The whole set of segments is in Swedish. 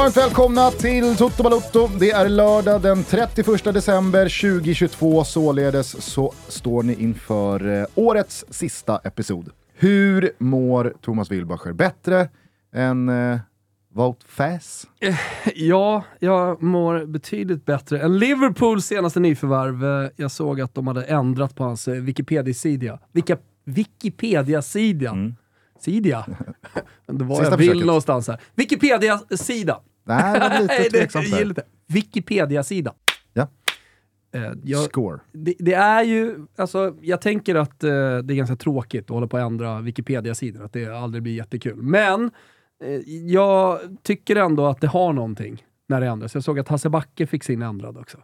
Varmt välkomna till Toto Balotto. Det är lördag den 31 december 2022, således så står ni inför eh, årets sista episod. Hur mår Thomas Wilbacher? Bättre än eh, Wout Fass? Ja, jag mår betydligt bättre än Liverpools senaste nyförvärv. Eh, Jag såg att de hade ändrat på hans eh, Wikipedia-sida. Vilka Wikipedia-sida? Mm. Sidia? det var Sista jag vill försöket. någonstans här. Wikipedia-sida! Nej, det var lite det- tveksamt där. det. Wikipedia-sida. Ja. Eh, jag, Score. det, det är ju, alltså, jag tänker att eh, det är ganska tråkigt att hålla på att ändra Wikipedia-sidor, att det aldrig blir jättekul. Men eh, jag tycker ändå att det har någonting när det ändras. Jag såg att Hasse Backe fick sin ändrad också.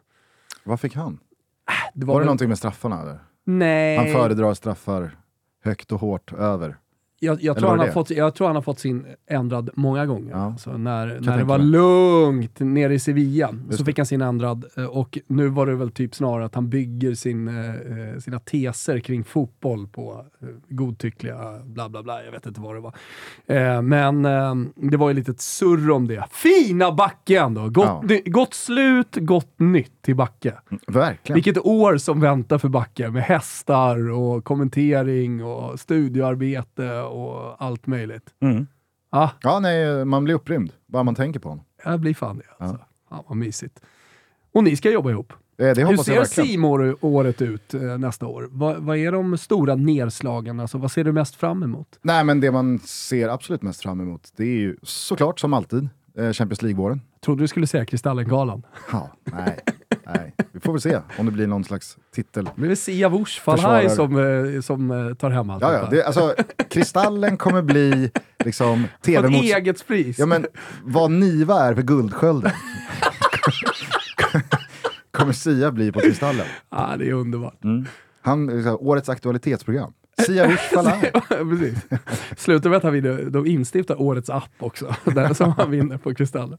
Vad fick han? Det Var, det väl- någonting med straffarna? Eller? Nej, Han föredrar straffar högt och hårt över. Jag, jag, tror han det har det? fått, jag tror han har fått sin ändrad många gånger. Ja. Alltså när när det var mig. lugnt nere i Sevilla Just så det. fick han sin ändrad eh, och nu var det väl typ snarare att han bygger sin, eh, eh, sina teser kring fotboll på godtyckliga bla bla bla, jag vet inte vad det var. Men det var ju lite surr om det. Fina Backe ändå! Gott, Ja. gott slut, gott nytt till Backe. Verkligen. Vilket år som väntar för Backe med hästar och kommentering och studioarbete och allt möjligt. Mm. Ja, Ja, nej, man blir upprymd bara man tänker på honom. jag blir fan det alltså. Ja. vad mysigt. Och ni ska jobba ihop. Eh, Det Hur ser simor året ut eh, nästa år? Vad, vad är de stora nedslagen? Alltså, vad ser du mest fram emot? Nej, men det man ser absolut mest fram emot, det är ju såklart som alltid eh, Champions League-våren. Trodde du skulle säga Kristallengalan. Ja, nej, nej. Vi får väl se om det blir någon slags titel. Det blir Sia Wush Falhaj som, eh, som eh, tar hem allt Ja, ja, det, alltså, Kristallen kommer bli liksom tv mot... eget pris. Ja, men vad Niva är för Guldskölden kommer Sia bli på Kristallen. Ja, det är underbart. Han, liksom, årets aktualitetsprogram. Sia Falai. Precis. Slutar med att han vinner, de instiftar årets app också, där som han vinner på Kristallen.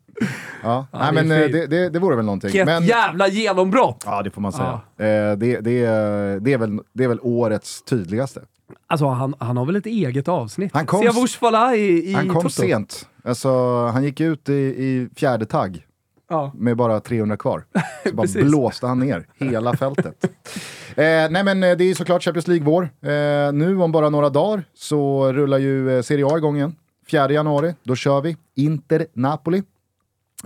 Ja, Ja, nej, men eh, det, det, det vore väl någonting. Vilket Men, jävla genombrott! ja, det får man säga. Eh, det, det, är- det, är väl, det är väl årets tydligaste. Alltså han, han har väl ett eget avsnitt? Han kom- Sia i, i Han kom Toto. sent. Alltså, han gick ut i, i fjärde tagg Ja. med bara 300 kvar. Så bara blåste han ner hela fältet. Eh, nej men eh, det är såklart Champions League-vår. Eh, nu om bara några dagar så rullar ju eh, Serie A igång igen. 4 januari, då kör vi Inter-Napoli.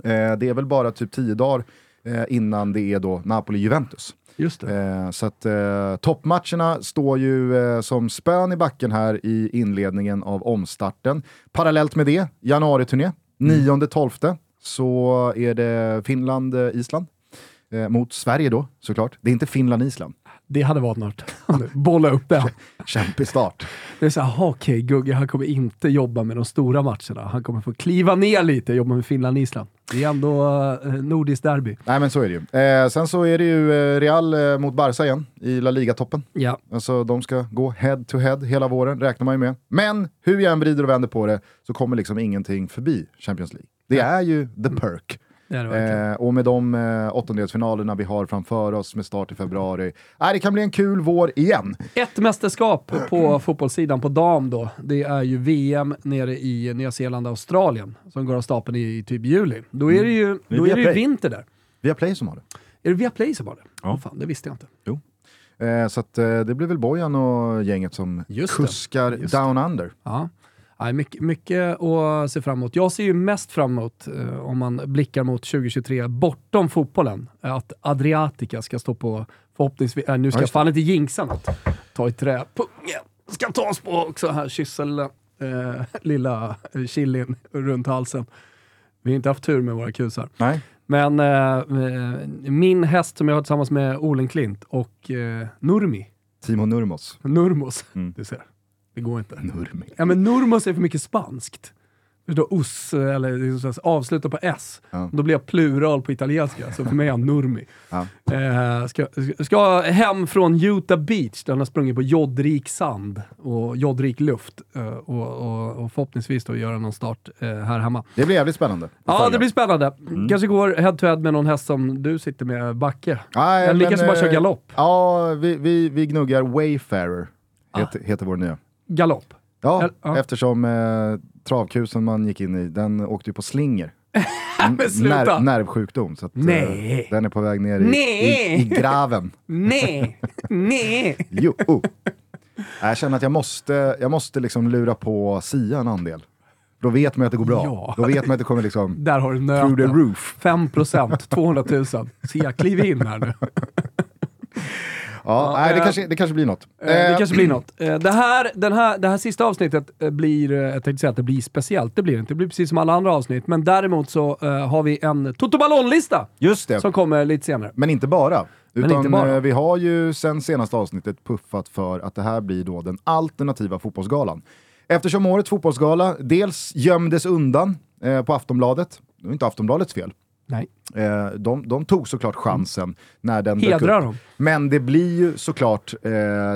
Eh, det är väl bara typ 10 dagar eh, innan det är då Napoli-Juventus. Just det. Eh, så att eh, toppmatcherna står ju eh, som spön i backen här i inledningen av omstarten. Parallellt med det, januariturné, 9-12 så är det Finland-Island. Mot Sverige då, såklart. Det är inte Finland-Island. Det hade varit något. Bolla upp den. Kämpig start. Det är såhär, okej, Gugge han kommer inte jobba med de stora matcherna. Han kommer få kliva ner lite och jobba med Finland-Island. Det är ändå eh, nordiskt derby. Nej men så är det ju. Eh, sen så är det ju eh, Real eh, mot Barca igen i La Liga-toppen. Ja. Alltså de ska gå head to head hela våren, räknar man ju med. Men hur jag än vrider och vänder på det så kommer liksom ingenting förbi Champions League. Det är ju the perk. Det det verkligen. Eh, och med de eh, åttondelsfinalerna vi har framför oss med start i februari, eh, det kan bli en kul vår igen. Ett mästerskap på fotbollssidan på dam då, det är ju VM nere i Nya Zeeland och Australien som går av stapeln i typ juli. Då är det ju, är då är det ju Viaplay. vinter där. Vi har Play som har det. Är det Viaplay som har det? Ja. Åh, fan, det visste jag inte. Eh, så att, eh, det blir väl Bojan och gänget som Just det. kuskar Just down under. Ja. Ja, mycket, mycket att se fram emot. Jag ser ju mest fram emot, eh, om man blickar mot 2023, bortom fotbollen, att Adriatica ska stå på, förhoppningsvis, äh, nu ska Ja, jag fan inte jinxa något. Ta i trä. Pungen ska tas på också här, kyssel, eh, lilla eh, chilin runt halsen. Vi har inte haft tur med våra kusar. Nej. Men eh, eh, min häst som jag har tillsammans med Olen Klint och eh, Nurmi, Timo Nurmos. Nurmos, Mm. du ser. Det går inte. Nurmi. Ja men Nurmos är för mycket spanskt. Förstår, us, eller liksom avsluta på s. Ja. Då blir jag plural på italienska, så för mig är han Nurmi. Ja. Eh, ska, ska hem från Utah Beach, där han har sprungit på jodrik sand och jodrik luft. Eh, och, och, och förhoppningsvis då göra någon start eh, här hemma. Det blir jävligt spännande. Ja, det blir spännande. Mm. Kanske går head to head med någon häst som du sitter med, Backe. Nej, Eller lika så bara eh, köra galopp. Ja, vi, vi, vi gnuggar Wayfarer, heter, heter vår nya. Galopp. Ja, Eller- ja. eftersom eh, travkusen man gick in i, den åkte ju på slinger sluta. nervsjukdom. Så att, eh, Nej. den är på väg ner i, i, i graven. Nej, nej. Jo. Oh. Jag känner att jag måste, jag måste liksom lura på Sia en andel. Då vet man att det går bra. Ja. Då vet man att det kommer liksom Där har du through the nöten. roof. 5 procent, 200 000. Så jag kliver in här nu. Ja, nej, det, eh, kanske, det kanske blir något. Eh, Det Eh, kanske blir något. Det här, den här, det här sista avsnittet blir, jag tänkte säga att det blir speciellt, det blir det inte. Det blir precis som alla andra avsnitt. Men däremot så har vi en Toto Ballon-lista Just det, som kommer lite senare. men inte bara. Utan vi har ju sen senaste avsnittet puffat för att det här blir då den alternativa fotbollsgalan. Eftersom årets fotbollsgala dels gömdes undan eh, på Aftonbladet, det var inte Aftonbladets fel, Nej. Eh, de, de tog såklart chansen när den dök Hedrar upp. dem. Men det blir ju såklart eh,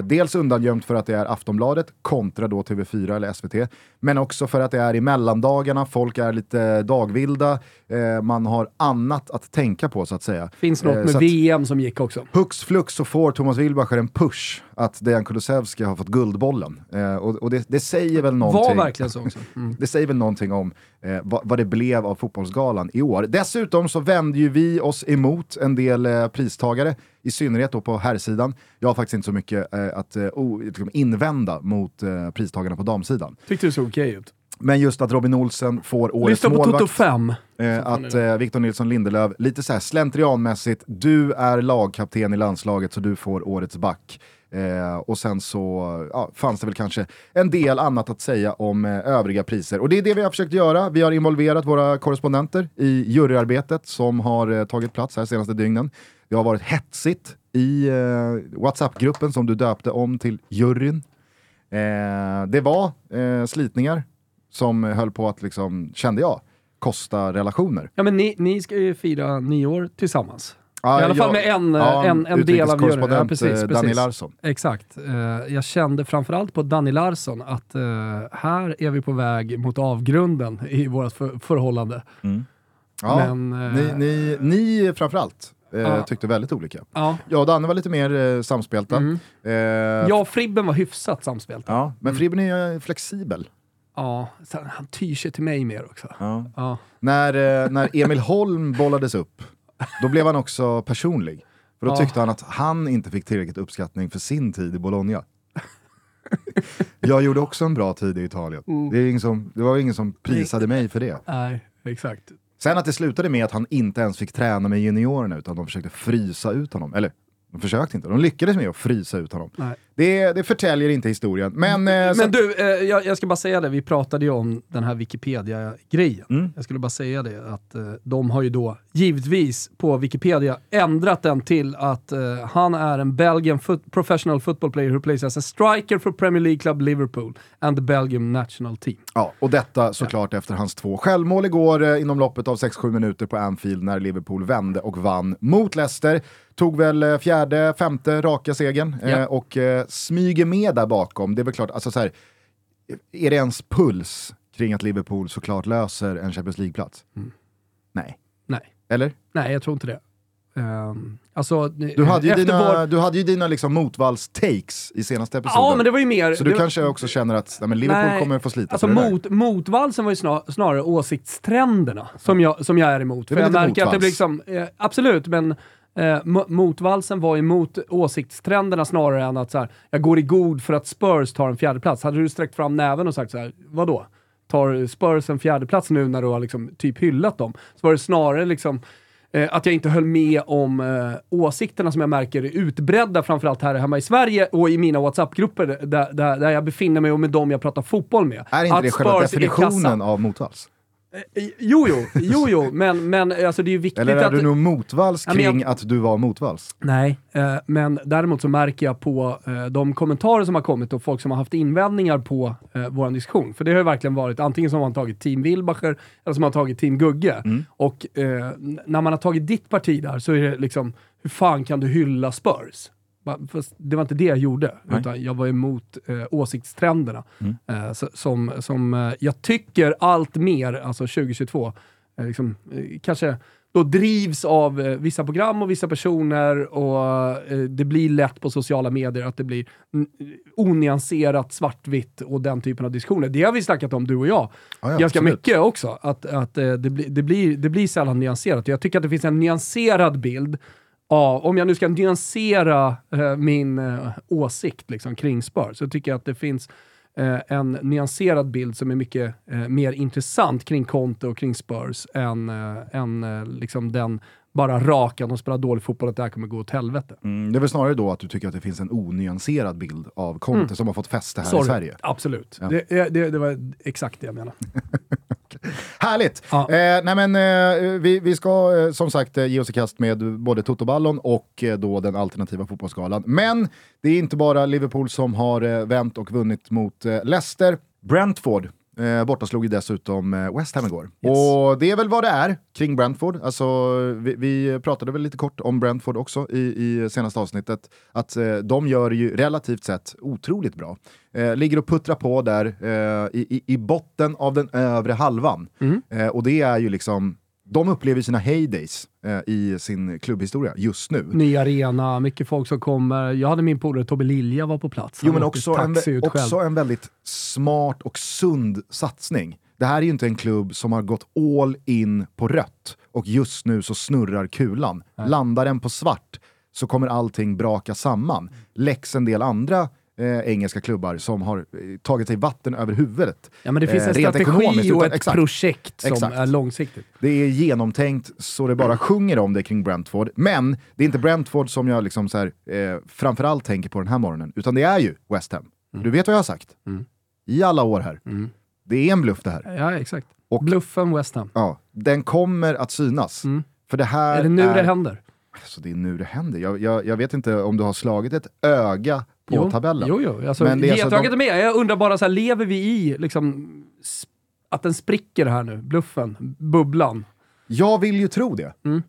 dels undangömt för att det är Aftonbladet kontra då TV4 eller SVT, men också för att det är i mellandagarna, folk är lite dagvilda, eh, man har annat att tänka på så att säga. Finns något Eh, med VM som gick också. Hux flux så får Thomas Wilbacher en push att Dejan Kulusevski har fått Guldbollen. Eh, och och det, det säger väl någonting. Var verkligen så också. Mm. Det säger väl någonting om eh, vad, vad det blev av fotbollsgalan i år. Dessutom så vände ju vi oss emot en del eh, pristagare, i synnerhet då på herrsidan. Jag har faktiskt inte så mycket eh, att o, liksom invända mot eh, pristagarna på damsidan. Tyckte det såg okej ut. Men just att Robin Olsen får årets Lyssna på Toto målvakt. 5. Eh, att eh, Victor Nilsson Lindelöf, lite så här slentrianmässigt, du är lagkapten i landslaget så du får årets back. Eh, och sen så ja, fanns det väl kanske en del annat att säga om eh, övriga priser. Och det är det vi har försökt göra. Vi har involverat våra korrespondenter i juryarbetet som har eh, tagit plats här senaste dygnen. Det har varit hetsigt i eh, WhatsApp-gruppen som du döpte om till juryn. Eh, det var eh, slitningar som höll på att, liksom, kände jag, kosta relationer. Ja men ni, ni ska ju fira nyår tillsammans. Ja, I alla fall jag- med en, ja, en, en del av juryn. Ja, precis, eh, Danny precis. Larsson. Exakt. Eh, jag kände framförallt på Danny Larsson att eh, här är vi på väg mot avgrunden i vårt för förhållande. Ja, Men, eh, ni, ni, ni framförallt eh, Ja. tyckte väldigt olika. Ja. Jag och Danne var lite mer eh, samspelta. Mm. Eh, Jag och Fribben var hyfsat samspelta. ja, men Fribben är ju flexibel. Ja, han tyr sig till mig mer också. Ja. Ja. När, eh, när Emil Holm bollades upp, då blev han också personlig. För då tyckte han att han inte fick tillräckligt uppskattning för sin tid i Bologna. Jag gjorde också en bra tid i Italien. Mm. Det, är ingen som, det var ingen som prisade mig för det. Nej, exakt. Sen att det slutade med att han inte ens fick träna med juniorerna utan de försökte frysa ut honom. Eller, de försökte inte, de lyckades med att frysa ut honom. Nej. Det, det förtäljer inte historien. Men, eh, så Men du, eh, jag, jag ska bara säga det, vi pratade ju om den här Wikipedia-grejen. Mm. Jag skulle bara säga det, att eh, de har ju då givetvis på Wikipedia ändrat den till att eh, han är en Belgian foot professional football player who plays as a striker for Premier League club Liverpool and the Belgium national team. Ja, och detta såklart efter hans två självmål igår eh, inom loppet av 6-7 minuter på Anfield när Liverpool vände och vann mot Leicester. Tog väl eh, fjärde, femte raka segern eh, Ja. och eh, smyger med där bakom. Det är väl klart, alltså så här, är det ens puls kring att Liverpool såklart löser en Champions League-plats? Mm. Nej. Nej, Eller? nej jag tror inte det. Um, alltså, Du hade ju dina, vår- du hade ju dina liksom motvalls-takes i senaste episoden. Ja, men det var ju mer... Så du var- kanske också känner att nej, Liverpool Nej, kommer få slita Alltså det där. mot, motvalsen var ju snar, snarare åsiktstrenderna som jag, som jag är emot. Det För jag märker att det blir motvalls. liksom, eh, absolut, men eh, mo- motvalsen var emot åsiktstrenderna snarare än att så här, jag går i god för att Spurs tar en fjärde plats. Hade du sträckt fram näven och sagt så här, vadå? Tar Spurs en fjärde plats nu när du har liksom typ hyllat dem? Så var det snarare liksom eh, att jag inte höll med om eh, åsikterna som jag märker är utbredda, framförallt här hemma i Sverige och i mina WhatsApp-grupper där, där, där jag befinner mig och med dem jag pratar fotboll med. Är inte Att det själva Spurs definitionen av motvalls? Eh, Jo, jo, jo, jo, men, men alltså det är ju viktigt Eller är att... du nog motvalls men jag- kring att du var motvalls? Nej, eh, men däremot så märker jag på eh, de kommentarer som har kommit och folk som har haft invändningar på eh, vår diskussion. För det har ju verkligen varit antingen som man har tagit team Wilbacher eller som man har tagit team Gugge. Mm. Och eh, när man har tagit ditt parti där så är det liksom, hur fan kan du hylla Spurs? Fast det var inte det jag gjorde, Nej. utan jag var emot eh, åsiktstrenderna. Mm. Eh, som som eh, jag tycker allt mer, alltså 2022, eh, liksom, eh, kanske då drivs av eh, vissa program och vissa personer och eh, det blir lätt på sociala medier att det blir onyanserat svartvitt och den typen av diskussioner. Det har vi snackat om du och jag Ja, ja, ganska absolut. mycket också. Att, att det, blir, det, blir, det blir sällan nyanserat. Jag tycker att det finns en nyanserad bild av, om jag nu ska nyansera eh, min eh, åsikt liksom, kring Spurs, så tycker jag att det finns eh, en nyanserad bild som är mycket eh, mer intressant kring Conte och kring Spurs än, eh, än eh, liksom den bara raka, de spelar dålig fotboll, att det här kommer gå åt helvete. Mm, det är väl snarare då att du tycker att det finns en onyanserad bild av Conte som har fått fäste här i Sverige. Absolut. Ja. Det, det, det var exakt det jag menade. Härligt! Ja. Eh, nej men, eh, vi, vi ska eh, som sagt eh, ge oss i kast med både Totoballon och eh, då den alternativa fotbollsskalan. Men det är inte bara Liverpool som har eh, vänt och vunnit mot eh, Leicester. Brentford eh, borta slog ju dessutom eh, West Ham igår. Yes. Och det är väl vad det är kring Brentford. Alltså, vi, vi pratade väl lite kort om Brentford också i, i senaste avsnittet. Att eh, de gör ju relativt sett otroligt bra. Eh, ligger och puttrar på där eh, i, i, botten av den övre halvan. Eh, och det är ju liksom, de upplever sina heydays eh, i sin klubbhistoria just nu. Ny arena, mycket folk som kommer. Jag hade min polare Tobbe Lilja var på plats. Jo Han men åkte också en, också en väldigt smart och sund satsning. Det här är ju inte en klubb som har gått all in på rött och just nu så snurrar kulan. Landar den på svart så kommer allting braka samman. Läx en del andra eh, engelska klubbar som har eh, tagit sig vatten över huvudet. Ja, men det finns Eh, en strategi och ett exakt. projekt som Exakt. är långsiktigt. Det är genomtänkt så det bara sjunger om det kring Brentford. Men det är inte Brentford som jag liksom så här, eh, framförallt tänker på den här morgonen, utan det är ju West Ham. Du vet vad jag har sagt? I alla år här. Det är en bluff det här. Ja, exakt. Och- Bluffen West Ham. Ja, den kommer att synas. För det här Är det nu det händer? Alltså, det är nu det händer. Jag, jag, jag vet inte om du har slagit ett öga på jo. tabellen. Jo, jo. Alltså, Men det är alltså de- med. Jag undrar bara, så här, lever vi i liksom, att den spricker här nu? Bluffen? Bubblan? Jag vill ju tro det. Mm.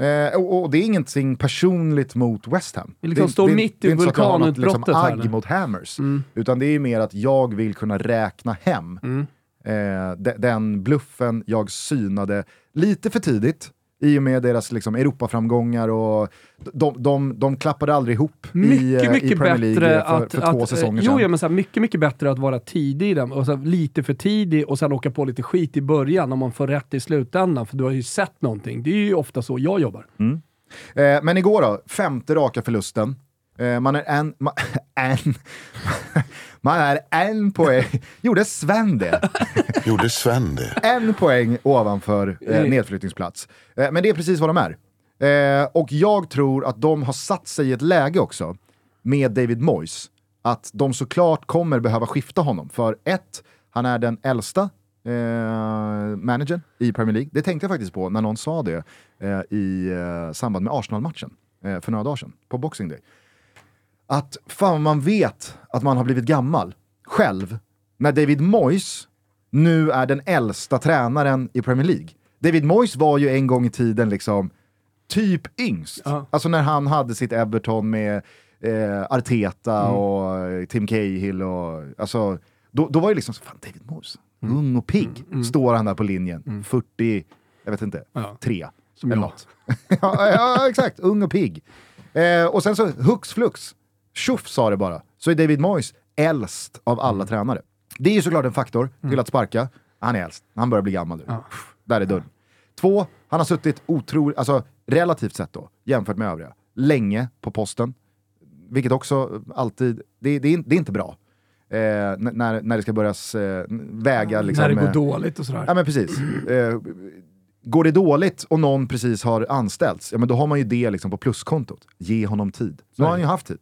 Eh, och, och det är ingenting personligt mot West Ham. Vi liksom det, står det, mitt i något, vulkanutbrottet liksom, här agg nu. Mm. mot Hammers. Utan det är mer att jag vill kunna räkna hem Mm. eh, de, den bluffen jag synade lite för tidigt. I och med deras liksom, Europaframgångar och de, de, de klappade aldrig ihop i, Mycket, eh, mycket i Premier League bättre för, att... för att två säsonger jo, sedan. ja, men så här, mycket, mycket bättre att vara tidig i den. Och så här, lite för tidig och sen åka på lite skit i början om man får rätt i slutändan. För du har ju sett någonting. Det är ju ofta så jag jobbar. Eh, men igår då, femte raka förlusten. Eh, man är en... Ma, en man är en poäng... Gjorde Sven det? Gjorde Sven det? En poäng ovanför eh, Mm. nedflyttningsplats. Eh, men det är precis vad de är. Eh, och jag tror att de har satt sig i ett läge också, med David Moyes, att de såklart kommer behöva skifta honom. För ett, han är den äldsta eh, managern i Premier League. Det tänkte jag faktiskt på när någon sa det eh, i eh, samband med Arsenal-matchen eh, för några dagar sedan, på Boxing Day. Att fan man vet att man har blivit gammal själv när David Moyes nu är den äldsta tränaren i Premier League. David Moyes var ju en gång i tiden liksom typ yngst. Ja. Alltså när han hade sitt Everton med eh, Arteta Mm. och eh, Tim Cahill och alltså, då, då var det liksom så, fan David Moyes, Mm. ung och pigg, står han där på linjen, 40, jag vet inte, Ja. tre. Som eller jag. något. ja, ja, exakt, ung och pigg. Eh, och sen så hux flux, tjoff sa det bara, så är David Moyes äldst av alla Mm. tränare. Det är ju såklart en faktor till att sparka. Han är äldst, han börjar bli gammal nu. Där är dörren. Två, han har suttit otroligt, alltså relativt sett då, jämfört med övriga, länge på posten. Vilket också alltid, det, det, är, det är inte bra. Eh, när, när det ska börjas eh, väga liksom... när det går eh, dåligt och sådär. Ja men precis. Eh, går det dåligt och någon precis har anställts, ja men då har man ju det liksom på pluskontot. Ge honom tid. Nu har han ju haft tid.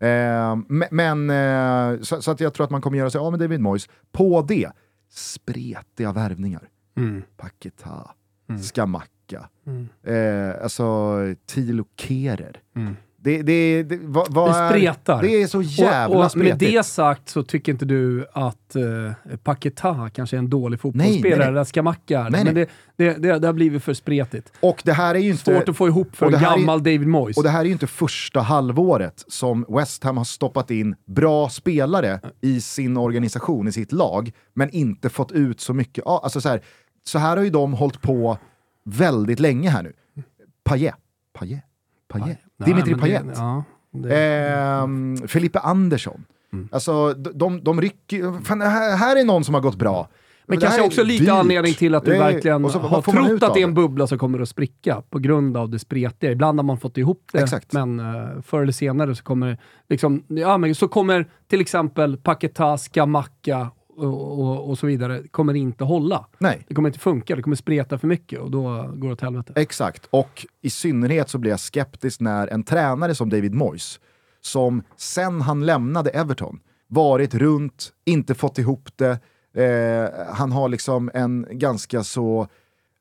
Eh, me- men, eh, så, så att jag tror att man kommer göra sig av med David Moyes. På det, spretiga värvningar. Mm. Paketa, Skamacka, eh, alltså Tilo Kerer. Det, det, det, vad, vad Det är- spretar. Det är så jävla och, och med spretigt. det sagt så tycker inte du att uh, Paketa kanske är en dålig fotbollsspelare, eller Skamacka. Nej, Men det, det, det, det har blivit för spretigt. Och det här är ju inte... Svårt att få ihop för en här är- gammal David Moyes. Och det här är ju inte första halvåret som West Ham har stoppat in bra spelare i sin organisation, i sitt lag, men inte fått ut så mycket. Alltså så, här, så här har ju de hållit på väldigt länge här nu. Payet. Payet. Payet. Nej, Dimitri men det- Payet. Ja, Ehm, Felipe Andersson. Mm. Alltså, de, de, rycker fan, här, här är någon som har gått bra. men här kanske också lite dyrt. anledning till att du är- verkligen så, har trott ut att det är en bubbla som kommer att spricka på grund av det spretiga. Ibland har man fått ihop det, Exakt. men uh, förr eller senare så kommer, liksom, ja, men så kommer till exempel Paquetá, Skamacka och, och, och så vidare kommer inte hålla. Nej, Det kommer inte funka, det kommer spreta för mycket och då går det åt helvete. exakt. Och i synnerhet så blir jag skeptisk när en tränare som David Moyes, som sen han lämnade Everton, varit runt, inte fått ihop det, eh, han har liksom en ganska så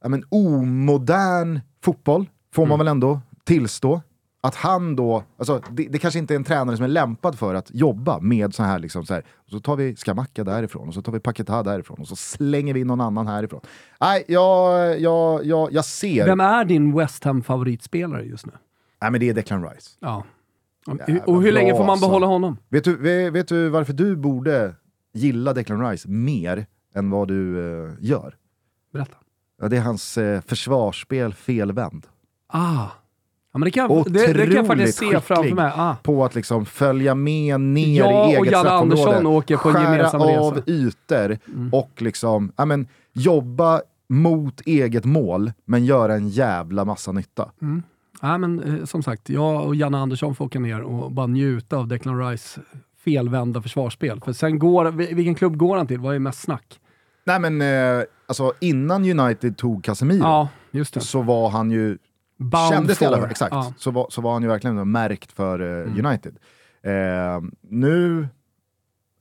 ja, men, omodern fotboll, får man väl ändå tillstå. Att han då, alltså det, det kanske inte är en tränare som är lämpad för att jobba med så här, liksom så här. Så tar vi Skamacka därifrån och så tar vi Paketa därifrån och så slänger vi in någon annan härifrån. Nej, jag, jag, jag, jag ser... Vem är din West Ham favoritspelare just nu? Nej men det är Declan Rice. Ja. Och hur länge får man alltså. behålla honom? Vet du, vet, vet du varför du borde gilla Declan Rice mer än vad du eh, gör? Berätta. Ja, det är hans eh, försvarsspel felvänd. Ah. Ja, men det, kan, jag- det, det kan jag faktiskt se framför mig. Ah. på att liksom följa med ner Jag i eget straffområde, skära av resa. Mm. ytor och liksom, ja, men, jobba mot eget mål men göra en jävla massa nytta. Ja, men, eh, som sagt, jag och Janne Andersson får åka ner och bara njuta av Declan Rice felvända försvarsspel. För sen går, vil- vilken klubb går han till? Vad är mest snack? Nej men eh, alltså innan United tog Casemiro Ja, så var han ju Bound Kändes det i alla fall, exakt. Ja. Så, var, så var han ju verkligen märkt för eh, Mm. United. Eh, nu,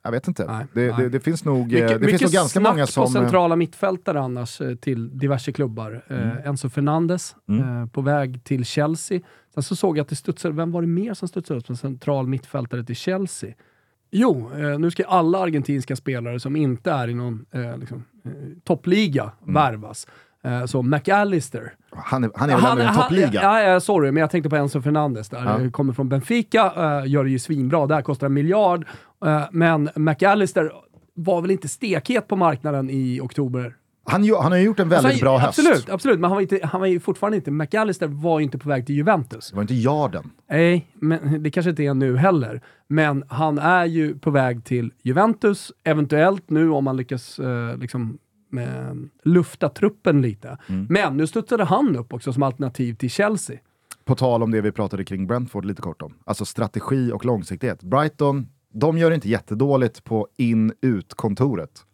jag vet inte. Nej, det, nej. Det, det finns nog, eh, Mycket, det finns mycket nog ganska många som... på eh, centrala mittfältare annars eh, till diverse klubbar. Eh, Enzo Fernandes Mm. eh, på väg till Chelsea. Sen så såg jag att det studsade, vem var det mer som studsade upp som central mittfältare till Chelsea? Jo, eh, nu ska alla argentinska spelare som inte är i någon eh, liksom, eh, toppliga Mm. värvas. Eh, så McAllister. Han är, han är väl i han- toppliga? Ja, ja, sorry, men jag tänkte på Enzo Fernandes där. Ja. Kommer från Benfica, eh, gör det ju svinbra där, kostar en miljard. Eh, men McAllister var väl inte stekhet på marknaden i oktober Han, han har ju gjort en väldigt Alltså, bra höst. Absolut, absolut. Men han var, inte, han var ju fortfarande inte... McAllister var ju inte på väg till Juventus. Det var inte Jarden. Nej, men det kanske inte är nu heller. Men han är ju på väg till Juventus, eventuellt nu om man lyckas eh, liksom, med, lufta truppen lite. Mm. Men nu studsade han upp också som alternativ till Chelsea. På tal om det vi pratade kring Brentford lite kort om. Alltså strategi och långsiktighet. Brighton, de gör inte jättedåligt på in-ut-kontoret.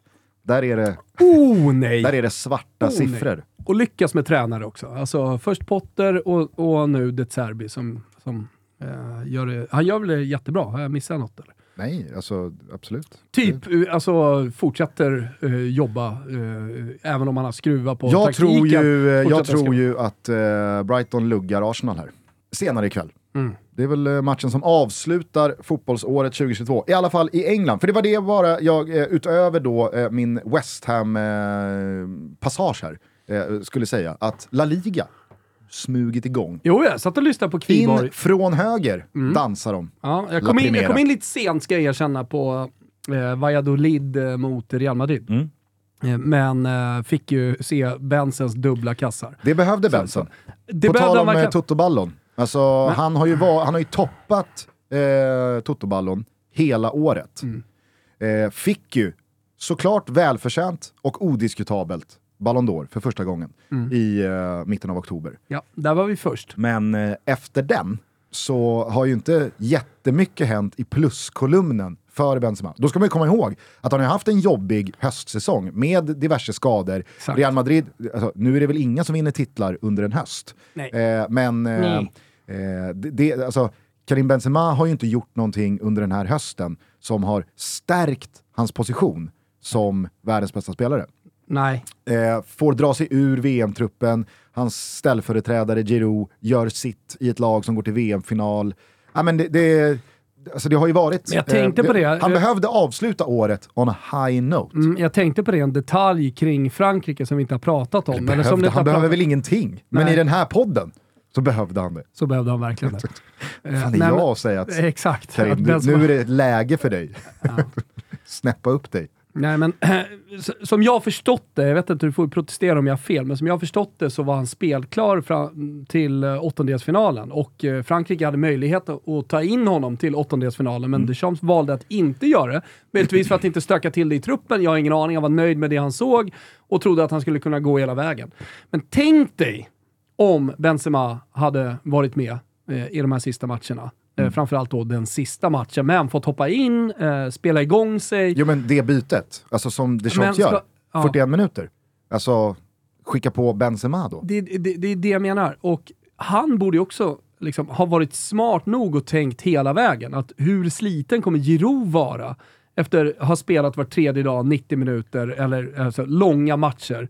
Där är det, Oh nej! där är det svarta Oh, nej. siffror. Och lyckas med tränare också. Alltså först Potter och, och nu De Zerbi som, som eh, gör det. Han gör väl det jättebra? Har jag missat något eller? Nej, alltså absolut. Typ, eh, alltså fortsätter eh, jobba, eh, även om han har skruvat på Jag taktiken. tror ju, eh, jag tror skruva. ju att eh, Brighton luggar Arsenal här. Senare ikväll. Mm. Det är väl eh, matchen som avslutar fotbollsåret 2022. I alla fall i England. För det var det bara jag, utöver då min West Ham-passage här, skulle säga. Att La Liga smugit igång. Jo, jag satt och lyssnade på Kviborg. In från höger Mm. dansar de. Ja, jag, kom in, jag kom in lite sent ska jag erkänna på eh, Valladolid eh, mot Real Madrid. Mm. Eh, men eh, fick ju se Benzens dubbla kassar. Det behövde Benson. Det På behövde tal om eh, verkligen. Toto-ballon. Alltså, han, har ju var, han har ju toppat eh, Toto-ballon hela året. Mm. Eh, fick ju såklart välförtjänt och odiskutabelt Ballon d'Or för första gången Mm. i eh, mitten av oktober. Ja, där var vi först. Men eh, efter den så har ju inte jättemycket hänt i pluskolumnen för Benzema. Då ska man ju komma ihåg att han har haft en jobbig höstsäsong med diverse skador. Exakt. Real Madrid, alltså, nu är det väl inga som vinner titlar under en höst. Nej. Eh, men eh, eh, det, alltså, Karim Benzema har ju inte gjort någonting under den här hösten som har stärkt hans position som världens bästa spelare. Nej. Eh, får dra sig ur VM-truppen, hans ställföreträdare Giroud gör sitt i ett lag som går till VM-final. Ja, men det, det, alltså det har ju varit... Men jag tänkte på det. Han behövde avsluta året on a high note. Mm, jag tänkte på det, en detalj kring Frankrike som vi inte har pratat om. Som behövde, han behöver pratat- väl ingenting, men Nej. i den här podden så behövde han det. Så behövde han verkligen det. Eh, Fan, det är nej, jag men- att säga att Exakt. Karim, Att nu, Benzema- nu är det läge för dig. Ja. Snäppa upp dig. Nej, men som jag förstått det, jag vet inte, du får protestera om jag har fel, men som jag förstått det så var han spelklar fram till eh, åttondelsfinalen och eh, Frankrike hade möjlighet att, ta in honom till åttondelsfinalen, men Deschamps valde att inte göra det. Möjligtvis för att inte stöka till det i truppen, jag har ingen aning, han var nöjd med det han såg och trodde att han skulle kunna gå hela vägen. Men tänk dig om Benzema hade varit med eh, i de här sista matcherna. Eh, framförallt då den sista matchen, men fått hoppa in, eh, spela igång sig. Jo men det bytet, alltså som Deschamps ska- gör, ja. 41 minuter. Alltså, skicka på Benzema då. Det, det, det är det jag menar. Och han borde ju också liksom, ha varit smart nog och tänkt hela vägen. Att hur sliten kommer Giroud vara efter att ha spelat var tredje dag, 90 minuter, eller alltså, långa matcher.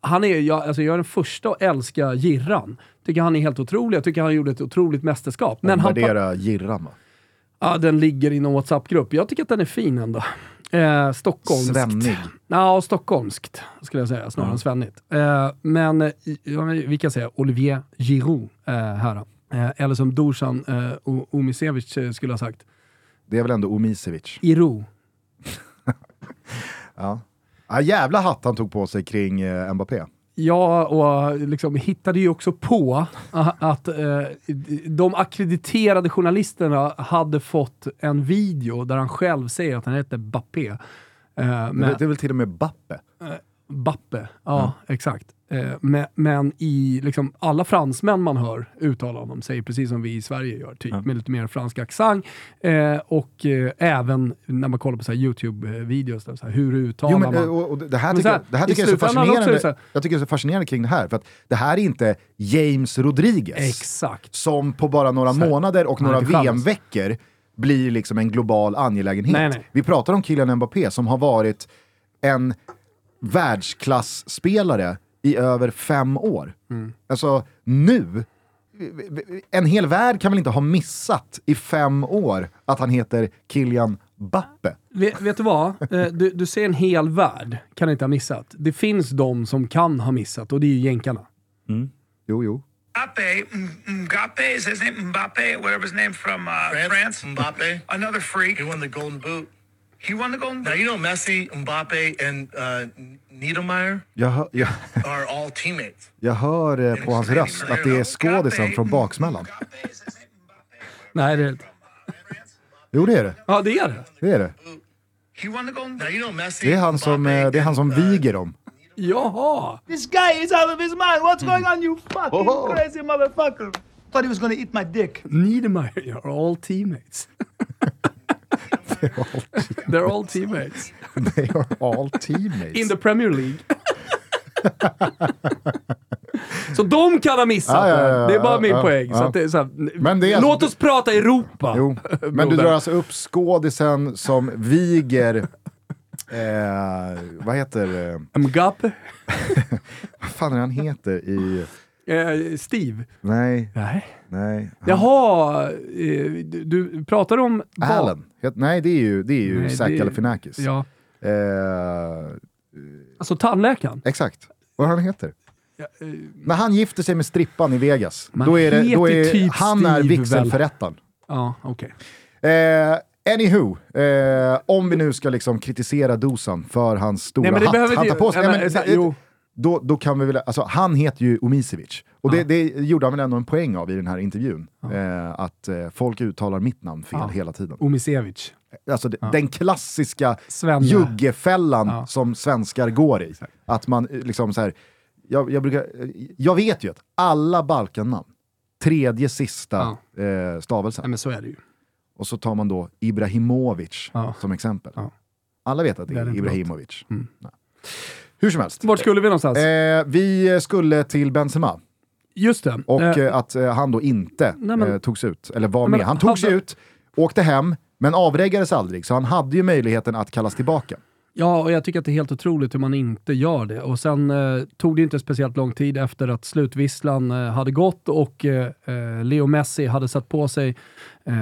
Han är, jag, alltså, jag är den första att älska Girran. Tycker han är helt otrolig. Jag tycker han gjorde ett otroligt mästerskap. Men han, Värdera Girran va? ja, den ligger i någon WhatsApp-grupp. Jag tycker att den är fin ändå. Eh, Stockholmskt. Svennig. Ja, stockholmskt skulle jag säga, snarare än svennigt. Eh, men eh, vi kan säga Olivier Giroud eh, här. Eh, eller som Dusan eh, Omisevic eh, skulle ha sagt, Det är väl ändå Omisevic. Iro. Ja. Ja, jävla hatt han tog på sig kring eh, Mbappé. Ja, och liksom hittade ju också på a- att eh, de akkrediterade journalisterna hade fått en video där han själv säger att han heter Bappé. Eh, Men det är väl till och med Bappe? Bappe, ja exakt. Eh, men, men i liksom alla fransmän man hör uttala honom säger precis som vi i Sverige gör, typ med lite mer fransk accent. Eh, och eh, även när man kollar på YouTube-videos, där, hur uttalar Jo, men, man? och, och det här tycker, så här, jag, det här tycker jag är så också fascinerande. det så här- jag tycker det är så fascinerande kring det här, för att det här är inte James Rodriguez Exakt. som på bara några Så här, månader och några. VM-veckor blir liksom en global angelägenhet. Nej, nej. Vi pratar om Kylian Mbappé som har varit en världsklasspelare i över fem år. Mm. Alltså nu, en hel värld kan väl inte ha missat i fem år att han heter Kylian Bappe. Vet, vet du vad? Eh, du, du ser en hel värld, kan inte ha missat. Det finns de som kan ha missat och det är ju jänkarna. Jo, jo. Mbappe, Mbappe, is his name Mbappe, whatever his name from uh, France. Mbappe. Another freak. He won the Golden Boot. He won the Golden Now Boot. you know Messi, Mbappe, and uh, Niedermeyer Jag, hör- jag, are all teammates. jag hör eh, på hans röst att det är skådisen från baksmällan. Nej, det är inte. Jo, det är det. Ja, det är det. Det är det. He won the Golden Now Boot. you know Messi. Det är han som, Mbappe, eh, det är han som and, uh, viger dem. Jaha! This guy is out of his mind. What's going on, you fucking crazy motherfucker? Thought he was gonna eat my dick. Niedermeyer, you're all teammates. They're all teammates. They are all teammates. In the Premier League. så de kan ha missat Ja, ja, ja, det. Det är bara ja, min poäng. Så det så här, Men det är låt alltså- oss prata Europa. Jo, men du drar alltså upp skådisen som viger, eh, vad heter, eh, Mbappe. vad fan är han heter i, Eh, Steve. nej, Nej. Nej. Han, Jaha, eh, du, pratar om... Allen. Nej, det är ju, det är ju Nej, Zac det- Galifianakis. Ja, Eh, alltså tandläkaren. exakt. Vad han heter? Ja, eh, När han gifter sig med strippan i Vegas, Man då är det, då är, typ han är vigselförrättaren. Ja, okej. Eh, anywho, eh, om vi nu ska liksom kritisera Dusan för hans stora Nej, men det hatt han tar på sig. Då, då kan vi väl, alltså han heter ju Omisevic. Och det, det gjorde han väl ändå en poäng av i den här intervjun. Eh, att eh, folk uttalar mitt namn fel hela tiden. Omisevic. Alltså det, den klassiska Svenne. juggefällan som svenskar går i. Att man eh, liksom så här, jag, jag, brukar, eh, jag vet ju att alla Balkannamn, tredje sista eh, stavelsen, Nej, men så är det ju. och så tar man då Ibrahimovic Ja. som exempel. Ja. Alla vet att det Det är är inte Ibrahimovic. Mm. Nej. Hur som helst. Vart skulle vi någonstans? Eh, vi skulle till Benzema Just det. och Eh, eh, att eh, han då inte Nej, men- eh, togs ut, eller var Men med. Han tog sig hade- ut, åkte hem, men avreggades aldrig, så han hade ju möjligheten att kallas tillbaka. Ja, och jag tycker att det är helt otroligt hur man inte gör det. Och sen eh, tog det inte speciellt lång tid efter att slutvisslan eh, hade gått och eh, Leo Messi hade satt på sig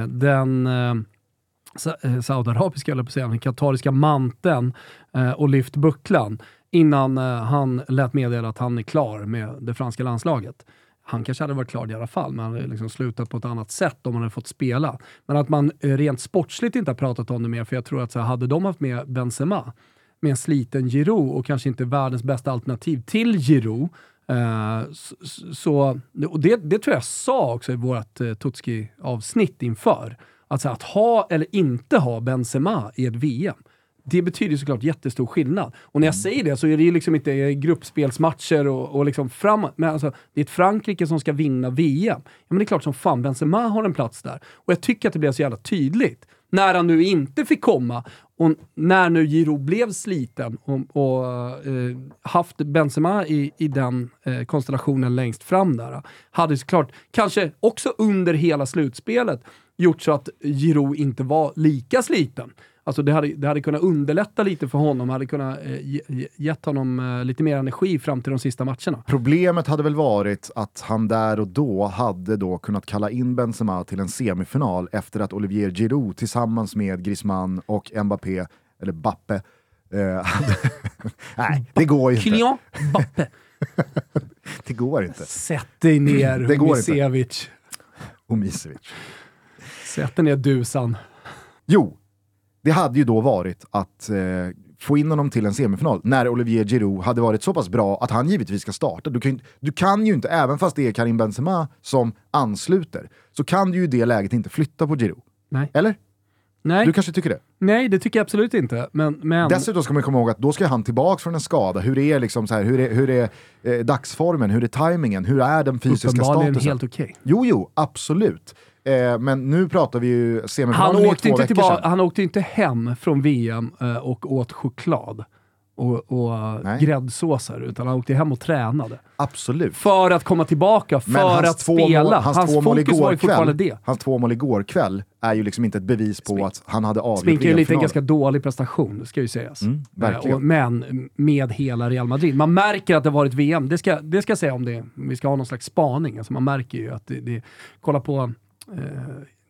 den eh, sa- saudiarabiska, eller på att säga, den katariska manteln och lyft bucklan innan eh, han lät meddela att han är klar med det franska landslaget. Han kanske hade varit klar i alla fall, men han hade liksom slutat på ett annat sätt om han hade fått spela. Men att man eh, rent sportsligt inte har pratat om det mer, för jag tror att så här, hade de haft med Benzema, med en sliten Giroud och kanske inte världens bästa alternativ till Giroud. Eh, så, och det, det tror jag sa också i vårt eh, Tutski-avsnitt inför. Alltså att ha eller inte ha Benzema i ett VM. Det betyder såklart jättestor skillnad. Och när jag säger det så är det ju liksom inte gruppspelsmatcher och, och liksom framåt. Men alltså, det är ett Frankrike som ska vinna VM. Ja, men det är klart som fan Benzema har en plats där. Och jag tycker att det blev så jävla tydligt när han nu inte fick komma och när nu Giroud blev sliten och, och eh, haft Benzema i, i den eh, konstellationen längst fram där, hade såklart, kanske också under hela slutspelet, gjort så att Giroud inte var lika sliten. Alltså det hade, det hade kunnat underlätta lite för honom, hade kunnat eh, ge, ge- gett honom eh, lite mer energi fram till de sista matcherna. Problemet hade väl varit att han där och då hade då kunnat kalla in Benzema till en semifinal efter att Olivier Giroud tillsammans med Griezmann och Mbappé, eller Bappe, eh, hade... Nej, det går ju inte. Kylian Mbappé, Det går inte. sätt dig ner Det går inte. Misevic. Omisevic. Sätt dig ner Dusan. Jo, det hade ju då varit att eh, få in honom till en semifinal när Olivier Giroud hade varit så pass bra att han givetvis ska starta. Du kan, ju- du kan ju inte, även fast det är Karim Benzema som ansluter, så kan du ju i det läget inte flytta på Giroud. Nej. Eller? Nej. Du kanske tycker det? Nej, det tycker jag absolut inte. Men, men Dessutom ska man komma ihåg att då ska han tillbaka från en skada.Ur är, liksom så här, hur är, hur är eh, dagsformen? Hur är tajmingen? Hur är den fysiska uppenbarligen statusen? helt okej. Jo, jo, absolut. Eh, men nu pratar vi ju Han semifinalen är åkte, inte tillbaka, han åkte inte hem från VM eh, och åt choklad och, och Nej. gräddsåser, utan han åkte hem och tränade. Absolut. För att komma tillbaka, för hans att spela. Mål, hans, två mål fokus var igår ju fortfarande kväll, det. hans två mål igår kväll är ju liksom inte ett bevis på att han hade avgjort Sminkar ju lite en ganska dålig prestation, det ska ju sägas. Mm, verkligen. Eh, och, men med hela Real Madrid. Man märker att det har varit VM, det ska, det ska jag säga om det. Vi ska ha någon slags spaning. Alltså man märker ju att det, det kolla på, eh,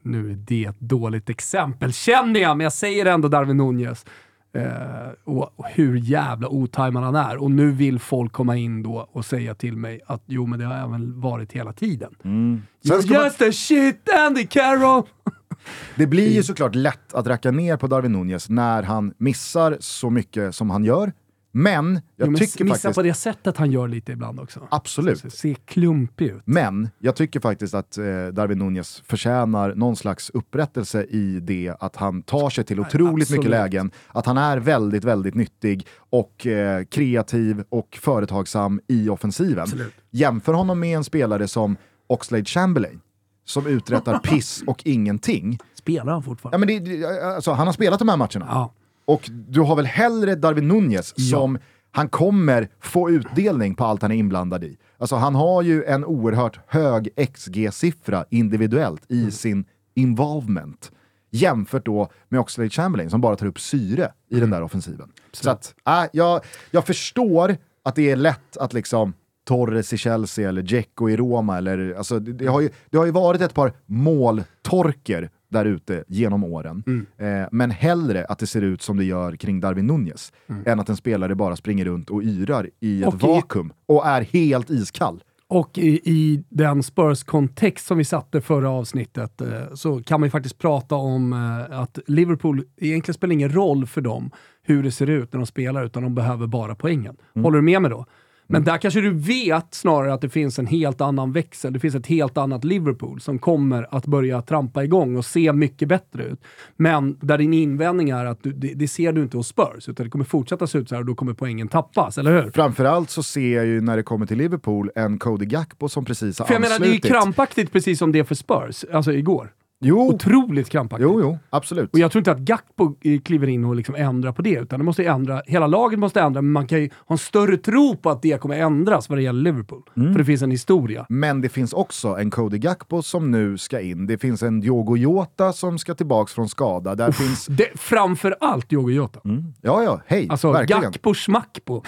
nu är det ett dåligt exempel känner jag, men jag säger ändå Darwin Nunez. Eh, och, och hur jävla otajmad han är. Och nu vill folk komma in då och säga till mig att jo, men det har även varit hela tiden. Mm. Man, just a shit Andy Carroll! det blir ju såklart lätt att racka ner på Darwin Nunez när han missar så mycket som han gör. Men jag Jo, men tycker faktiskt... på det sättet han gör lite ibland också. Absolut. Så, ser klumpig ut. Men jag tycker faktiskt att eh, Darwin Nunez förtjänar någon slags upprättelse i det att han tar sig till otroligt absolut. mycket lägen, att han är väldigt, väldigt nyttig och eh, kreativ och företagsam i offensiven. Absolut. Jämför honom med en spelare som Oxlade Chamberlain, som uträttar piss och ingenting. Spelar han fortfarande? Ja, men det- alltså, han har spelat de här matcherna. Ja. Och du har väl hellre Darwin Nunez Ja. som han kommer få utdelning på allt han är inblandad i. Alltså han har ju en oerhört hög XG-siffra individuellt i Mm. sin involvement. Jämfört då med Oxlade Chamberlain som bara tar upp syre i Mm. den där offensiven. Så att, äh, jag, jag förstår att det är lätt att liksom Torres i Chelsea eller Dzeko i Roma. Eller, alltså, det, det, har ju, det har ju varit ett par måltorker där ute genom åren. Mm. Eh, men hellre att det ser ut som det gör kring Darwin Nunez än att en spelare bara springer runt och yrar i ett Mm. Och i- vakuum och är helt iskall. Och i, i den Spurs-kontext som vi satte förra avsnittet eh, så kan man ju faktiskt prata om eh, att Liverpool, egentligen spelar ingen roll för dem hur det ser ut när de spelar, utan de behöver bara poängen. Håller du med mig då? Men där kanske du vet snarare att det finns en helt annan växel, det finns ett helt annat Liverpool som kommer att börja trampa igång och se mycket bättre ut. Men där din invändning är att du, det, det ser du inte hos Spurs, utan det kommer fortsätta se ut så här och då kommer poängen tappas, eller hur? Framförallt så ser jag ju när det kommer till Liverpool en Cody Gakpo som precis har För jag menar, det är ju anslutit. krampaktigt precis som det för Spurs, alltså igår. Jo, Otroligt krampaktigt. jo, jo, absolut. Och jag tror inte att Gakpo eh, kliver in och liksom ändrar på det, utan det måste ändra, hela laget måste ändra, men man kan ju ha en större tro på att det kommer ändras vad det gäller Liverpool. Mm. För det finns en historia. Men det finns också en Cody Gakpo som nu ska in. Det finns en Diogo Jota som ska tillbaks från skada. Där finns... Det, framför allt Diogo Jota. Ja, ja, hej, Alltså verkligen. Gakpo Schmackpo.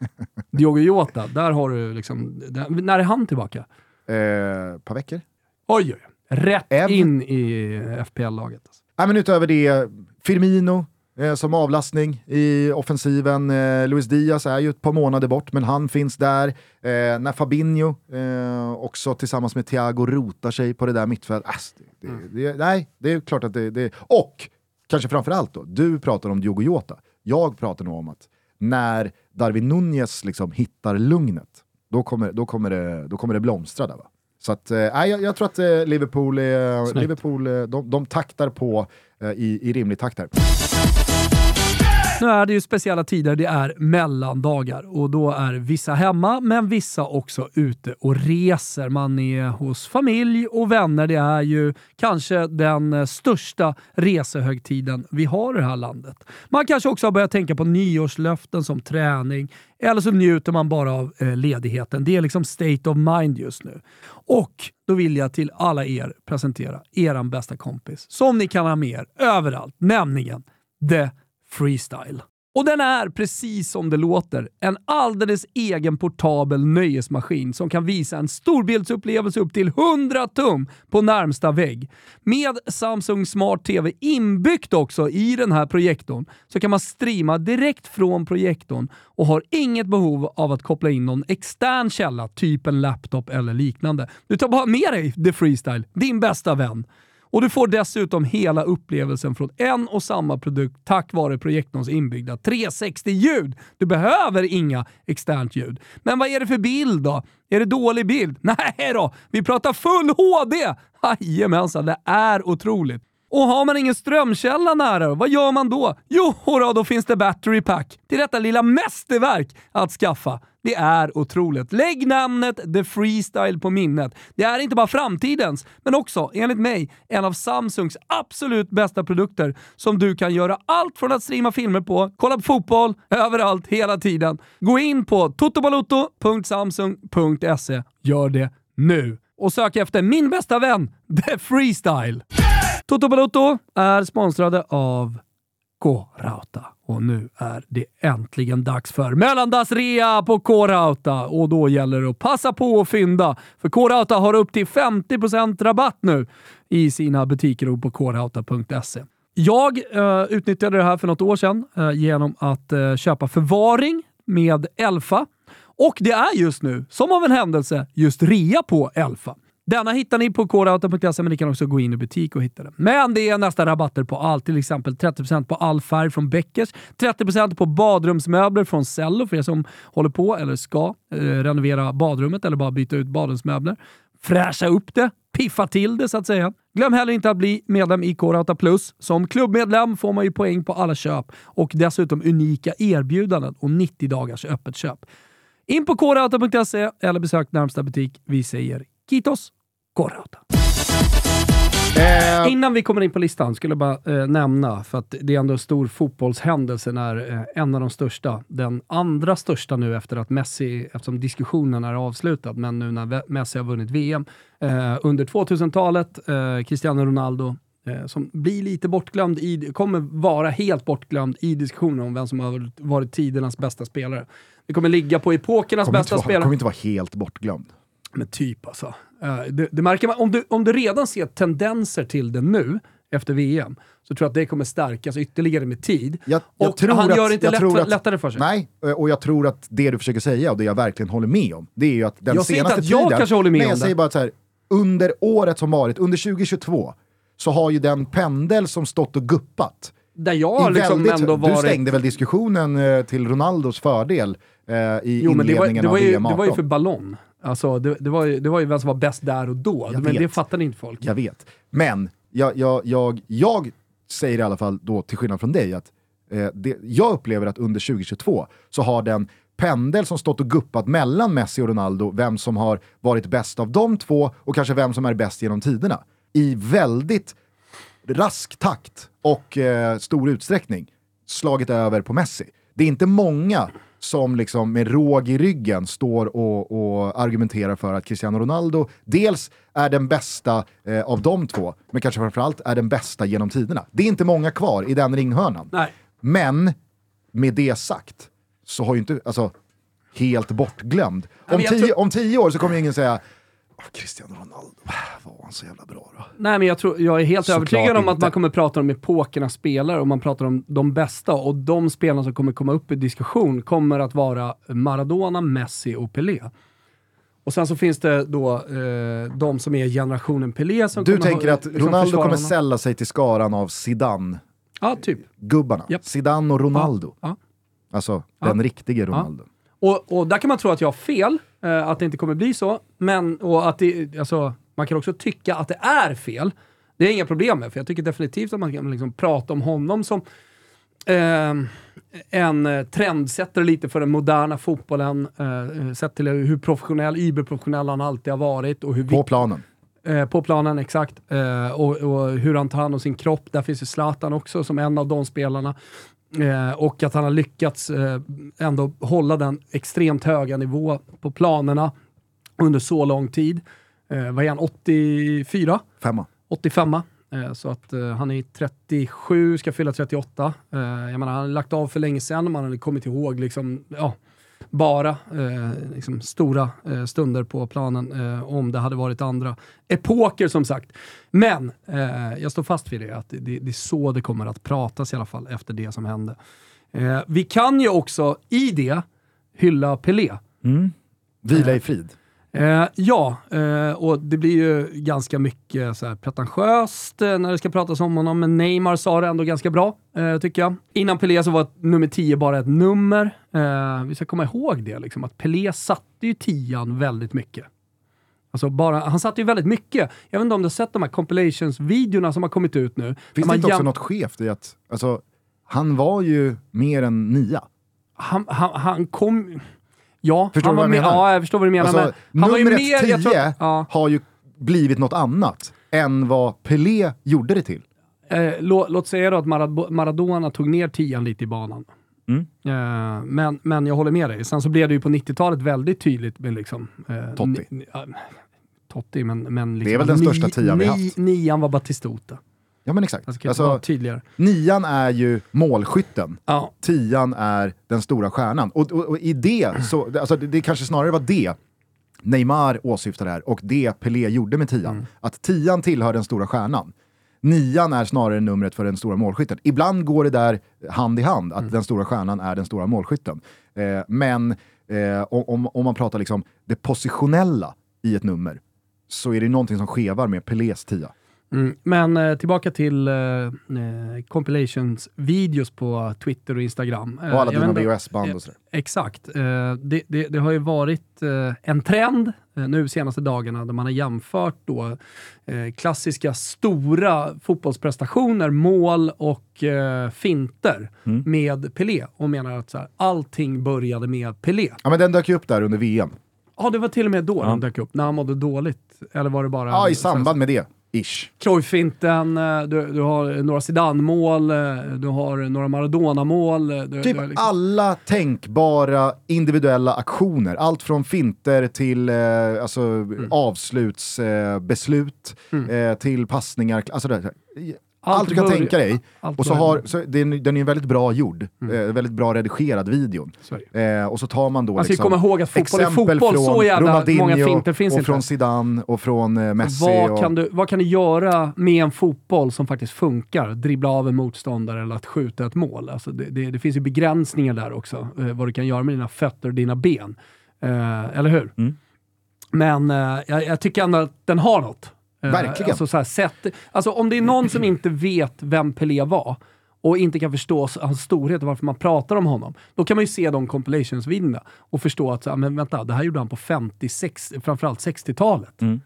Diogo Jota, där har du liksom... Där, när är han tillbaka? Eh, par veckor. Oj, oj. Rätt Ev- in i FPL-laget. Alltså. Men utöver det, Firmino eh, som avlastning i offensiven. Eh, Luis Diaz är ju ett par månader bort, men han finns där. Eh, när Fabinho eh, också tillsammans med Thiago rotar sig på det där mittfältet. Ass, det, det, det, nej, det är klart att det, det... Och, kanske framförallt då, du pratar om Diogo Jota. jag pratar nog om att när Darwin Nunez liksom hittar lugnet, då kommer, då kommer, det, då kommer det blomstra där va. Så att, eh, jag, jag tror att eh, Liverpool, Snyggt. Liverpool eh, de, de taktar på eh, i, i rimlig takt här. Nu är det ju speciella tider, det är mellandagar och då är vissa hemma, men vissa också ute och reser. Man är hos familj och vänner. Det är ju kanske den största resehögtiden vi har i det här landet. Man kanske också har börjat tänka på nyårslöften som träning, eller så njuter man bara av eh, ledigheten. Det är liksom state of mind just nu. Och då vill jag till alla er presentera eran bästa kompis som ni kan ha med er överallt, nämligen The Freestyle. Och den är precis som det låter, en alldeles egen portabel nöjesmaskin som kan visa en storbildsupplevelse upp till 100 tum på närmsta vägg. Med Samsung Smart TV inbyggt också i den här projektorn så kan man streama direkt från projektorn och har inget behov av att koppla in någon extern källa, typ en laptop eller liknande. Du tar bara med dig The Freestyle, din bästa vän. Och du får dessutom hela upplevelsen från en och samma produkt tack vare projektorns inbyggda 360-ljud. Du behöver inga externt ljud. Men vad är det för bild då? Är det dålig bild? Nej då, vi pratar full HD! Jajamensan, det är otroligt. Och har man ingen strömkälla nära, vad gör man då? Jo, då, då finns det Battery Pack till detta lilla mästerverk att skaffa. Det är otroligt. Lägg namnet The Freestyle på minnet. Det är inte bara framtidens, men också, enligt mig, en av Samsungs absolut bästa produkter som du kan göra allt från att streama filmer på, kolla på fotboll, överallt, hela tiden. Gå in på totobaloto.samsung.se. Gör det nu. Och sök efter min bästa vän, The Freestyle. Toto Balotto är sponsrade av K-Rauta. Och nu är det äntligen dags för mellandagsrea på K-Rauta. Och då gäller det att passa på att fynda. För K-Rauta har upp till 50% rabatt nu i sina butiker och på krauta.se. Jag eh, utnyttjade det här för något år sedan eh, genom att eh, köpa förvaring med Elfa. Och det är just nu, som av en händelse, just rea på Elfa. Denna hittar ni på kodauta.se men ni kan också gå in i butik och hitta den. Men det är nästan rabatter på allt, till exempel 30% på all färg från Beckers, 30% på badrumsmöbler från Cello för er som håller på eller ska eh, renovera badrummet eller bara byta ut badrumsmöbler. Fräscha upp det, piffa till det så att säga. Glöm heller inte att bli medlem i Korauta Plus. Som klubbmedlem får man ju poäng på alla köp och dessutom unika erbjudanden och 90 dagars öppet köp. In på korauta.se eller besök närmsta butik. Vi säger Kitos K-Rauta. Eh, Innan vi kommer in på listan skulle jag bara eh, nämna, för att det är ändå en stor fotbollshändelse när eh, en av de största, den andra största nu efter att Messi, eftersom diskussionen är avslutad, men nu när Messi har vunnit VM, eh, under 2000-talet, eh, Cristiano Ronaldo, eh, som blir lite bortglömd, i, kommer vara helt bortglömd i diskussionen om vem som har varit, tidernas bästa spelare. Det kommer ligga på epokernas kommer, bästa vara, spelare. kommer inte vara helt bortglömd. Men typ alltså. Eh, det, det märker man, om du, om du redan ser tendenser till det nu, efter VM, så tror jag att det kommer stärkas ytterligare med tid. Jag, jag och han att, gör det inte jag lätt, att, lättare för sig. Nej, eh, och jag tror att det du försöker säga och det jag verkligen håller med om, det är ju att den Jag säger inte senaste att jag tiden... kanske håller med om jag det. säger bara så här, under året som varit, under 2022, så har ju den pendel som stått och guppat Där jag liksom väldigt, ändå varit... Du stängde väl diskussionen eh, till Ronaldos fördel eh, i Jo, men det var, inledningen det, var av ju, VM det var ju 18. för ballong. Alltså, det, det, var ju, det var ju vem som var bäst där och då. Jag men vet. det fattade inte folk. Jag vet. Men jag, jag, jag, jag säger i alla fall då, till skillnad från dig, att eh, det, jag upplever att under 2022 så har den pendel som stått och guppat mellan Messi och Ronaldo, vem som har varit bäst av de två och kanske vem som är bäst genom tiderna, i väldigt rask takt och eh, stor utsträckning slagit över på Messi. Det är inte många som liksom med råg i ryggen står och, och argumenterar för att Cristiano Ronaldo dels är den bästa eh, av de två, men kanske framförallt är den bästa genom tiderna. Det är inte många kvar i den ringhörnan. Nej. Men med det sagt så har ju inte, alltså, helt bortglömd. Om tio, om tio år så kommer ingen säga "Åh, Cristiano Ronaldo, var han så jävla bra då? Nej, men jag, tror, jag är helt Såklart övertygad om att inte. man kommer prata om epokernas spelare och man pratar om de bästa. Och de spelarna som kommer komma upp i diskussion kommer att vara Maradona, Messi och Pelé. Och sen så finns det då eh, de som är generationen Pelé som Du tänker ha- att liksom Ronaldo kommer sälla sig till skaran av Zidane Ja, typ. gubbarna. Japp. Zidane och Ronaldo. Ja. Alltså den riktige Ronaldo. Och, och där kan man tro att jag har fel, eh, att det inte kommer bli så. Men, och att det, alltså, man kan också tycka att det är fel. Det är inga problem med, för jag tycker definitivt att man kan liksom prata om honom som eh, en trendsättare lite för den moderna fotbollen. Eh, sett till hur professionell, überprofessionell han alltid har varit. Och hur På planen. Eh, på planen, exakt. Eh, och, och hur han tar hand om sin kropp. Där finns ju Zlatan också som en av de spelarna. Eh, och att han har lyckats eh, ändå hålla den extremt höga nivå på planerna under så lång tid. Eh, vad är han, 84? Femma. 85 eh, Så att eh, han är 37, ska fylla 38. Eh, jag menar, han har lagt av för länge sedan, man hade kommit ihåg liksom, ja, bara eh, liksom stora eh, stunder på planen eh, om det hade varit andra epoker som sagt. Men eh, jag står fast vid det, att det, det är så det kommer att pratas i alla fall efter det som hände. Eh, vi kan ju också i det hylla Pelé. Mm. Vila i frid. Eh, ja, eh, och det blir ju ganska mycket så här pretentiöst eh, när det ska pratas om honom, men Neymar sa det ändå ganska bra, eh, tycker jag. Innan Pelé så var nummer 10 bara ett nummer. Eh, vi ska komma ihåg det, liksom, att Pelé satte ju tian väldigt mycket. Alltså bara, han satte ju väldigt mycket. Jag vet inte om du har sett de här compilations-videorna som har kommit ut nu. Finns det inte också något skevt i att, alltså, han var ju mer än nia. han, han, han kom... Ja, Förstår han du var vad jag med, menar? ja, jag förstår vad du menar. Alltså, men han var ju numret mer, 10 jag tror, ja. har ju blivit något annat än vad Pelé gjorde det till. Eh, lå, låt säga då att Marad- Maradona tog ner tian lite i banan. Mm. Eh, men, men jag håller med dig. Sen så blev det ju på 90-talet väldigt tydligt med liksom... Eh, Totti. ni- Totti, men, men liksom, Det är väl den största tian vi ni- haft. Nian var Batistuta. Ja men exakt. Alltså, alltså, Alltså, tydligare. nian är ju målskytten. Ja. Tian är den stora stjärnan. Och, och, och i det, så, alltså det, det kanske snarare var det Neymar åsyftade här och det Pelé gjorde med tian. Mm. Att tian tillhör den stora stjärnan. Nian är snarare numret för den stora målskytten. Ibland går det där hand i hand, att Mm. den stora stjärnan är den stora målskytten. Eh, men eh, om, om man pratar liksom det positionella i ett nummer, så är det någonting som skevar med Pelés tia. Mm. Men eh, tillbaka till eh, eh, compilations-videos på Twitter och Instagram. Eh, Och alla jag dina VHS-band och sådär. Exakt. Eh, det, det, det har ju varit eh, en trend eh, nu senaste dagarna där man har jämfört då eh, klassiska stora fotbollsprestationer, mål och eh, finter Mm. med Pelé och menar att så här, allting började med Pelé. Ja men den dök ju upp där under VM. Ja, det var till och med då den dök upp, när han mådde dåligt. Eller var det bara... Ja, i samband med det. Ish. Cruyff-finten, eh, du, du har några Zidane-mål, eh, du har några Maradona-mål. eh, Du, Typ du liksom- alla tänkbara individuella aktioner. Allt från finter till eh, alltså, Mm. avslutsbeslut, eh, till passningar. Alltså, det, allt, Allt du kan tänka dig. Och så har, så det är, den är väldigt bra gjord, eh, väldigt bra redigerad videon. Eh, och så tar man då ju liksom, komma ihåg att fotboll är fotboll, från så jävla Ronaldinho många finter finns och inte. från Zidane och från eh, Messi. Vad och, kan, du, vad kan du göra med en fotboll som faktiskt funkar? Dribbla av en motståndare eller att skjuta ett mål. Alltså det, det, det finns ju begränsningar där också, eh, vad du kan göra med dina fötter och dina ben. Eh, eller hur? Mm. Men eh, jag, jag tycker ändå att den har något. Eh, Verkligen. Alltså, så här, sätt, alltså om det är någon som inte vet vem Pelé var och inte kan förstå hans storhet och varför man pratar om honom, då kan man ju se de compilations-videorna och förstå att så här, men vänta, det här gjorde han på 50, 60, framförallt 60-talet. Mm.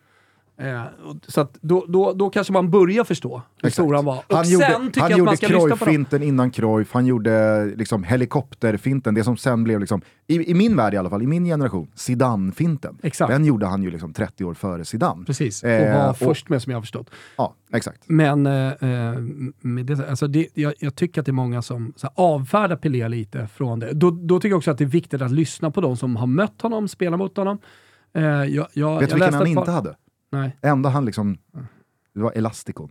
Eh, så då, då, då kanske man börjar förstå hur stor han var. Och Han sen gjorde, tycker han jag att gjorde man ska lyssna på dem. Cruyff-finten innan Cruyff, han gjorde liksom helikopterfinten, det som sen blev, liksom, i, i min värld i alla fall, i min generation, Zidane-finten. Exakt. Den gjorde han ju liksom 30 år före Zidane. Precis, och Eh, var och- först med som jag har förstått. Ja, exakt. Men eh, eh, med det, alltså det, jag, jag tycker att det är många som så här, avfärdar Pelé lite från det. Då, då tycker jag också att det är viktigt att lyssna på de som har mött honom, spelat mot honom. Eh, jag, jag, Vet du vilken han par- inte hade? Nej, Enda han liksom, det var Elasticon.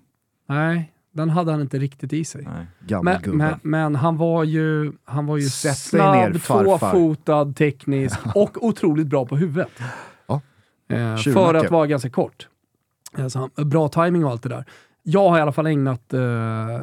nej, den hade han inte riktigt i sig. Men, men, men han var ju, han var ju Sätt ner, snabb, farfar. tvåfotad, teknisk och otroligt bra på huvudet. Ja. Eh, för att vara ganska kort. Så han, bra timing och allt det där. Jag har i alla fall ägnat, eh, eh,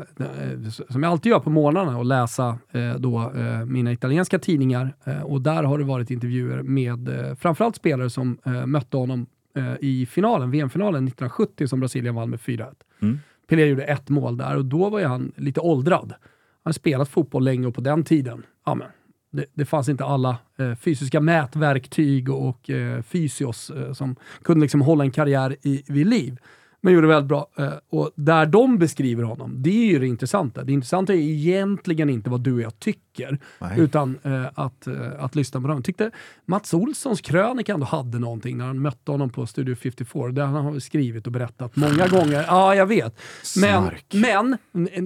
som jag alltid gör på morgnarna, att läsa eh, då, eh, mina italienska tidningar. Och där har det varit intervjuer med eh, framförallt spelare som mötte honom eh, i finalen, VM-finalen 1970 som Brasilien vann med 4-1. Mm. Pelé gjorde ett mål där och då var ju han lite åldrad. Han hade spelat fotboll länge och på den tiden, ja men, det, det fanns inte alla eh, fysiska mätverktyg och eh, fysios eh, som kunde liksom hålla en karriär i, vid liv. Men gjorde väldigt bra. Eh, och där de beskriver honom, det är ju det intressanta. Det intressanta är egentligen inte vad du och jag tycker, Nej. utan eh, att, eh, att lyssna på dem. Jag tyckte Mats Olssons krönika ändå hade någonting när han mötte honom på Studio 54. Det han har skrivit och berättat många gånger. Ja, jag vet. Men, Snark. men,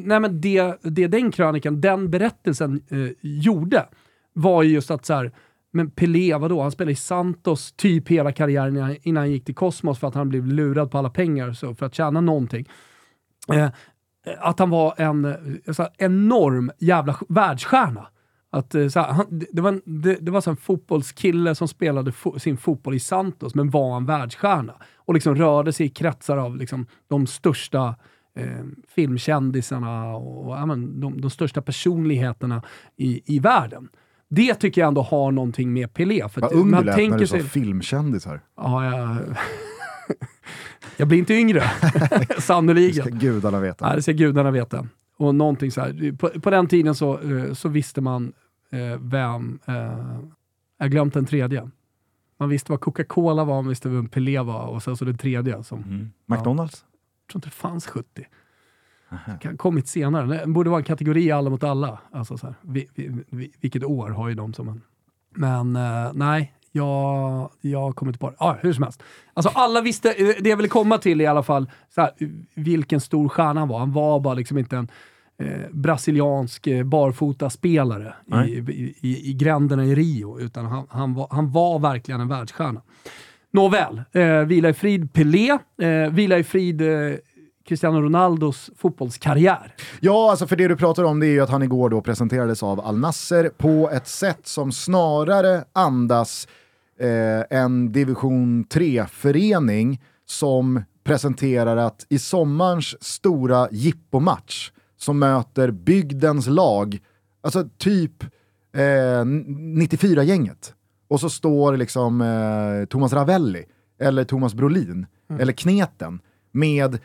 nej, men det, det den krönikan, den berättelsen eh, gjorde, var ju just att så här, men Pelé, vadå? Han spelade i Santos typ hela karriären innan, han gick till Cosmos för att han blev lurad på alla pengar så för att tjäna någonting. Eh, eh att han var en eh, så här, enorm jävla världsstjärna. Att, eh, så här, han, det, var en, det, det var så en fotbollskille som spelade fo sin fotboll i Santos, men var en världsstjärna. Och liksom rörde sig i kretsar av liksom, de största eh, filmkändisarna och ja, men, de, de största personligheterna i, i världen. Det tycker jag ändå har någonting med Pelé. För Vad ung du lät när du sa sig... filmkändisar. Ja, jag... jag blir inte yngre, Det sannoliken. ska gudarna veta. Nej, det ska gudarna veta. Och någonting så här. På, på den tiden så, eh, så visste man eh, vem... Eh, jag glömt den tredje. Man visste vad Coca-Cola var, man visste vem Pelé var och sen så den tredje som... Mm. McDonalds? Jag tror inte det fanns 70. Det kan ha kommit senare. Det borde vara en kategori alla mot alla. Alltså så här, vi, vi, vi, vilket år har ju de som en... Men eh, nej, jag, jag kommer inte på det. Ah, hur som helst. Alltså alla visste, eh, det jag ville komma till i alla fall, så här, vilken stor stjärna han var. Han var bara liksom inte en eh, brasiliansk eh, barfotaspelare i, i, i, i gränderna i Rio, utan han, han, var, han var verkligen en världsstjärna. Nåväl, eh, vila i frid Pelé, eh, vila i frid eh, Cristiano Ronaldos fotbollskarriär. Ja, alltså för det du pratar om det är ju att han igår då presenterades av Al Nasser på ett sätt som snarare andas eh, en division 3-förening som presenterar att i sommarens stora jippomatch som möter bygdens lag, alltså typ eh, 94-gänget, och så står liksom eh, Thomas Ravelli eller Thomas Brolin eller Kneten med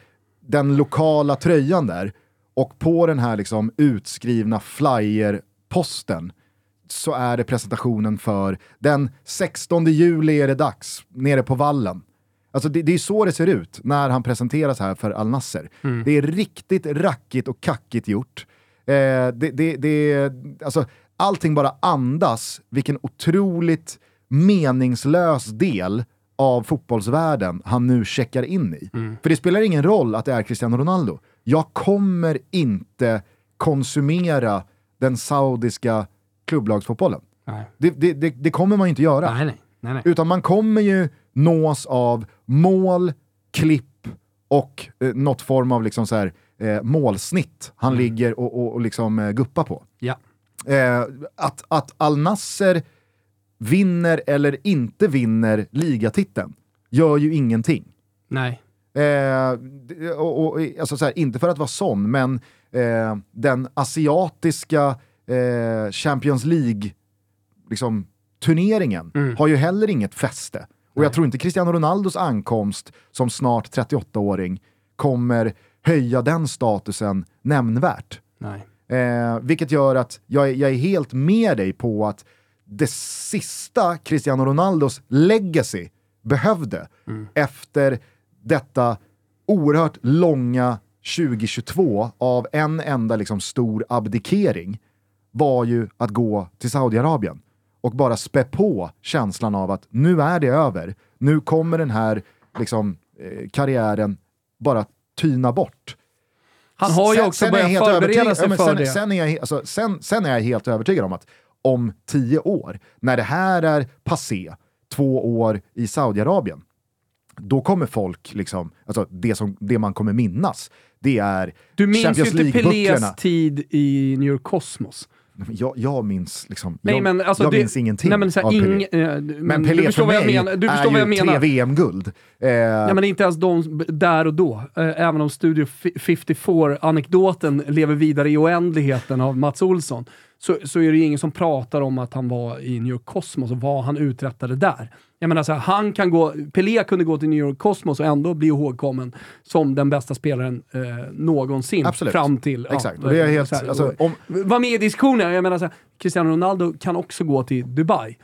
den lokala tröjan där och på den här liksom utskrivna flyerposten så är det presentationen för den 16 juli är det dags nere på vallen. Alltså det, det är så det ser ut när han presenteras här för Al Nasser. Det är riktigt rackigt och kackigt gjort. Eh, det, det, det, alltså, allting bara andas vilken otroligt meningslös del av fotbollsvärlden han nu checkar in i. För det spelar ingen roll att det är Cristiano Ronaldo. Jag kommer inte konsumera den saudiska klubblagsfotbollen. Nej. Det, det, det, det kommer man ju inte göra. Nej, nej. nej. Utan man kommer ju nås av mål, klipp och eh, något form av liksom så här, eh, målsnitt han ligger och, och, och liksom, eh, guppar på. Ja. Eh, att, att Al Nasser vinner eller inte vinner ligatiteln gör ju ingenting. Nej. Eh, och, och, alltså så här, inte för att vara sån, men eh, den asiatiska eh, Champions League liksom, turneringen har ju heller inget fäste. Och jag tror inte Cristiano Ronaldos ankomst som snart 38-åring kommer höja den statusen nämnvärt. Nej. Eh, vilket gör att jag, jag är helt med dig på att det sista Cristiano Ronaldos legacy behövde efter detta oerhört långa 2022 av en enda liksom stor abdikering var ju att gå till Saudiarabien och bara spä på känslan av att nu är det över. Nu kommer den här liksom, eh, karriären bara tyna bort. Han har ju Sen- också sen börjat helt förbereda sig för sen, det. Sen är, jag, alltså, sen, sen är jag helt övertygad om att om tio år, när det här är passé, två år i Saudiarabien, då kommer folk, liksom, alltså det, som, det man kommer minnas, det är Du minns ju inte Pelés tid i New York Cosmos. Jag, jag minns liksom, Nej, jag, men alltså jag det- minns ingenting nej, men så här, av Pelé. ing, eh, men men Pelé du förstår för jag mig. Du förstår är vad jag ju menar. tre VM-guld. Eh, Ja, men inte ens de där och då. Eh, Även om Studio Fi- 54-anekdoten lever vidare i oändligheten av Mats Olsson, så, så är det ju ingen som pratar om att han var i New York Cosmos och vad han uträttade där. Jag menar, så här, han kan gå, Pelé kunde gå till New York Cosmos och ändå bli ihågkommen som den bästa spelaren eh, någonsin. Absolut. Fram till... Exakt, och det är helt- här, alltså, om- Var med i diskussionen. Jag menar, så här, Cristiano Ronaldo kan också gå till Dubai.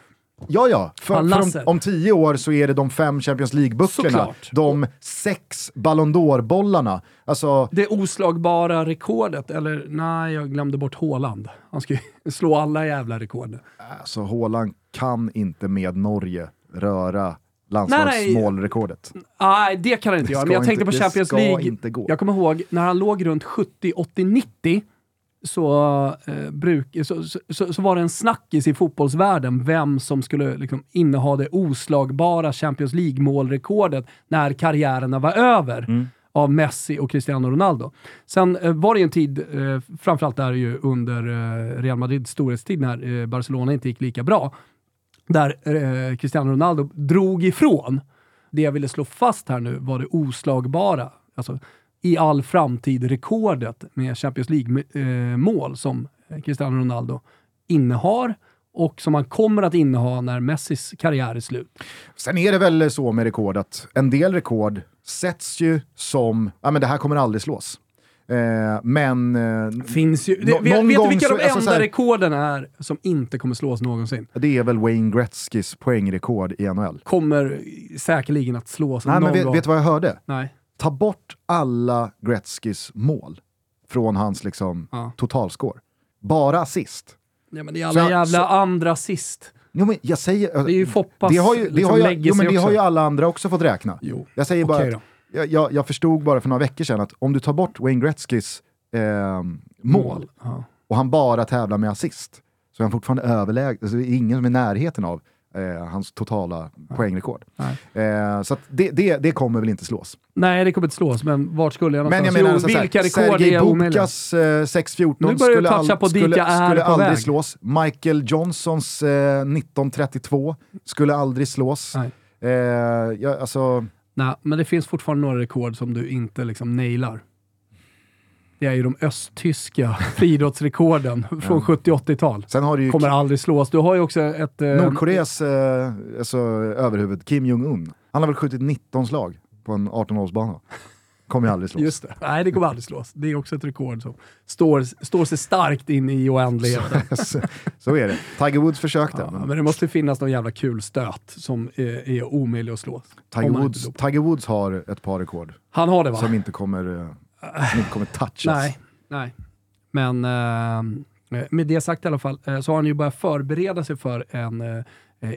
Ja, ja. För, för om, om tio år så är det de fem Champions League-bucklorna, de sex Ballon d'Or-bollarna. Alltså, Det oslagbara rekordet, eller nej, jag glömde bort Haaland. Han ska ju slå alla jävla rekord. alltså Haaland kan inte med Norge röra Nej, landslagsmålrekordet. Nej, det kan han inte Det göra. Men jag tänkte inte- på Champions League. Jag kommer ihåg när han låg runt 70, 80, 90 så, eh, bruk, så, så, så, var det en snackis i fotbollsvärlden vem som skulle liksom inneha det oslagbara Champions League-målrekordet när karriärerna var över Mm. av Messi och Cristiano Ronaldo. Sen eh, var det ju en tid, eh, framförallt där ju under eh, Real Madrids storhetstid när eh, Barcelona inte gick lika bra, där eh, Cristiano Ronaldo drog ifrån. Det jag ville slå fast här nu var det oslagbara, alltså i all framtid rekordet med Champions League-mål som Cristiano Ronaldo innehar och som han kommer att inneha när Messis karriär är slut. Sen är det väl så med rekord att en del rekord sätts ju som, ja men det här kommer aldrig slås. Eh, men... Eh, Finns ju, det, vet vet du vilka så- de alltså enda så här- rekorden är som inte kommer slås någonsin? det är väl Wayne Gretzkys poängrekord i NHL. Kommer säkerligen att slås Nej, någon men vet, gång. vet du vad jag hörde? Nej. Ta bort alla Gretzkys mål från hans liksom, Ja. totalscore. Bara assist. Ja, men det är Så- alla jävla så- andra sist. Jo, men jag säger, Det är ju Foppas det har ju, det liksom har ju, jo, men det också. har ju alla andra också fått räkna. Jo. Jag säger bara, då. jag, jag, jag förstod bara för några veckor sedan att om du tar bort Wayne Gretzkys eh, mål Ja. och han bara tävlar med assist så är han fortfarande överlägsen, alltså, det är ingen som är i närheten av eh, hans totala poängrekord. Nej. Eh, så det, det, det kommer väl inte slås. Nej, det kommer inte slås, men vart skulle jag Men någonstans? jag menar, jo, alltså, så här, vilka rekord Sergej är? Bubkas eh, 6.14 Nu börjar du skulle, toucha på skulle, jag är skulle på aldrig väg. slås. Michael Johnsons eh, 19.32 skulle aldrig slås. Nej. Eh, ja, alltså, Nej, men det finns fortfarande några rekord som du inte liksom nailar. Det är ju de östtyska friidrottsrekorden från 70-80-tal. sen har du ju Kommer aldrig slås. Du har ju också ett... eh, Nordkoreas eh, alltså, överhuvud, Kim Jong-Un. Han har väl skjutit 19 slag på en 18-hålsbana. Kommer ju aldrig slås. Just det. Nej, det kommer aldrig slås. Det är också ett rekord som står, står sig starkt in i oändligheten. så, så är det. Tiger Woods försökte. Ja, men men det måste finnas någon jävla kul stöt som är, är omöjlig att slå. Tiger, Woods. Tiger Woods har ett par rekord Han har det va? som inte kommer, eh, som inte kommer touchas. Nej, nej. Men eh, med det sagt i alla fall eh, så har han ju börjat förbereda sig för en eh,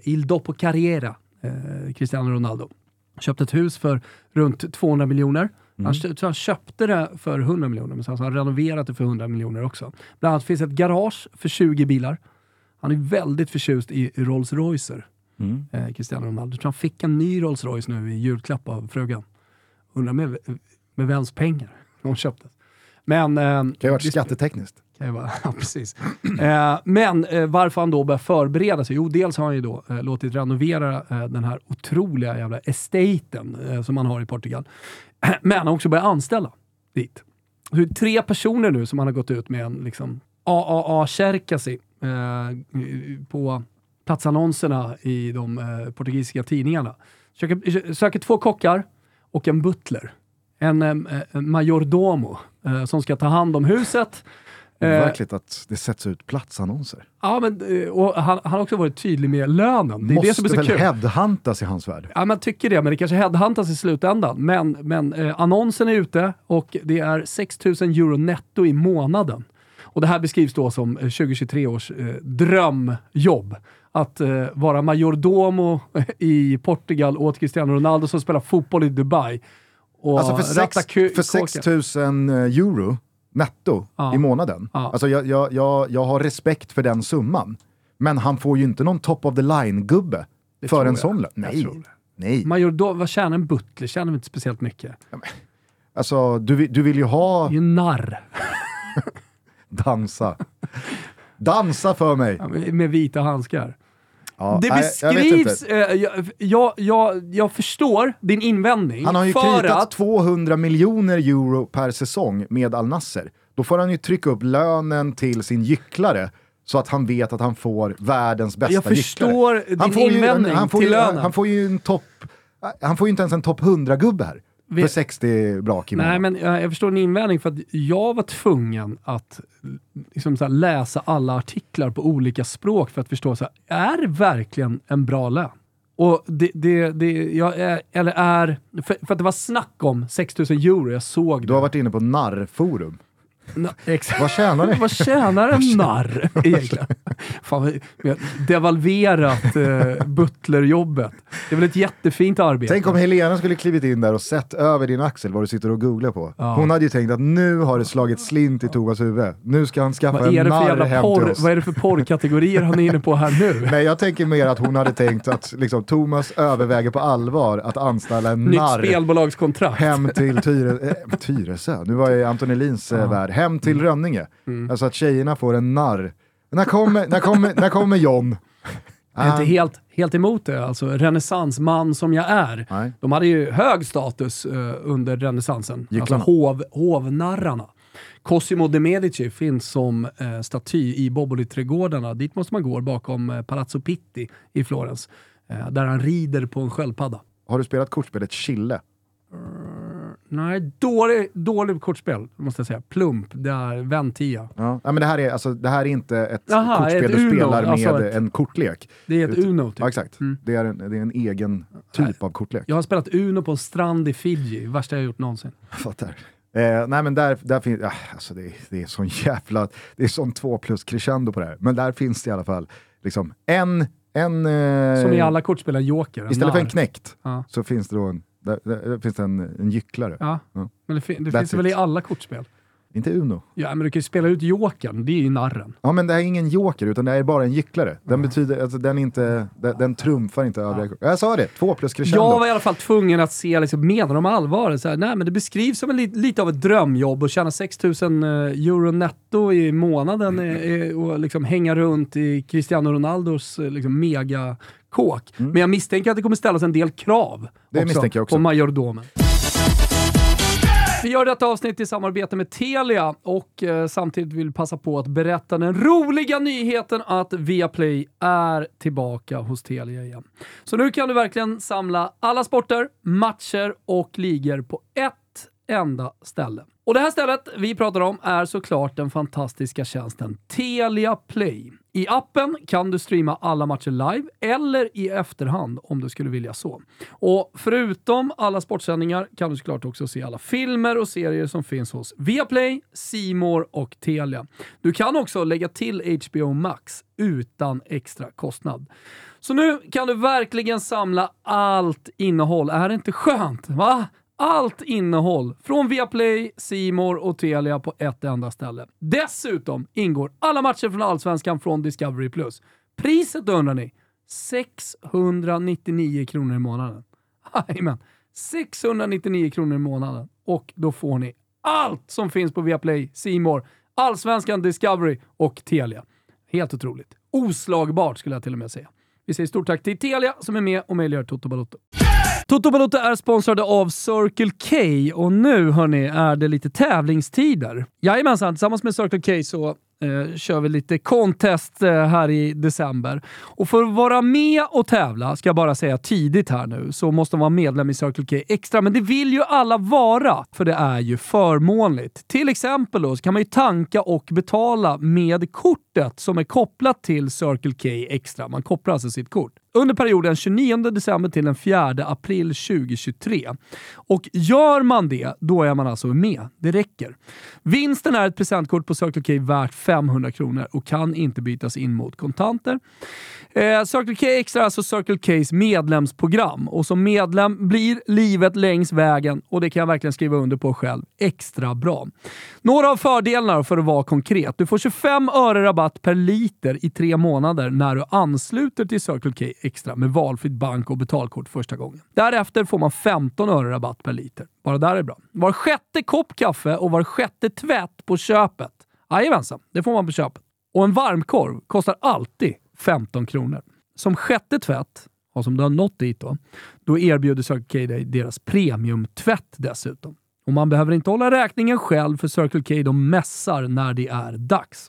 Il Dopo Carriera, eh, Cristiano Ronaldo. Köpte ett hus för runt 200 miljoner. Han, kö- han köpte det för 100 miljoner, men sen har han renoverat det för 100 miljoner också. Bland annat finns ett garage för 20 bilar. Han är väldigt förtjust i Rolls Roycer, Mm. eh, Cristiano Ronaldo. Jag tror han fick en ny Rolls Royce nu i julklapp av frugan. Undrar med, med vems pengar de köpte. Men... Eh, Det kan ju ha varit skattetekniskt. kan ju vara, ja, precis. Eh, men eh, varför han då börjar förbereda sig? Jo, dels har han ju då eh, låtit renovera eh, den här otroliga jävla estaten eh, som man har i Portugal. Men han har också börjat anställa dit. Så det är tre personer nu som han har gått ut med en liksom, AAA-kärkasi eh, på platsannonserna i de portugisiska tidningarna. Söker, söker två kockar och en butler. En, eh, majordomo eh, som ska ta hand om huset. Eh, Verkligt att det sätts ut platsannonser. Ja, men, eh, och han, han har också varit tydlig med lönen. Det är Måste det som är så väl kul. headhuntas i hans värld? Ja, man tycker det, men det kanske headhuntas i slutändan. Men, men eh, annonsen är ute och det är 6 000 euro netto i månaden. Och det här beskrivs då som eh, 2023 års eh, drömjobb. Att eh, vara majordomo i Portugal åt Cristiano Ronaldo som spelar fotboll i Dubai. Och Alltså för, sex, ku- för kåken. 6 000 euro netto Ja. i månaden. Ja. Alltså jag, jag, jag, jag har respekt för den summan. Men han får ju inte någon top of the line-gubbe för en sån lön. Nej. tror det. Nej. Majordomo, vad tjänar en butler? Tjänar inte speciellt mycket? Alltså, du, du vill ju ha Det är narr. dansa. Dansa för mig! Ja, med- Med vita handskar. Ja, Det beskrivs, eh, jag, jag, jag, jag förstår din invändning. Han har ju kritat att, 200 miljoner euro per säsong med Al Nasser. Då får han ju trycka upp lönen till sin gycklare så att han vet att han får världens bästa Jag förstår gycklare. din han får ju invändning han får till ju, lönen. Han får ju en topp... Han får ju inte ens en topp 100-gubbe här. För Vet- 60 brak i Nej, men jag, jag förstår din invändning för att jag var tvungen att liksom här, läsa alla artiklar på olika språk för att förstå, så här, är det verkligen en bra lön? Och det, det, det, jag är, eller är, för, för att det var snack om 6000 euro, jag såg Du har det. varit inne på narrforum. Na, exakt. Vad tjänar det? Vad tjänar en narr egentligen? Fan, vi- vi har devalverat eh, butlerjobbet. Det är väl ett jättefint arbete? Tänk om Helena skulle klivit in där och sett över din axel vad du sitter och googlar på. Ja. Hon hade ju tänkt att nu har det slagit slint i Thomas huvud. Nu ska han skaffa vad, en är det för narr hem till porr, oss. vad är det för porrkategorier han är inne på här nu? Nej, jag tänker mer att hon hade tänkt att liksom, Thomas överväger på allvar att anställa en Nytt narr spelbolagskontrakt. hem till Tyre, eh, Tyresö, nu var jag i Anton Elins eh, värld, hem till Mm. Rönninge. Alltså att tjejerna får en narr. När kommer, när kommer, när kommer John? Jag är inte helt, helt emot det. Alltså, renässansman som jag är. Nej. De hade ju hög status eh, under renässansen. Alltså hov, hovnarrarna. Cosimo de Medici finns som eh, staty i Boboli-trädgårdarna. Dit måste man gå bakom eh, Palazzo Pitti i Florens. Där han rider på en sköldpadda. Har du spelat kortspelet Chille? Nej, dålig, dålig kortspel måste jag säga. Plump, det är väntia. Ja. ja men det här är, alltså, det här är inte ett Jaha, kortspel ett du Uno, spelar med alltså ett- en kortlek. Det är ett Ut- Uno typ. Ja, exakt. Det, är en, det är en egen typ av kortlek. Jag har spelat Uno på en strand i Fiji. Värsta jag gjort någonsin. Fattar. Eh, nej men där, där finns, ah, alltså det, det är sån jävla, det är sån två plus crescendo på det här. Men där finns det i alla fall liksom en, en eh, Som i alla kortspel, en joker. En istället för en narr. knäckt Ja. så finns det då en, där, där, finns det en, en gycklare. Ja, Ja. men det, det finns det väl i it. alla kortspel? Inte Uno. Ja, men du kan ju spela ut jokern. Det är ju narren. Ja men det här är ingen joker utan det är bara en gycklare. Den betyder, alltså den inte, den, den trumfar inte övriga kort. Jag sa det, två plus crescendo. Jag var i alla fall tvungen att se, liksom, menar de allvar? Så här, nej, men det beskrivs som en, li- lite av ett drömjobb att tjäna 6000 euro netto i månaden eh, eh, och liksom hänga runt i Cristiano Ronaldos eh, liksom, megakåk. Men jag misstänker att det kommer ställas en del krav Mm. Det jag också. på majordomen. Vi gör detta avsnitt i samarbete med Telia och eh, samtidigt vill passa på att berätta den roliga nyheten att Viaplay är tillbaka hos Telia igen. Så nu kan du verkligen samla alla sporter, matcher och ligor på ett enda ställe. Och det här stället vi pratar om är såklart den fantastiska tjänsten Telia Play. I appen kan du streama alla matcher live eller i efterhand om du skulle vilja så. Och förutom alla sportsändningar kan du såklart också se alla filmer och serier som finns hos Viaplay, C More och Telia. Du kan också lägga till HBO Max utan extra kostnad. Så nu kan du verkligen samla allt innehåll. Är det inte skönt? Va? Allt innehåll från Viaplay, C More och Telia på ett enda ställe. Dessutom ingår alla matcher från Allsvenskan från Discovery+. Priset undrar ni? 699 kronor i månaden. Jajamän, 699 kronor i månaden. Och då får ni allt som finns på Viaplay, C More, Allsvenskan, Discovery och Telia. Helt otroligt. Oslagbart skulle jag till och med säga. Vi säger stort tack till Telia som är med och möjliggör Toto Balotto. Toto Balotto är sponsrade av Circle K och nu hörni är det lite tävlingstider. Jajamensan, tillsammans med Circle K så eh, kör vi lite contest eh, här i december. Och för att vara med och tävla, ska jag bara säga tidigt här nu, så måste man vara medlem i Circle K Extra. Men det vill ju alla vara, för det är ju förmånligt. Till exempel då, så kan man ju tanka och betala med kort kortet som är kopplat till Circle K Extra. Man kopplar alltså sitt kort under perioden 29 december till den 4 april 2023. Och gör man det, då är man alltså med. Det räcker. Vinsten är ett presentkort på Circle K värt 500 kronor och kan inte bytas in mot kontanter. Eh, Circle K Extra är alltså Circle Ks medlemsprogram och som medlem blir livet längs vägen, och det kan jag verkligen skriva under på själv, extra bra. Några av fördelarna för att vara konkret. Du får 25 öre rabatt per liter i tre månader när du ansluter till Circle K Extra med valfritt bank och betalkort första gången. Därefter får man 15 öre rabatt per liter. Bara där är bra. Var sjätte kopp kaffe och var sjätte tvätt på köpet. Jajamensan, det får man på köpet. Och en varmkorv kostar alltid 15 kronor. Som sjätte tvätt, och som du har nått dit då, då erbjuder Circle K dig deras premiumtvätt dessutom. Och man behöver inte hålla räkningen själv för Circle K de mässar när det är dags.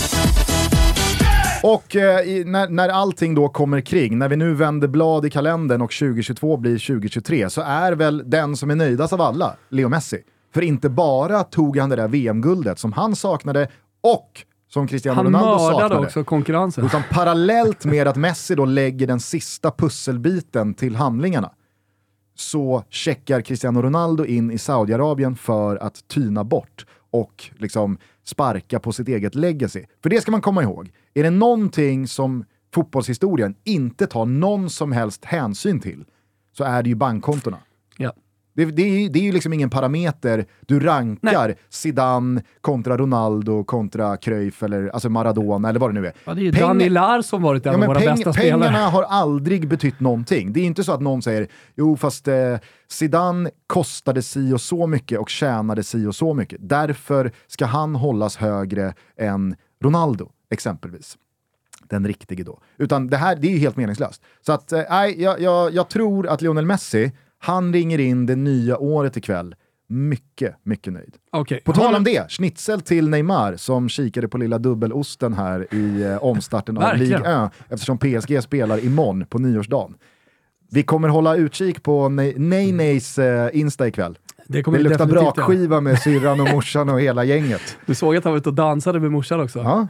Och eh, i, när, när allting då kommer kring, när vi nu vänder blad i kalendern och 2022 blir 2023, så är väl den som är nöjdast av alla Leo Messi. För inte bara tog han det där VM-guldet som han saknade och som Cristiano Han Ronaldo mördade saknade. också konkurrensen. Utan parallellt med att Messi då lägger den sista pusselbiten till handlingarna så checkar Cristiano Ronaldo in i Saudiarabien för att tyna bort och liksom sparka på sitt eget legacy. För det ska man komma ihåg. Är det någonting som fotbollshistorien inte tar någon som helst hänsyn till så är det ju bankkontona. Ja. Det, det, är, ju- det är ju liksom ingen parameter du rankar Zidane kontra Ronaldo kontra Cruyff eller alltså Maradona eller vad det nu är. Ja, det är ju Pengar- Danny Larsson varit en Ja, av våra peng- bästa pengarna spelare. har aldrig betytt någonting. Det är inte så att någon säger jo fast eh, Zidane kostade si och så mycket och tjänade si och så mycket. Därför ska han hållas högre än Ronaldo exempelvis. Den riktige då. Utan det här det är ju helt meningslöst. Så att, eh, nej, jag, jag, jag tror att Lionel Messi, han ringer in det nya året ikväll mycket, mycket nöjd. Okej. På tal om det, schnitzel till Neymar som kikade på lilla dubbelosten här i eh, omstarten av. Ligue 1 eftersom PSG spelar imorgon på nyårsdagen. Vi kommer hålla utkik på Ne- Ney-Neys eh, Insta ikväll. Det kommer Det luktar brakskiva med syrran och morsan och hela gänget. Du såg att han var ute och dansade med morsan också. Ja.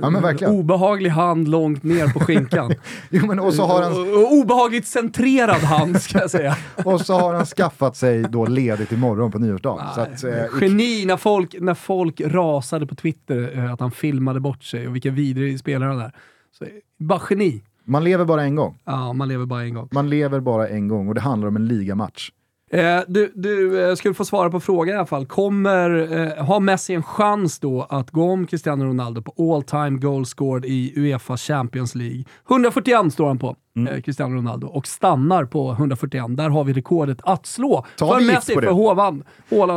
Ja, men verkligen. Obehaglig hand långt ner på skinkan. Jo, men och, så har han, obehagligt centrerad hand ska jag säga. och så har han skaffat sig då ledigt imorgon på nyårsdagen. Så att, eh, Geni när folk, när folk rasade på Twitter eh, att han filmade bort sig och vilken vidrig spelare han är. Så, bara geni. man lever bara en gång. Ja, man lever bara en gång. Man lever bara en gång och det handlar om en ligamatch. Eh, du du eh, skulle få svara på frågan i alla fall. Kommer, eh, har Messi en chans då att gå om Cristiano Ronaldo på all time goal scored i Uefa Champions League? 141 står han på, Mm. eh, Cristiano Ronaldo, och stannar på 141. Där har vi rekordet att slå. Tar för Messi, för Håland,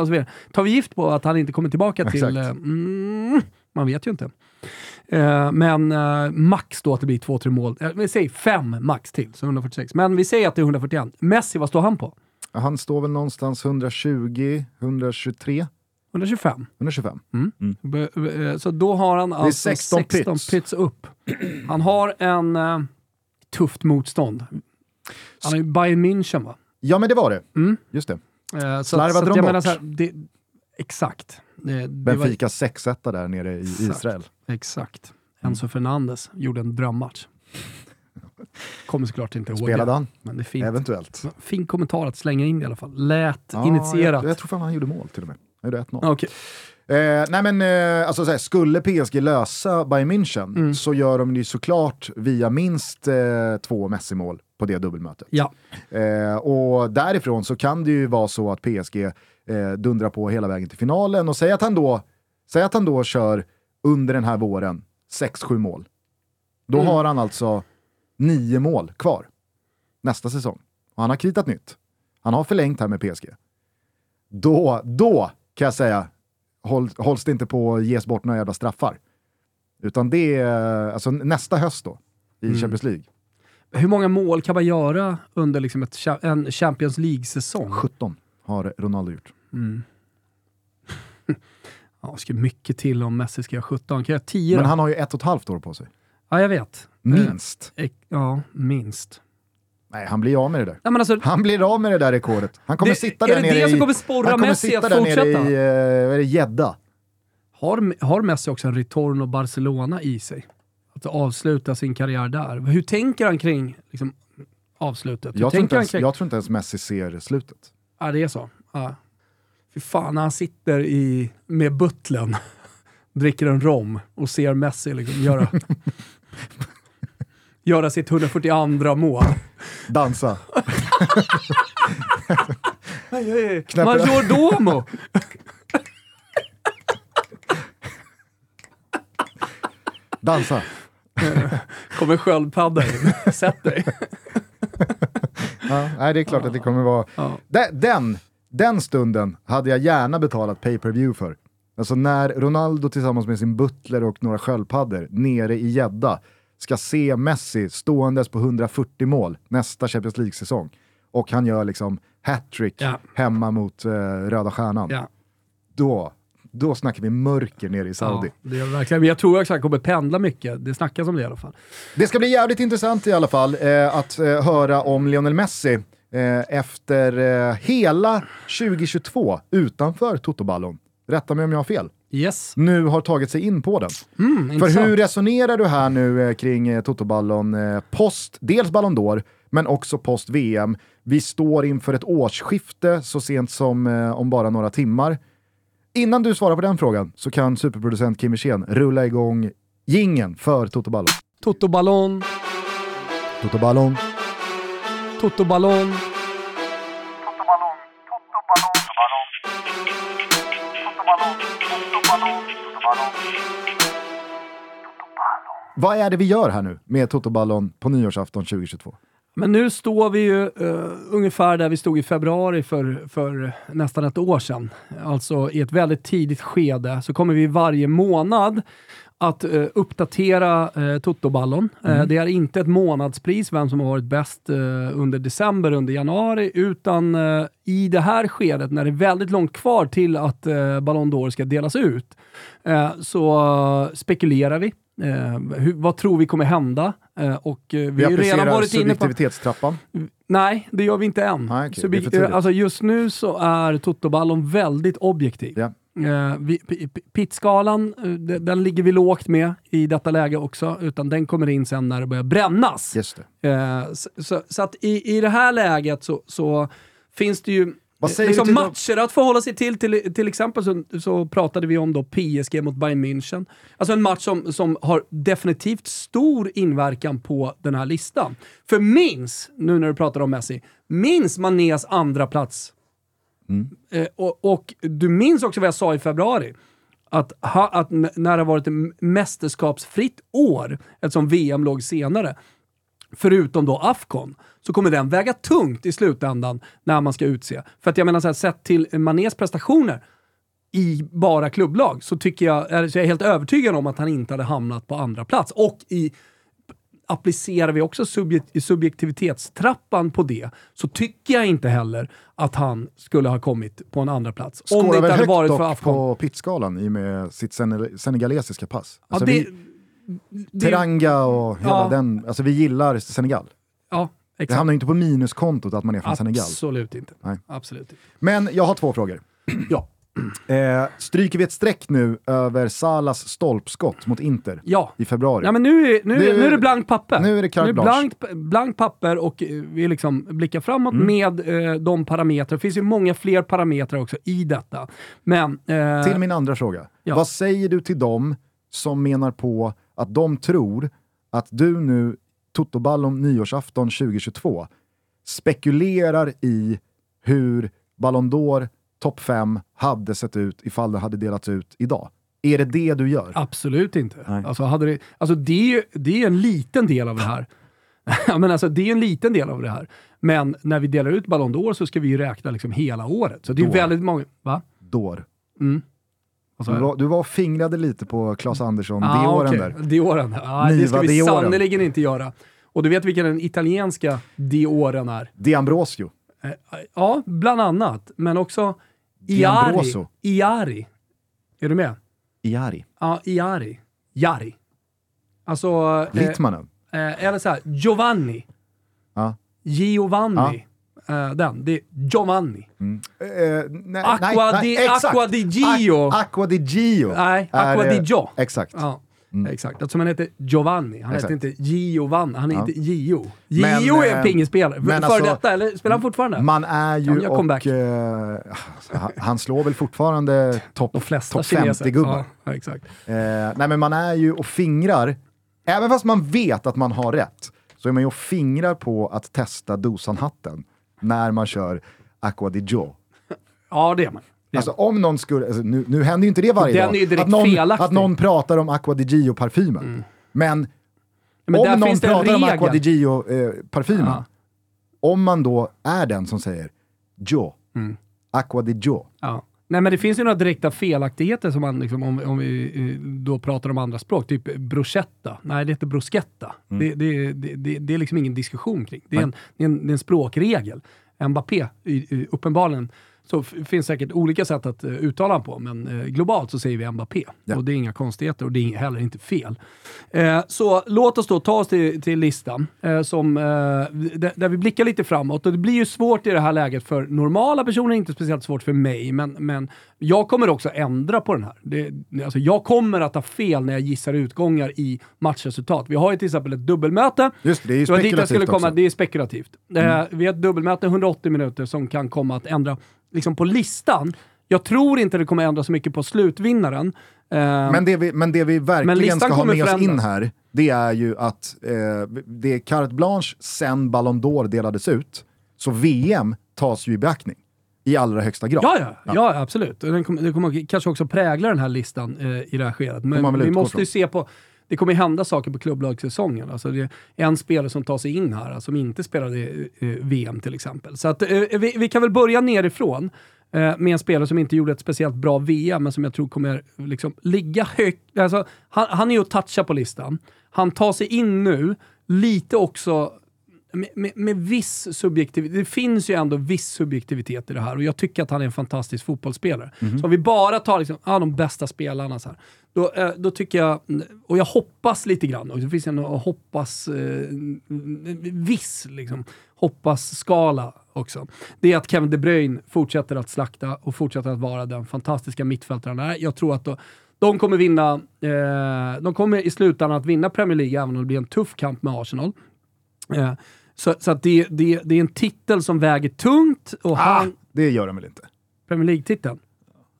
och så vidare. Tar vi gift på att han inte kommer tillbaka till... Exakt. Eh, mm, man vet ju inte. Eh, men eh, max då att det blir två, tre mål. Eh, vi säger fem max till, så 146. Men vi säger att det är 141. Messi, vad står han på? Han står väl någonstans 120, 123, 125. 125. Be- be- eh, Så då har han alltså 16 16, pyts. pyts upp. Han har en eh, tufft motstånd. Han har ju Bayern München va? Ja men det var det. Mm. Just det. Så, Slarvade de bort? här, det, Exakt. Det, Benfica 6 där nere i Exakt. Israel. exakt. Mm. Enzo Fernandes gjorde en drömmatch. Kommer såklart inte ihåg Spelade han? Men det är fint. Eventuellt. Fin kommentar att slänga in i alla fall. Lät Ja, initierat. Jag, jag tror fan han gjorde mål till och med. Han gjorde 1-0. Okej. Eh, nej men, eh, alltså, såhär, skulle PSG lösa Bayern München Mm. så gör de det såklart via minst eh, två Messi-mål på det dubbelmötet. Ja. Eh, och därifrån så kan det ju vara så att PSG eh, dundrar på hela vägen till finalen och säg att han då, säg att han då kör under den här våren 6-7 mål. Då Mm. har han alltså nio mål kvar nästa säsong. Och han har kritat nytt. Han har förlängt här med PSG. Då, då kan jag säga, håll, hålls det inte på att ges bort några jävla straffar. Utan det är alltså nästa höst då, i Mm. Champions League. Hur många mål kan man göra under liksom ett, en Champions League-säsong? 17 har Ronaldo gjort. Ja, det ska mycket till om Messi ska göra 17. Kan jag göra 10 Men han har ju ett och ett halvt år på sig. Ja, jag vet. Minst. Eh, ja, minst. Nej, han blir av med det där. Nej, men alltså, Han blir av med det där rekordet. Han kommer Det- sitta är där det nere det som i... kommer sporra han kommer Messi sitta att där nere fortsätta? i, eh, är det, Jeddah. har, har Messi också en Retorno Barcelona i sig? Att avsluta sin karriär där. Hur tänker han kring liksom, avslutet? Hur Jag tror, inte ens, kring... jag tror inte ens Messi ser slutet. Ja, det är så. Ja. Fy fan, när han sitter i, med butlern, dricker en rom och ser Messi liksom göra, göra sitt 142 mål. Dansa. Knäpper- Majordomo! Dansa. Kommer sköldpadda in. Sätt dig. Ja, nej, det är klart att det kommer vara... Ja. De- Den, den stunden hade jag gärna betalat pay-per-view för. Alltså när Ronaldo tillsammans med sin butler och några sköldpaddor nere i Jeddah ska se Messi ståendes på 140 mål nästa Champions League-säsong. Och han gör liksom hattrick Ja. hemma mot eh, Röda Stjärnan. Ja. Då, då snackar vi mörker nere i Saudi. Ja, det det verkligen. Men jag tror också att han kommer pendla mycket. Det snackas om det i alla fall. Det ska bli jävligt intressant i alla fall eh, att eh, höra om Lionel Messi eh, efter eh, hela 2022 utanför Totoballon. Rätta mig om jag har fel. Yes. Nu har tagit sig in på den. Mm, För hur resonerar du här nu eh, kring eh, Totoballon eh, post, dels Ballon d'Or, men också post VM. Vi står inför ett årsskifte så sent som eh, om bara några timmar. Innan du svarar på den frågan så kan superproducent Kim Wirsén rulla igång gingen för Totoballon. Totoballon, Totoballon. Totoballon. Vad är det vi gör här nu med Totoballon på nyårsafton 2022? Men nu står vi ju uh, ungefär där vi stod i februari för, för nästan ett år sedan. Alltså i ett väldigt tidigt skede så kommer vi varje månad att eh, uppdatera eh, Totoballon. Eh, det är inte ett månadspris, vem som har varit bäst eh, under december, under januari, utan eh, i det här skedet, när det är väldigt långt kvar till att eh, Ballon d'Or ska delas ut, eh, så eh, spekulerar vi. Eh, hur, vad tror vi kommer hända? Eh, och eh, vi, Vi har redan varit inne på... subjektivitetstrappan. Nej, det gör vi inte än. Nej, för tidigt. alltså just nu så är Totoballon väldigt objektiv. Ja. Eh, vi, p- p- Pitskalan, eh, de- den ligger vi lågt med i detta läge också, utan den kommer in sen när det börjar brännas. Just. Eh, så, så, så att i, i det här läget så, så finns det ju liksom matcher att förhålla sig till. Till, till exempel så, så pratade vi om då PSG mot Bayern München. Alltså en match som, som har definitivt stor inverkan på den här listan. För minns, nu när du pratar om Messi, minns Manés andra plats. Mm. Eh, och, och du minns också vad jag sa i februari. Att, ha, att när det har varit ett mästerskapsfritt år, eftersom VM låg senare, förutom då Afcon, så kommer den väga tungt i slutändan när man ska utse. För att jag menar, så här, sett till Manés prestationer i bara klubblag, så tycker jag, så jag är jag helt övertygad om att han inte hade hamnat på andra plats. Och i applicerar vi också subjekt, subjektivitetstrappan på det, så tycker jag inte heller att han skulle ha kommit på en andra plats Om det inte hade varit för Afcon. på pitskalan i och med sitt sen- senegalesiska pass. Ja, Alltså det, vi, det, Teranga och hela Ja. den, alltså vi gillar Senegal. ja, Det exakt. hamnar ju inte på minuskontot att man är från Senegal. Absolut inte. Nej. Absolut inte. Men jag har två frågor. Ja. Eh, stryker vi ett streck nu över Salas stolpskott mot Inter Ja. i februari? Ja, men nu, är, nu, Nu- nu är det blankt papper. nu är det nu är blankt, blankt papper och eh, vi liksom blickar framåt Mm. med eh, de parametrar. Det finns ju många fler parametrar också i detta. Men... Eh, Till min andra fråga. Ja. Vad säger du till dem som menar på att de tror att du nu, Totoballon nyårsafton 2022, spekulerar i hur Ballon d'Or topp 5 hade sett ut ifall det hade delats ut idag? Är det det du gör? Absolut inte. Nej. Alltså, hade det, alltså det, det är en liten del av det här. Men alltså, det är en liten del av det här. Men när vi delar ut Ballon d'Or så ska vi ju räkna liksom hela året. Så det är Då. väldigt många... Va? Dår. Sa Du var, du var och fingrade lite på Claes Andersson, Ah, det åren okej. där. Dioren. Ja, det ska vi Dioren. sannerligen inte göra. Och du vet vilken den italienska Dioren är? Di Ambrosio. Eh, Ja, bland annat. Men också Iari. Iari. Är du med? Iari. Ja, Iari. Jari. Alltså... eh. Eh, eller så här, Giovanni. Ja. Giovanni. Eh, den. Det är Giovanni. Eh, nej, Aqua nej, di- exakt. Aqua di Gio. Aqua di Gio. Nej, Aqua di eh, Gio. Exakt. Ja, exakt. Eftersom han heter Giovanni. Han Exakt. heter inte Giovanni, han Ja. heter Gio. Men, Gio är eh, en pingisspelare. men För alltså, detta, eller spelar han fortfarande? Man är Ja, ju back. och... Eh, han- han slår väl fortfarande topp top kineser. 50-gubbar. Ja, ja, exakt. Eh, nej men man är ju och fingrar, även fast man vet att man har rätt, så är man ju och fingrar på att testa dosan-hatten när man kör Aqua di Gio. Ja, det är man. Alltså om någon skulle, alltså, nu, nu händer ju inte det varje Den dag, är ju att, någon, felaktig. att någon pratar om Aqua di Gio-parfymen. Men Men där om någon pratar om. Aqua di Gio-parfymen, Ja. om man då är den som säger Gio, Mm. Aqua di Gio, Ja. Nej men det finns ju några direkta felaktigheter som man, liksom, om, om vi eh, då pratar om andra språk, typ bruschetta. Nej, det heter bruschetta. Mm. Det, det, det, det, är liksom ingen diskussion kring. Det är en, det är en, är en språkregel. Mbappé, uppenbarligen, så finns säkert olika sätt att uh, uttala honom på, men eh, globalt så säger vi Mbappé. Ja. Och det är inga konstigheter och det är heller inte fel. Eh, så låt oss då ta oss till, till listan, som, där, vi blickar lite framåt. Och det blir ju svårt i det här läget för normala personer, inte speciellt svårt för mig, men, men jag kommer också ändra på den här. Det, alltså jag kommer att ha fel när jag gissar utgångar i matchresultat. Vi har ju till exempel ett dubbelmöte. Just det, det är ju spekulativt komma. också. Mm. Det är spekulativt. Eh, vi har ett dubbelmöte 180 minuter som kan komma att ändra liksom på listan. Jag tror inte det kommer ändra så mycket på slutvinnaren. Eh, Men det vi, men det vi verkligen ska ha med oss in här, det är ju att eh, det är carte blanche sen Ballon d'Or delades ut. Så VM tas ju i beaktning. I allra högsta grad. Ja, ja, ja. absolut. Och Den kommer, det kommer kanske också prägla den här listan eh, i det här skedet. Men vi måste ju se på... Det kommer ju hända saker på klubblagssäsongen. Alltså det är en spelare som tar sig in här, alltså som inte spelade eh, eh VM till exempel. Så att, eh, eh, vi, vi kan väl börja nerifrån eh, med en spelare som inte gjorde ett speciellt bra VM, men som jag tror kommer liksom ligga högt. Alltså, han, han är ju att toucha på listan. Han tar sig in nu, lite också med, med, med viss subjektivitet. Det finns ju ändå viss subjektivitet i det här och jag tycker att han är en fantastisk fotbollsspelare. Så om vi bara tar liksom, ah, de bästa spelarna, så här, då, eh, då tycker jag, och jag hoppas lite grann, och det finns en hoppas, eh, viss liksom, hoppas-skala också. Det är att Kevin De Bruyne fortsätter att slakta och fortsätter att vara den fantastiska mittfältaren han är. Jag tror att då, de kommer vinna, eh, de kommer i slutändan att vinna Premier League även om det blir en tuff kamp med Arsenal. Eh, så så att det, det, det är en titel som väger tungt och Ah, han... det gör de väl inte? Premier League-titeln?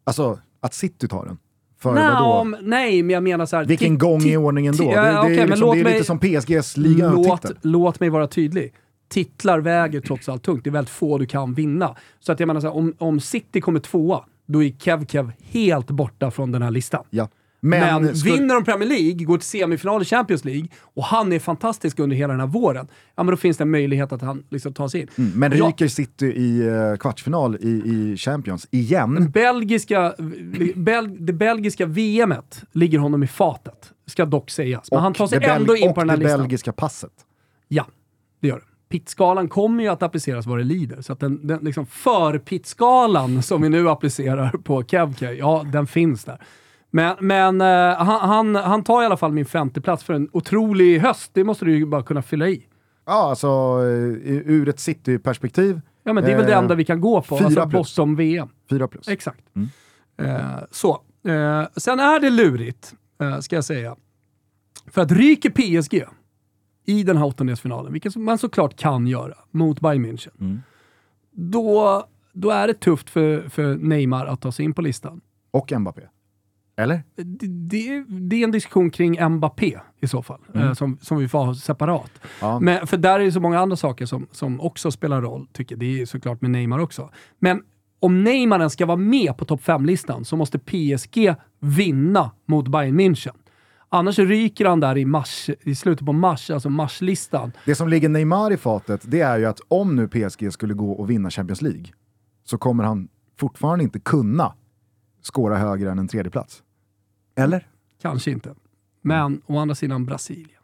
Alltså, att City tar den. För Nej, vadå? om- nej, men jag menar så här... Vilken gång i ordningen då? Det, det, är, okej, men liksom, låt det är mig- lite som PSGs Låt, ligatitel. låt mig vara tydlig. Titlar väger trots allt tungt. Det är väldigt få du kan vinna. Så att jag menar så här, om, om City kommer tvåa, då är Kev Kev helt borta från den här listan. Ja. Men, Men, skulle- vinner de Premier League, går till semifinal i Champions League och han är fantastisk under hela den här våren, ja men då finns det en möjlighet att han liksom tar sig in. Mm, men ryker City i eh, kvartsfinal i, i Champions igen? Belgiska, Bel, det belgiska VMet ligger honom i fatet, ska dock sägas. Men han tar sig det ändå in och på den här det listan. belgiska passet. Ja, det gör det. Pittskalan kommer ju att appliceras vad det lider. Så att den, den liksom för-pittskalan som vi nu applicerar på Kevke, ja den finns där. Men, men eh, han, han, han tar i alla fall min femte plats för en otrolig höst. Det måste du ju bara kunna fylla i. Ja, alltså eh, ur ett City-perspektiv, Ja men det är väl det Eh, enda vi kan gå på. fyra Alltså plus. bortom VM. 4 plus. Exakt. Eh, så. Eh, sen är det lurigt, eh, ska jag säga. För att ryker PSG i den här åttondelsfinalen, vilket man såklart kan göra, mot Bayern München, då, då är det tufft för, för Neymar att ta sig in på listan. Och Mbappé. Eller? Det, det, är en diskussion kring Mbappé i så fall, eh, som, som vi får ha separat. Ja. Men, för där är det så många andra saker som, som också spelar roll, tycker. Det är såklart med Neymar också. Men om Neymar ens ska vara med på topp 5-listan så måste PSG vinna mot Bayern München. Annars ryker han där i, mars, i slutet på mars, alltså marslistan. Det som ligger Neymar i fatet, det är ju att om nu PSG skulle gå och vinna Champions League, så kommer han fortfarande inte kunna skåra högre än en tredje plats. Eller? Kanske inte. Men å andra sidan Brasilien.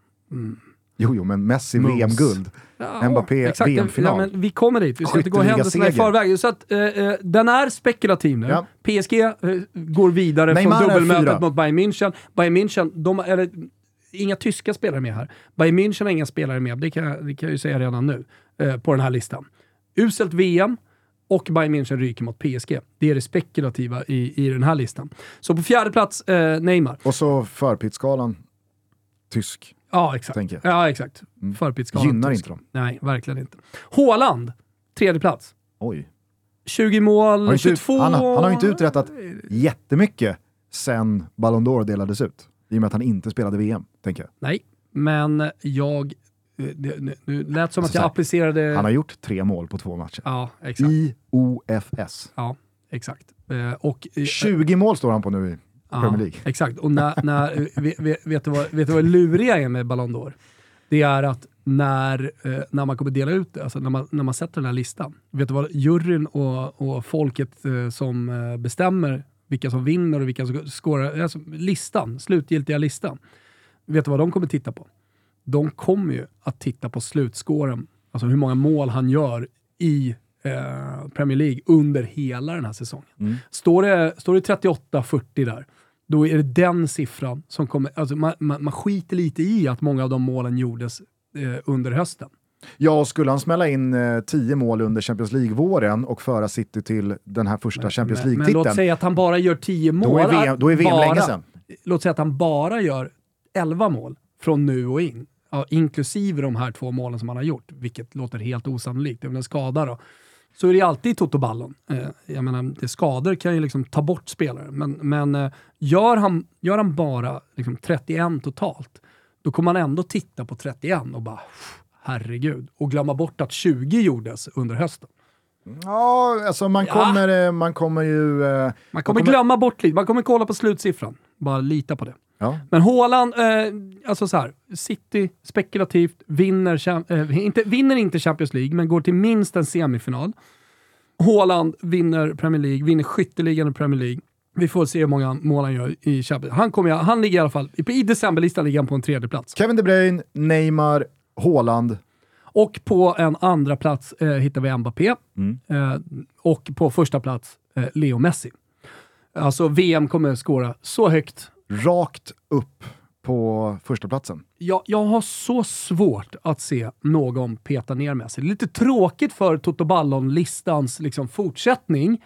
Jo, jo, men Messi. VM-guld. Ja, Mbappé. VM-final. Ja, vi kommer dit. Vi ska inte gå händelserna i förväg. Så att, eh, eh, den är spekulativ nu. Ja. PSG eh, går vidare Neymar från dubbelmötet mot Bayern München. Bayern München, de, eller, inga tyska spelare med här. Bayern München har inga spelare med, det kan, det kan jag ju säga redan nu, eh, på den här listan. Uselt VM och Bayern München ryker mot PSG. Det är det spekulativa i, i den här listan. Så på fjärde plats, eh, Neymar. Och så förpittskalan, tysk. Ja, exakt. Ja, exakt. Mm. Gynnar tysk. inte dem. Nej, verkligen inte. Haaland, tredje plats. Oj. 20 mål, Har inte, 22... han, han har ju inte uträttat jättemycket sen Ballon d'Or delades ut. I och med att han inte spelade VM, tänker jag. Nej, men jag... eh, Det, det, nu lät som att jag applicerade... Han har gjort tre mål på två matcher. Ja, exakt. I OFS. Ja, exakt. Eh, och, eh, 20 mål står han på nu i Premier League. Exakt, och när, när, vet, vet, du vad, vet du vad luriga är med Ballon d'Or? det är att när, eh, när man kommer dela ut det, alltså när man, när man sätter den här listan, vet du vad juryn och, och folket eh, som eh, bestämmer vilka som vinner och vilka som skårar, alltså listan, slutgiltiga listan. Vet du vad de kommer titta på? De kommer ju att titta på slutskåren, alltså hur många mål han gör i eh, Premier League under hela den här säsongen. Står det, står det 38-40 där, då är det den siffran som kommer... Alltså man, man, man skiter lite i att många av de målen gjordes eh, under hösten. Ja, och skulle han smälla in eh, tio mål under Champions League-våren och föra City till den här första Champions Men, men låt League-titeln, säga att han bara gör 10 mål. då är VM, då är VM bara, länge sedan. Låt säga att han bara gör 11 mål från nu och in. Ja, inklusive de här två målen som han har gjort, vilket låter helt osannolikt. Det är väl en skada då. Så är det alltid i Toto-ballon. Eh, jag menar, det skador kan ju liksom ta bort spelare, men, men eh, gör, han, gör han bara liksom 31 totalt, då kommer man ändå titta på 31 och bara herregud, och glömma bort att 20 gjordes under hösten. Ja, alltså man Ja. kommer, eh, man kommer ju... eh, Man kommer glömma bort lite, man kommer kolla på slutsiffran. Bara lita på det. Ja. Men Haaland, eh, alltså så här, City spekulativt vinner, eh, inte, vinner inte Champions League, men går till minst en semifinal. Haaland vinner Premier League, vinner skytteligan i Premier League. Vi får se hur många mål han gör i Champions Han, kommer, han ligger i alla fall, i decemberlistan ligger han på en tredje plats. Kevin De Bruyne, Neymar, Haaland. Och på en andra plats eh, hittar vi Mbappé. Mm. Eh, och på första plats eh, Leo Messi. Alltså VM kommer skåra så högt Rakt upp på första platsen. jag, jag har så svårt att se någon peta ner Messi. Det är lite tråkigt för Toto Ballon-listans liksom, fortsättning,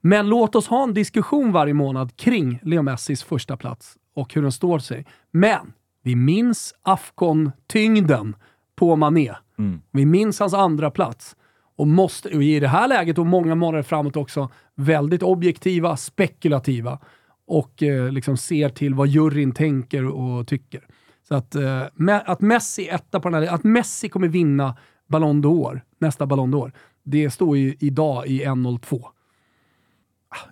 men låt oss ha en diskussion varje månad kring Leo Messis första plats och hur den står sig. Men vi minns Afcon-tyngden på Mané. Vi minns hans andra plats. Och, måste, och i det här läget och många månader framåt också, väldigt objektiva, spekulativa och eh, liksom ser till vad juryn tänker och tycker. Så att, eh, att Messi etta på den här, att Messi kommer vinna Ballon d'Or, nästa Ballon d'Or, det står ju idag i 1.02.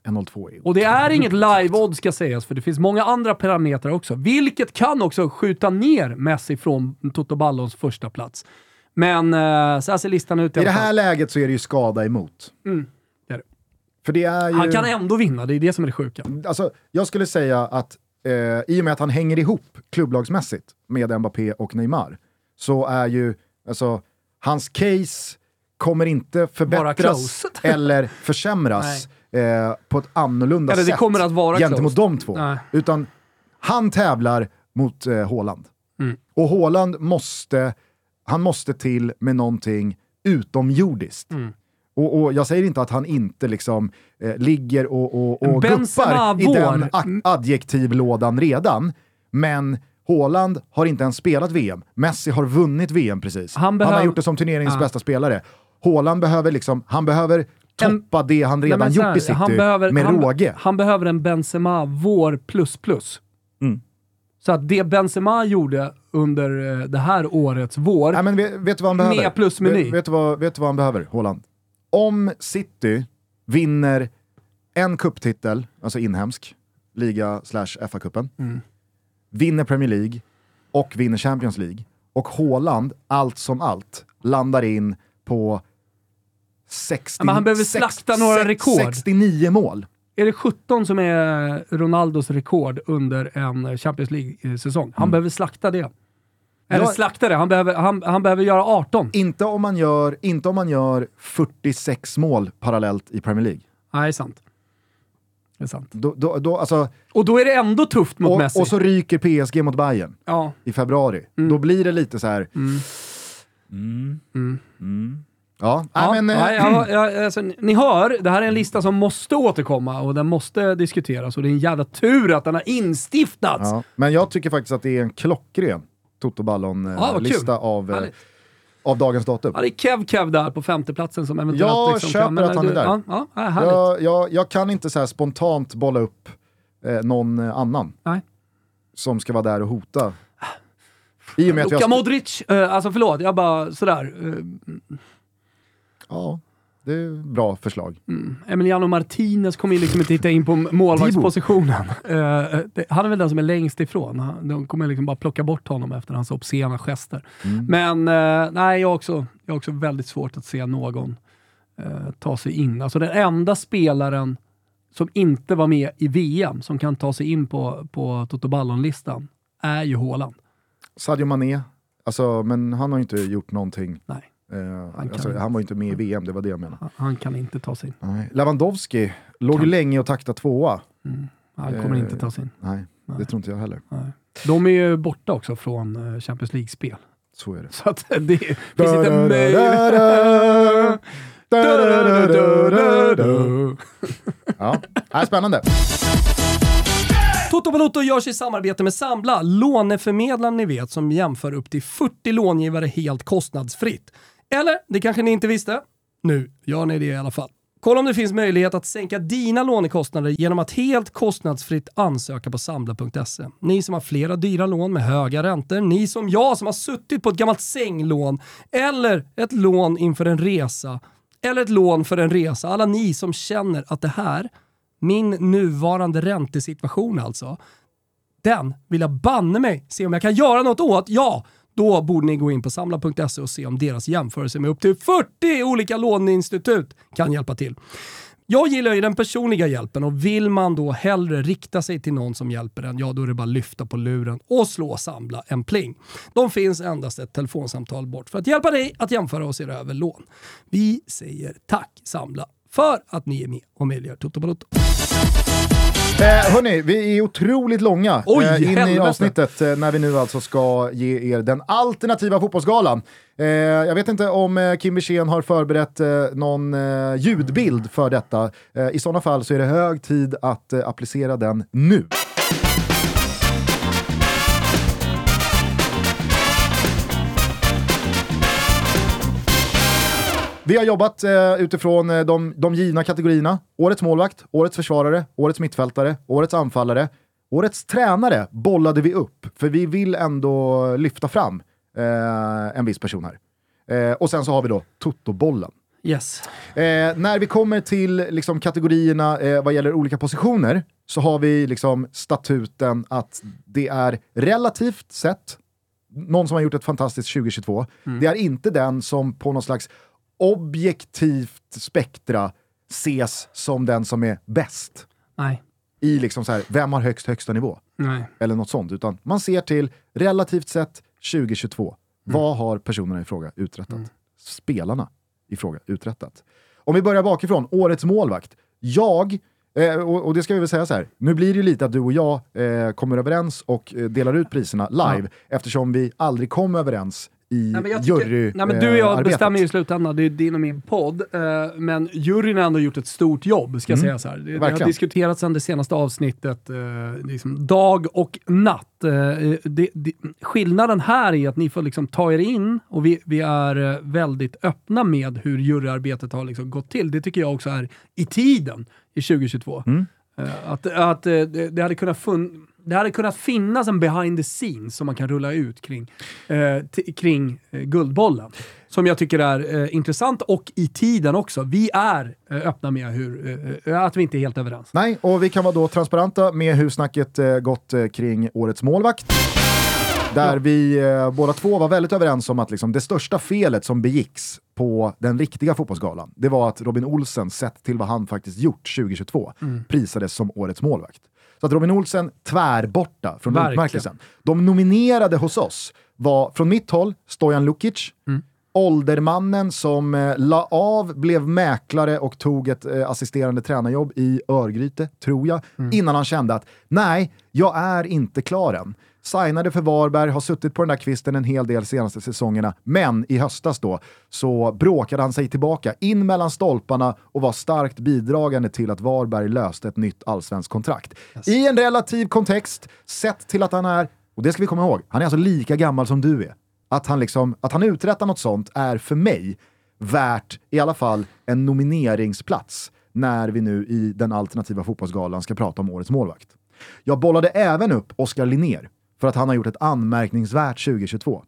1.02 är Och det är inget live-odds ska sägas, för det finns många andra parametrar också, vilket kan också skjuta ner Messi från Toto Ballons första plats. Men eh, så här ser listan ut i I det här läget så är det ju skada emot. Mm, det det. Det ju... Han kan ändå vinna, det är det som är det sjuka. Alltså, jag skulle säga att eh, i och med att han hänger ihop klubblagsmässigt med Mbappé och Neymar, så är ju alltså, hans case kommer inte förbättras eller försämras eh, på ett annorlunda Eller det sätt kommer att vara gentemot close. de två. Nej. Utan han tävlar mot eh, Haaland. Mm. Och Haaland måste, han måste till med någonting utomjordiskt. Mm. Och, och jag säger inte att han inte liksom eh, ligger och, och, och guppar i den a- adjektivlådan redan, men Haaland har inte ens spelat VM. Messi har vunnit VM precis. Han Han, behöv- har gjort det som turneringens Ja. bästa spelare. Haaland behöver liksom, han behöver toppa det han redan så gjort här, i City han behöver, med han, råge. Han behöver en Benzema vår plus plus. Mm. Så att det Benzema gjorde under eh, det här årets vår, Nej, men vet, vet du vad han behöver? Med plus meny. Vet, vet, du vad, vet du vad han behöver, Haaland? Om City vinner en kupptitel, alltså inhemsk, liga slash FA-cupen, Mm. vinner Premier League och vinner Champions League, och Haaland, allt som allt, landar in på 60, Ja, men han behöver slakta några rekord. 69 mål. är det 17 som är Ronaldos rekord under en Champions League-säsong? Han behöver slakta det. Eller Mm. Ja. slakta det, han behöver, han, han behöver göra 18. Inte om, man gör, inte om man gör 46 mål parallellt i Premier League. Nej, det är sant. Det är sant. Då, då, då, alltså, Och då är det ändå tufft mot och, Messi. och så ryker PSG mot Bayern. ja. i februari. Mm. Då blir det lite så här. Mm. Ja, Ja, nej, men, eh, nej, ja, ja, alltså, ni hör, det här är en lista som måste återkomma och den måste diskuteras och det är en jävla tur att den har instiftats. ja, men jag tycker faktiskt att det är en klockren Toto Ja. Ballon-lista av, eh, av dagens datum. Ja, det är Kev Kev där på femteplatsen som eventuellt... Jag liksom köper kan, men att han du- är där. Ja, ja, ja. Jag, jag, jag kan inte så spontant bolla upp eh, någon eh, annan Nej. som ska vara där och hota. I och med att Luka jag... Modric, eh, alltså förlåt, jag bara sådär. eh, Ja. det är bra förslag. Emiliano Martinez kommer ju liksom inte hitta in på målvaktspositionen. Det- han är väl den som är längst ifrån. Han- De kommer liksom bara plocka bort honom efter hans obscena gester. Men eh, nej, jag har, också, jag har också väldigt svårt att se någon eh, ta sig in. Alltså den enda spelaren som inte var med i VM, som kan ta sig in på, på Toto Ballon-listan, är ju Haaland. Sadio Mané, alltså, men han har ju inte gjort någonting. Nej, Eh, kan alltså, inte. han var ju inte med i VM, det var det jag menade. han- han kan inte ta sig in. Nej. Lewandowski låg ju länge och taktade tvåa. Han kommer Eh, inte ta sig in. Nej, det tror inte jag heller. Nej. De är ju borta också från eh, Champions League-spel. Så är det. Så att det finns inte möjlighet. Ja, spännande. Toto Balotto görs i samarbete med Sambla, låneförmedlaren ni vet som jämför upp till 40 långivare helt kostnadsfritt. Eller, det kanske ni inte visste? Nu gör ni det i alla fall. Kolla om det finns möjlighet att sänka dina lånekostnader genom att helt kostnadsfritt ansöka på sambla.se. Ni som har flera dyra lån med höga räntor, ni som jag som har suttit på ett gammalt sänglån eller ett lån inför en resa eller ett lån för en resa. Alla ni som känner att det här, min nuvarande räntesituation alltså, den vill jag banne mig se om jag kan göra något åt. Ja, då borde ni gå in på samla.se och se om deras jämförelse med upp till 40 olika låneinstitut kan hjälpa till. Jag gillar ju den personliga hjälpen och vill man då hellre rikta sig till någon som hjälper en, ja då är det bara att lyfta på luren och slå samla en pling. De finns endast ett telefonsamtal bort för att hjälpa dig att jämföra och se över lån. Vi säger tack Samla för att ni är med och möjliggör Toto Balotto. Eh, hörni, vi är otroligt långa Oj, eh, in i helvete. avsnittet eh, när vi nu alltså ska ge er den alternativa fotbollsgalan. Eh, jag vet inte om eh, Kim Wirsén har förberett eh, någon eh, ljudbild för detta. I sådana fall så är det hög tid att applicera den nu. Vi har jobbat eh, utifrån eh, de, de givna kategorierna. Årets målvakt, årets försvarare, årets mittfältare, årets anfallare. Årets tränare bollade vi upp, för vi vill ändå lyfta fram eh, en viss person här. Eh, och sen så har vi då Toto-bollen. Yes. Eh, när vi kommer till liksom, kategorierna eh, vad gäller olika positioner så har vi liksom, statuten att det är relativt sett någon som har gjort ett fantastiskt 2022. Det är inte den som på någon slags objektivt spektra ses som den som är bäst Nej, i liksom så här, vem har högst högsta nivå? nej. Eller något sånt, utan man ser till relativt sett 2022. Vad har personerna i fråga uträttat? Spelarna i fråga uträttat? Om vi börjar bakifrån, årets målvakt. Jag, eh, och, och det ska vi väl säga så här, nu blir det ju lite att du och jag eh, kommer överens och eh, delar ut priserna live, eftersom vi aldrig kom överens i Nej, men jag tycker- jury Nej, men du och jag eh, bestämmer ju i arbetet. slutändan, det är din och min podd. Eh, men juryn har ändå gjort ett stort jobb, ska jag säga så. Det, det har diskuterats sedan det senaste avsnittet, eh, liksom dag och natt. Det, det, skillnaden här är att ni får liksom ta er in och vi, vi är väldigt öppna med hur juryarbetet har liksom gått till. Det tycker jag också är i tiden i 2022. Eh, att att det, hade kunnat fun- det hade kunnat finnas en behind the scenes som man kan rulla ut kring, eh, kring eh, Guldbollen. Som jag tycker är eh, intressant och i tiden också. Vi är eh, öppna med hur, eh, att vi inte är helt överens. Nej, och vi kan vara då transparenta med hur snacket eh, gått eh, kring årets målvakt. Där vi eh, båda två var väldigt överens om att liksom, det största felet som begicks på den riktiga fotbollsgalan, det var att Robin Olsen, sett till vad han faktiskt gjort 2022, prisades som årets målvakt. Så att Robin Olsen tvärborta från utmärkelsen. De nominerade hos oss var från mitt håll Stojan Lukic, åldermannen som eh, la av, blev mäklare och tog ett eh, assisterande tränarjobb i Örgryte, tror jag, innan han kände att nej, jag är inte klar än. Signade för Varberg, har suttit på den där kvisten en hel del senaste säsongerna, men i höstas då så bråkade han sig tillbaka in mellan stolparna och var starkt bidragande till att Varberg löste ett nytt allsvenskt kontrakt. I en relativ kontext, sett till att han är, och det ska vi komma ihåg, han är alltså lika gammal som du är. Att han, liksom, att han uträttar något sånt är för mig värt i alla fall en nomineringsplats när vi nu i den alternativa fotbollsgalan ska prata om årets målvakt. Jag bollade även upp Oskar Linnér för att han har gjort ett anmärkningsvärt 2022.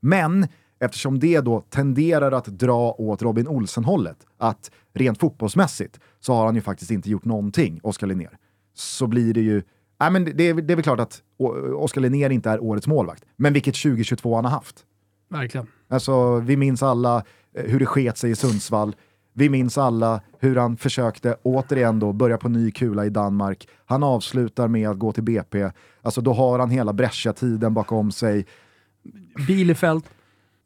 Men eftersom det då tenderar att dra åt Robin Olsen-hållet. Att rent fotbollsmässigt så har han ju faktiskt inte gjort någonting, Oskar Linnér. Så blir det ju... Nej, men det, är, det är väl klart att Oskar Linnér inte är årets målvakt, men vilket 2022 han har haft. Verkligen. Alltså, vi minns alla eh, hur det sket sig i Sundsvall. Vi minns alla hur han försökte återigen då börja på ny kula i Danmark. Han avslutar med att gå till BP. Alltså då har han hela Brescia-tiden bakom sig. Bielefeld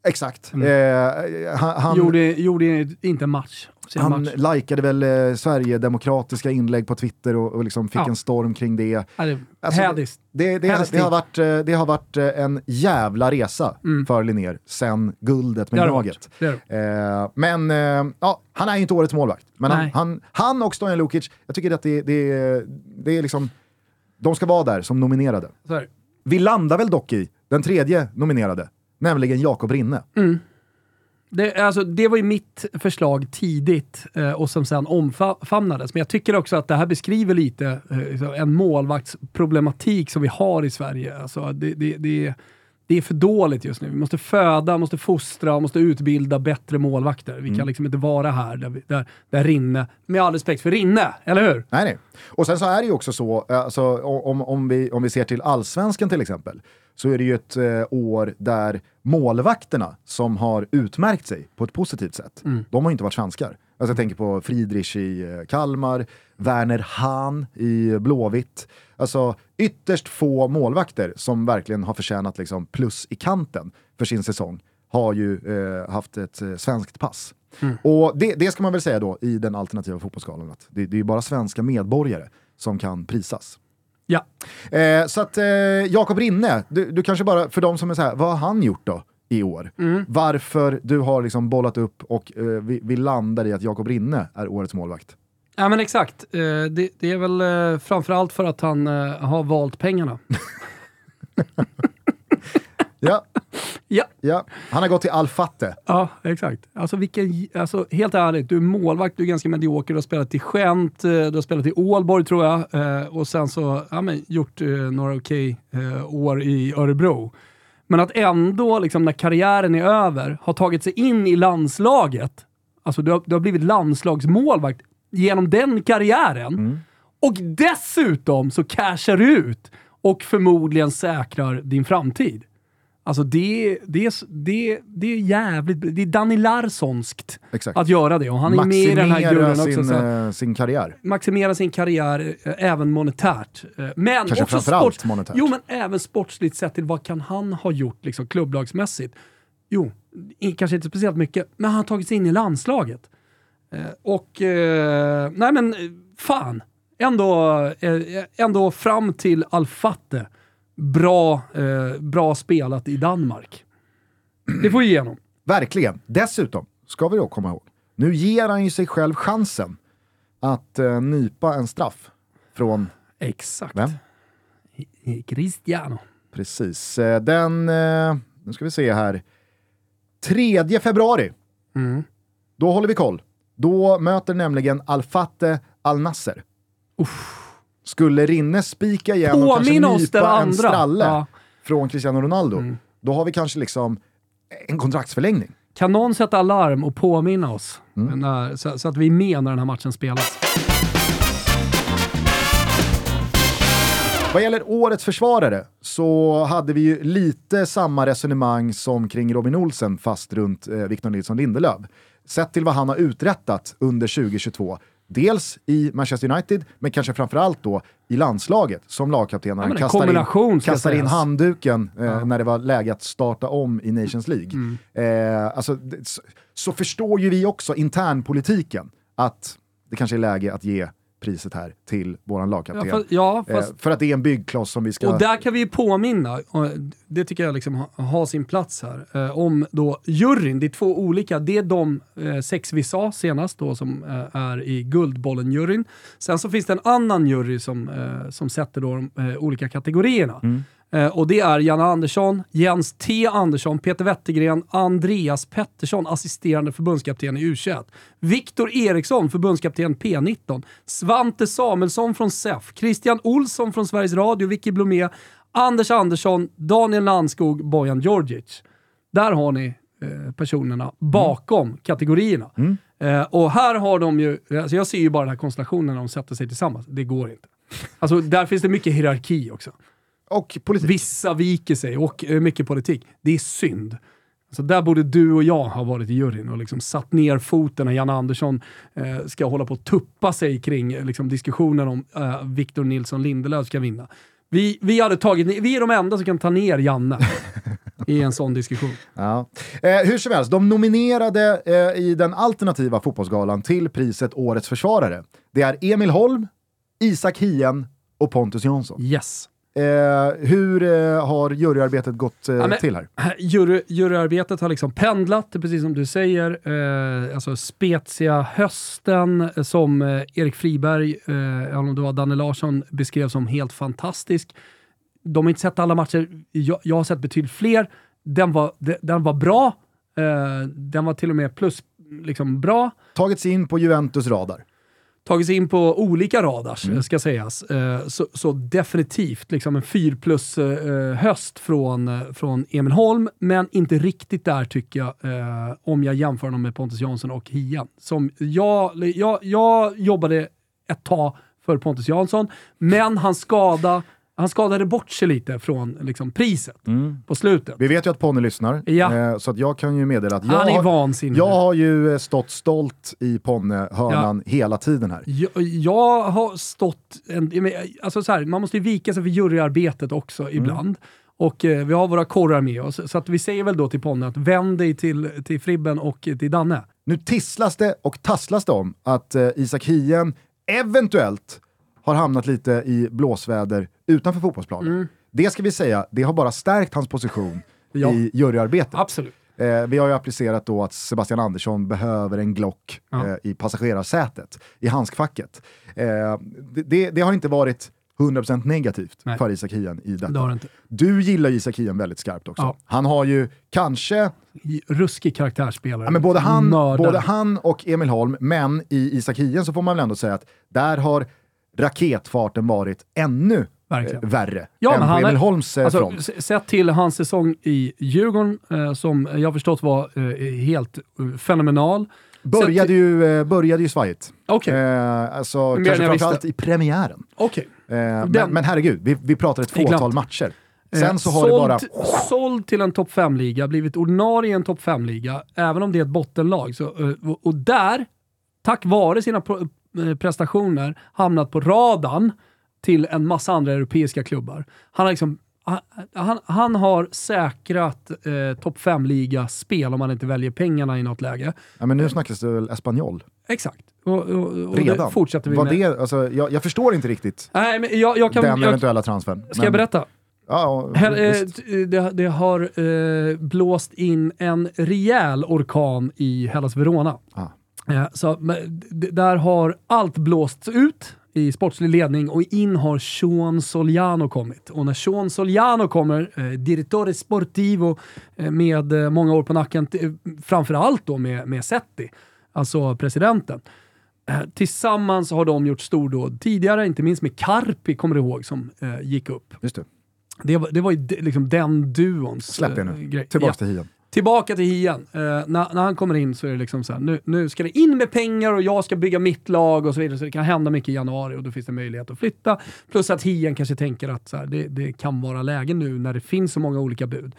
Exakt. Eh, han han, gjorde, gjorde inte en match. Han match. likade väl eh, Sverigedemokratiska inlägg på Twitter och, och liksom fick Ja. en storm kring det. Det, Alltså, hädiskt. Det, det, Helst det, har varit, eh, det har varit eh, en jävla resa för Linnér sen guldet med Mm. Det det Gnaget. Det Eh, men eh, ja, han är ju inte årets målvakt. Men han, han, han och Stojan Lukic, jag tycker att det, det, det är liksom, de ska vara där som nominerade. Det. Vi landar väl dock i den tredje nominerade, nämligen Jakob Rinne. Det, alltså, det var ju mitt förslag tidigt eh, och som sen omfamnades. Men jag tycker också att det här beskriver lite eh, liksom en målvaktsproblematik som vi har i Sverige. Alltså, det, det, det, det är för dåligt just nu. Vi måste föda, måste fostra, måste utbilda bättre målvakter. Vi kan liksom inte vara här där, vi, där, där Rinne, med all respekt för Rinne, eller hur? Nej, nej. Och sen så är det ju också så, alltså, om, om, vi, om vi ser till allsvenskan till exempel, så är det ju ett eh, år där målvakterna som har utmärkt sig på ett positivt sätt, de har inte varit svenskar. Alltså jag tänker på Friedrich i eh, Kalmar, Werner Hahn i Blåvitt. Alltså ytterst få målvakter som verkligen har förtjänat liksom, plus i kanten för sin säsong har ju eh, haft ett eh, svenskt pass. Och det, det ska man väl säga då i den alternativa fotbollsskalan, att det, det är ju bara svenska medborgare som kan prisas. Ja. Eh, så att eh, Jakob Rinne, du, du kanske bara, för de som är så här, vad har han gjort då i år? Varför du har liksom bollat upp och eh, vi, vi landar i att Jakob Rinne är årets målvakt. Ja men exakt. Eh, det, det är väl eh, framförallt för att han eh, har valt pengarna. Ja, ja. ja. Han har gått till Al-Fatte. Ja, exakt. Alltså, vilken, alltså helt ärligt, du är målvakt, du är ganska medioker, du har spelat i Gent, eh, du har spelat i Ålborg tror jag eh, och sen så ja, men, gjort några okej eh, år i Örebro. Men att ändå, liksom, när karriären är över, ha tagit sig in i landslaget, alltså du har, du har blivit landslagsmålvakt genom den karriären och dessutom så cashar du ut och förmodligen säkrar din framtid. Alltså det, det, är- det, det är jävligt Det är Danny Larssonskt Exakt. att göra det. Och han är med i den här Maximera gruppen också. Så att eh, sin karriär. maximera sin karriär eh, även monetärt. Eh, Men Kanske också framförallt sport, monetärt. Jo, men även sportsligt sett till vad kan han ha gjort liksom, klubblagsmässigt? Jo, kanske inte speciellt mycket, men han har tagit sig in i landslaget. Och, nej men fan. Ändå, ändå fram till Alfatte. Bra, eh, bra spelat i Danmark. Det får vi igenom. Verkligen. Dessutom, ska vi då komma ihåg, nu ger han ju sig själv chansen att eh, nypa en straff från, Exakt. Vem? Cristiano. precis, eh, den, eh, nu ska vi se här, 3 februari. Mm. Då håller vi koll. Då möter nämligen Al-Fatte Al-Nasser. Skulle Rinne spika igen och kanske nypa en stralle Ja. Mm. från Cristiano Ronaldo, då har vi kanske liksom en kontraktsförlängning. Kan någon sätta alarm och påminna oss Mm. när, så, så att vi är med när den här matchen spelas? Vad gäller årets försvarare så hade vi ju lite samma resonemang som kring Robin Olsen fast runt eh, Victor Nilsson Lindelöf. Sett till vad han har uträttat under 2022. Dels i Manchester United, men kanske framförallt då i landslaget som lagkapten. när Ja, kastar in, kastar in handduken eh, när det var läge att starta om i Nations League. Mm. Eh, alltså, så, så förstår ju vi också internpolitiken att det kanske är läge att ge priset här till våran lagkapten. Ja, fast, ja, fast, Eh, för att det är en byggkloss som vi ska... och där kan vi ju påminna, och det tycker jag liksom har, sin plats här, eh, om då juryn. Det är två olika. Det är de eh, sex vi sa senast då som eh, är i Guldbollen-juryn. Sen så finns det en annan jury som, eh, som sätter då de eh, olika kategorierna. Eh, och det är Janne Andersson, Jens T Andersson, Peter Wettergren, Andreas Pettersson, assisterande förbundskapten i U21, Viktor Eriksson, förbundskapten P19, Svante Samuelsson från SEF, Christian Olsson från Sveriges Radio, Vicky Blomé, Anders Andersson, Daniel Landskog, Bojan Djordjic. Där har ni eh, personerna bakom kategorierna. Eh, och här har de ju, alltså jag ser ju bara den här konstellationen när de sätter sig tillsammans. Det går inte. Alltså där finns det mycket hierarki också. Och politik. Vissa viker sig och mycket politik. Det är synd. Så där borde du och jag ha varit i juryn och liksom satt ner foten när Janne Andersson eh, ska hålla på att tuppa sig kring eh, liksom, diskussionen om eh, Victor Nilsson Lindelöf ska vinna. Vi, vi, hade tagit, vi är de enda som kan ta ner Janne i en sån diskussion. Ja. Eh, hur som helst, de nominerade eh, i den alternativa fotbollsgalan till priset Årets försvarare. Det är Emil Holm, Isak Hien och Pontus Jansson. Yes. Eh, hur eh, har juryarbetet gått eh, Ja, men- till här? Jury, juryarbetet har liksom pendlat, precis som du säger. Eh, alltså spetsiga hösten eh, som eh, Erik Friberg, eh, om det var Danne Larsson, beskrev som helt fantastisk. De har inte sett alla matcher. Jag, jag har sett betydligt fler. Den var, de- den var bra. Eh, den var till och med plus liksom bra. Tagit sig in på Juventus radar. Tagit sig in på olika radars, ska sägas. Eh, så, så definitivt liksom en 4 plus eh, höst från, eh, från Emil Holm, men inte riktigt där tycker jag, eh, om jag jämför honom med Pontus Jansson och Hien. Som jag, jag, jag jobbade ett tag för Pontus Jansson, men han, skada, han skadade bort sig lite från liksom, priset på slutet. Vi vet ju att Ponny lyssnar, Ja. eh, så att jag kan ju meddela att jag, Han är har, vansinnig. jag har ju eh, stått stolt i Ponne-hörnan hela tiden här. Jag, jag har stått... En, alltså så här, man måste ju vika sig för juryarbetet också ibland. Och eh, vi har våra korrar med oss. Så att vi säger väl då till Ponne att vänd dig till, till Fribben och till Danne. Nu tisslas det och tasslas det om att eh, Isak Hien eventuellt har hamnat lite i blåsväder utanför fotbollsplanen. Det ska vi säga, det har bara stärkt hans position Ja. i juryarbetet. Absolut. Eh, vi har ju applicerat då att Sebastian Andersson behöver en Glock Ja. eh, i passagerarsätet, i handskfacket. Eh, det, det, har inte varit 100% negativt Nej. för Isak Hien i detta. Det. Du gillar Isak Hien väldigt skarpt också. Ja. Han har ju kanske Ruskig karaktärsspelare. Ja, men både, han, både han och Emil Holm, men i Isak Hien så får man väl ändå säga att där har raketfarten varit ännu Verkligen. värre Ja, än men på han Emil är- Holms eh, Alltså, front. sett till hans säsong i Djurgården, eh, som jag förstått var eh, helt eh, fenomenal. Började sett- ju, eh, började ju svajigt. Okej, Eh, alltså, kanske framförallt i premiären. okej. Eh, men, Den- men herregud, vi, vi pratar ett Det fåtal matcher. Eh, Sen så har det såld, bara... Såld till en topp 5-liga, blivit ordinarie i en topp 5-liga, även om det är ett bottenlag. Så, eh, och, där, tack vare sina eh, prestationer, hamnat på radarn till en massa andra europeiska klubbar. Han har, liksom, han, han, han har säkrat eh, topp 5-liga spel om man inte väljer pengarna i något läge. Ja, men nu snackas det väl Espanyol? Exakt. Och, och, och Redan? det fortsätter vi Var med. det, alltså, jag, jag förstår inte riktigt Nej, men jag, jag kan... den Jag, eventuella transfern. ska jag berätta? Ja, Här, eh, t- det, det har eh, blåst in en rejäl orkan i Hellas Verona. Ah. Eh, så, men där har allt blåsts ut i sportslig ledning och in har Sean Soliano kommit. Och när Sean Soliano kommer, eh, direttore sportivo eh, med eh, många år på nacken, eh, framförallt då med, med Setti, alltså presidenten. Eh, tillsammans har de gjort stordåd tidigare, inte minst med Carpi, kommer du ihåg, som eh, gick upp. Just det. Det var, det var ju liksom den duons Släpp det eh, nu. grej. Tillbaka Ja. till Hien. Tillbaka till Hien. Eh, när, när han kommer in så är det liksom så här, nu, nu ska det in med pengar och jag ska bygga mitt lag och så vidare. Så det kan hända mycket i januari och då finns det möjlighet att flytta. Plus att Hien kanske tänker att så här, det, det kan vara läge nu när det finns så många olika bud.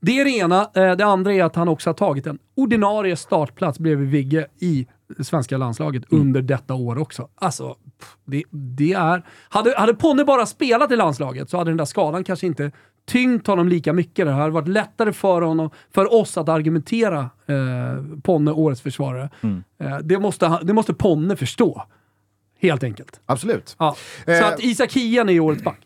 Det är det ena. Eh, det andra är att han också har tagit en ordinarie startplats bredvid Vigge i svenska landslaget under detta år också. Alltså, det, det är... Hade, hade Ponne bara spelat i landslaget så hade den där skadan kanske inte tyngt honom lika mycket. Det hade varit lättare för, honom, för oss att argumentera eh, Ponne årets försvarare. Eh, det, måste, det måste Ponne förstå. Helt enkelt. Absolut. Ja. Eh, Så att Isak Hien är årets back.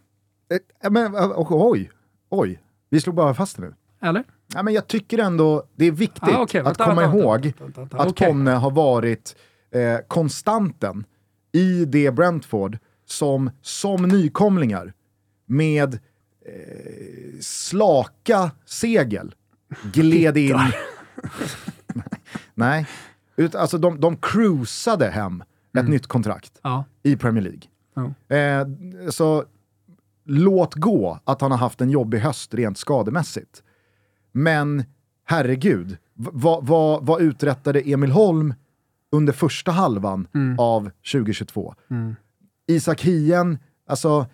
Eh, men, eh, oj, oj. Vi slog bara fast det nu. Eller? Ja, men jag tycker ändå det är viktigt Ah, okej. att komma vänta, ihåg vänta, att. Ponne har varit eh, konstanten i det Brentford som, som nykomlingar med eh, slaka segel gled in. Nej, Ut, alltså de, de cruisade hem ett nytt kontrakt Ja. i Premier League. Ja. Eh, så låt gå att han har haft en jobbig höst rent skademässigt. Men herregud, vad, vad, vad uträttade Emil Holm under första halvan av 2022? Isak Hien, alltså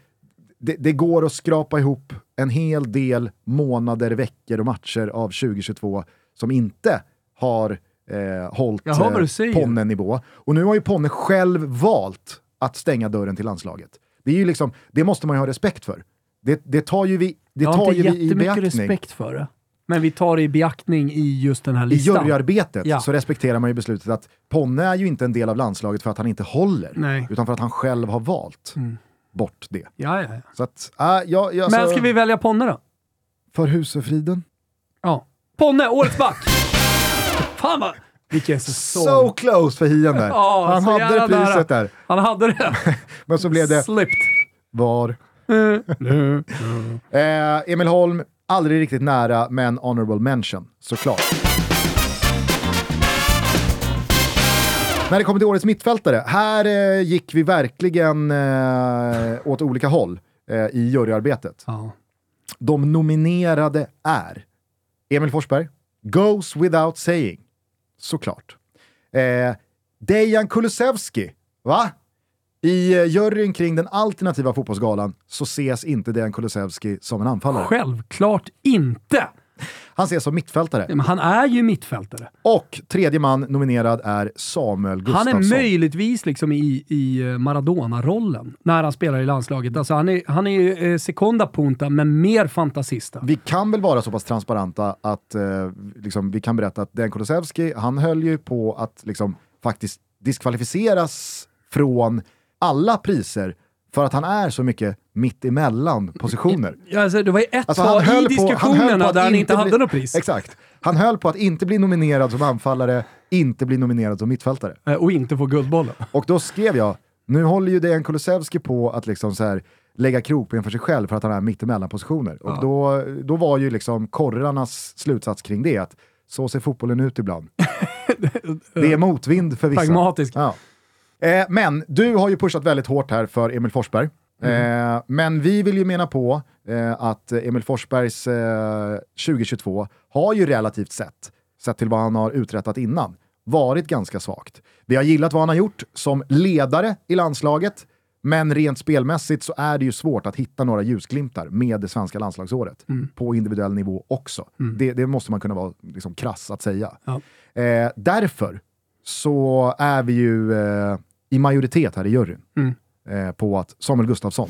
det, det går att skrapa ihop en hel del månader, veckor och matcher av 2022 som inte har eh, hållit du eh. Ponne-nivå. Och nu har ju Ponne själv valt att stänga dörren till landslaget. Det, är ju liksom, det måste man ju ha respekt för. Det, det tar ju vi, det jag tar ju vi i beaktning. respekt för det. Men vi tar det i beaktning i just den här I listan. juryarbetet Ja. så respekterar man ju beslutet att Ponne är ju inte en del av landslaget för att han inte håller, Nej. Mm. utan för att han själv har valt bort det. Ja, ja, ja. Så att, äh, jag, jag, Men alltså, ska vi välja Ponne då? För husefriden. Ja. Ponne, årets back! Fan vad... Vilken säsong. So close för Hien där. Ja, han så hade det priset där. Han hade det. Men så blev det Slipped. VAR. Eh, Emil Holm, aldrig riktigt nära, men honorable mention, såklart. När det kommer till årets mittfältare, här eh, gick vi verkligen eh, åt olika håll eh, i juryarbetet. Ja. De nominerade är Emil Forsberg, Goes Without Saying, såklart. Eh, Dejan Kulusevski, va? I eh, juryn kring den alternativa fotbollsgalan så ses inte Dejan Kulusevski som en anfallare. Självklart inte! Han ses som mittfältare. Men han är ju mittfältare. Och tredje man nominerad är Samuel Gustafsson. Han är möjligtvis liksom i, i eh, Maradona-rollen när han spelar i landslaget. Alltså han är, han är ju eh, sekunda punta, men mer fantasista. Vi kan väl vara så pass transparenta att eh, liksom, vi kan berätta att Dejan Kulusevski, han höll ju på att liksom, faktiskt diskvalificeras från alla priser för att han är så mycket mitt emellan positioner. Ja, alltså, det var ju ett Alltså, tag i på- diskussionerna höll där han inte bli- hade något pris. Exakt. Han höll på att inte bli nominerad som anfallare, inte bli nominerad som mittfältare. Eh, Och inte få Guldbollen. Och då skrev jag, nu håller ju Dejan Kulusevski på att liksom så här, lägga krokben för sig själv för att han är mittemellan positioner. Och då, då var ju liksom korrarnas slutsats kring det att så ser fotbollen ut ibland. det är motvind för vissa. Pragmatisk. Ja. Eh, men du har ju pushat väldigt hårt här för Emil Forsberg. Mm. Eh, men vi vill ju mena på eh, att Emil Forsbergs eh, 2022 har ju relativt sett, sett till vad han har uträttat innan, varit ganska svagt. Vi har gillat vad han har gjort som ledare i landslaget, men rent spelmässigt så är det ju svårt att hitta några ljusglimtar med det svenska landslagsåret. På individuell nivå också. Det, det måste man kunna vara liksom, krass att säga. Ja. Eh, därför så är vi ju eh, i majoritet här i juryn Mm. eh, på att Samuel Gustafsson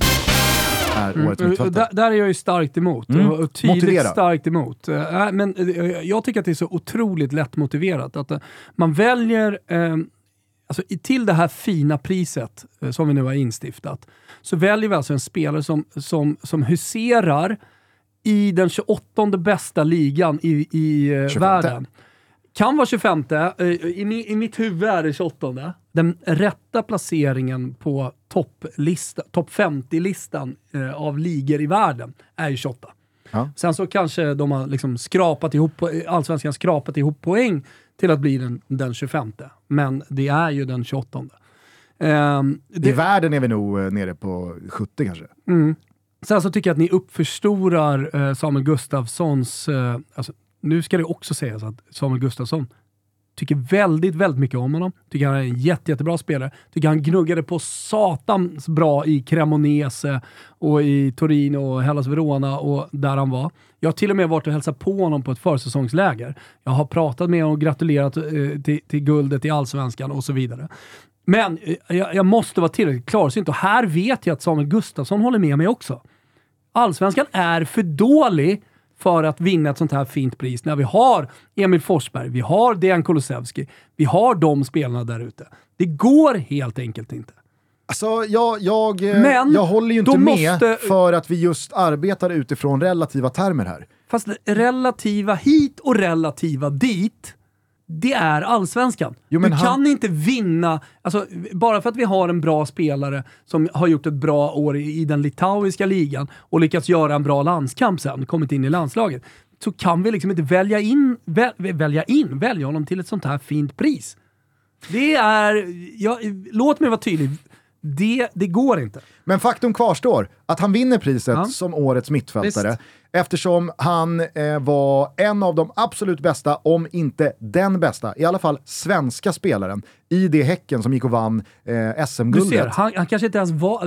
är årets Mm, och mittfältare. där, är jag ju starkt emot. Mm. Och- tydligt Motivera. starkt emot. Eh, men eh, jag tycker att det är så otroligt lätt motiverat. Att eh, man väljer, eh, alltså till det här fina priset som vi nu har instiftat, så väljer vi alltså en spelare som, som, som huserar i den 28 bästa ligan i, i eh, 25. världen. Kan vara 25, eh, i, i mitt huvud är det 28. Den rätta placeringen på topplista- topp 50-listan eh, av ligor i världen är ju 28. Ja. Sen så kanske de har liksom skrapat ihop, allsvenskan skrapat ihop poäng till att bli den, den 25. Men det är ju den 28. Ehm, I det, världen är vi nog eh, nere på 70 kanske. Mm. Sen så tycker jag att ni uppförstorar eh, Samuel Gustafssons... Eh, alltså, nu ska det också sägas att Samuel Gustafsson tycker väldigt, väldigt mycket om honom. Tycker han är en jätte, jättebra spelare. Tycker han gnuggade på satans bra i Cremonese och i Torino och Hellas Verona och där han var. Jag har till och med varit och hälsat på honom på ett försäsongsläger. Jag har pratat med honom och gratulerat eh, till, till guldet i Allsvenskan och så vidare. Men eh, jag, jag måste vara tillräckligt klarsynt och här vet jag att Samuel Gustafsson håller med mig också. Allsvenskan är för dålig för att vinna ett sånt här fint pris när vi har Emil Forsberg, vi har Dejan Kulusevski, vi har de spelarna där ute. Det går helt enkelt inte. Alltså, jag, jag, eh, Men jag håller ju inte med måste- för att vi just arbetar utifrån relativa termer här. Fast relativa hit och relativa dit, det är allsvenskan. Jo, du han- kan inte vinna, alltså, bara för att vi har en bra spelare som har gjort ett bra år i, i den litauiska ligan och lyckats göra en bra landskamp sen, kommit in i landslaget, så kan vi liksom inte välja in, väl, välja in, välja honom till ett sånt här fint pris. Det är, ja, låt mig vara tydlig, Det, det går inte. Men faktum kvarstår, att han vinner priset Ja. som årets mittfältare Visst. eftersom han eh, var en av de absolut bästa, om inte den bästa, i alla fall svenska spelaren i det Häcken som gick och vann eh, SM-guldet. han, han kanske inte ens var...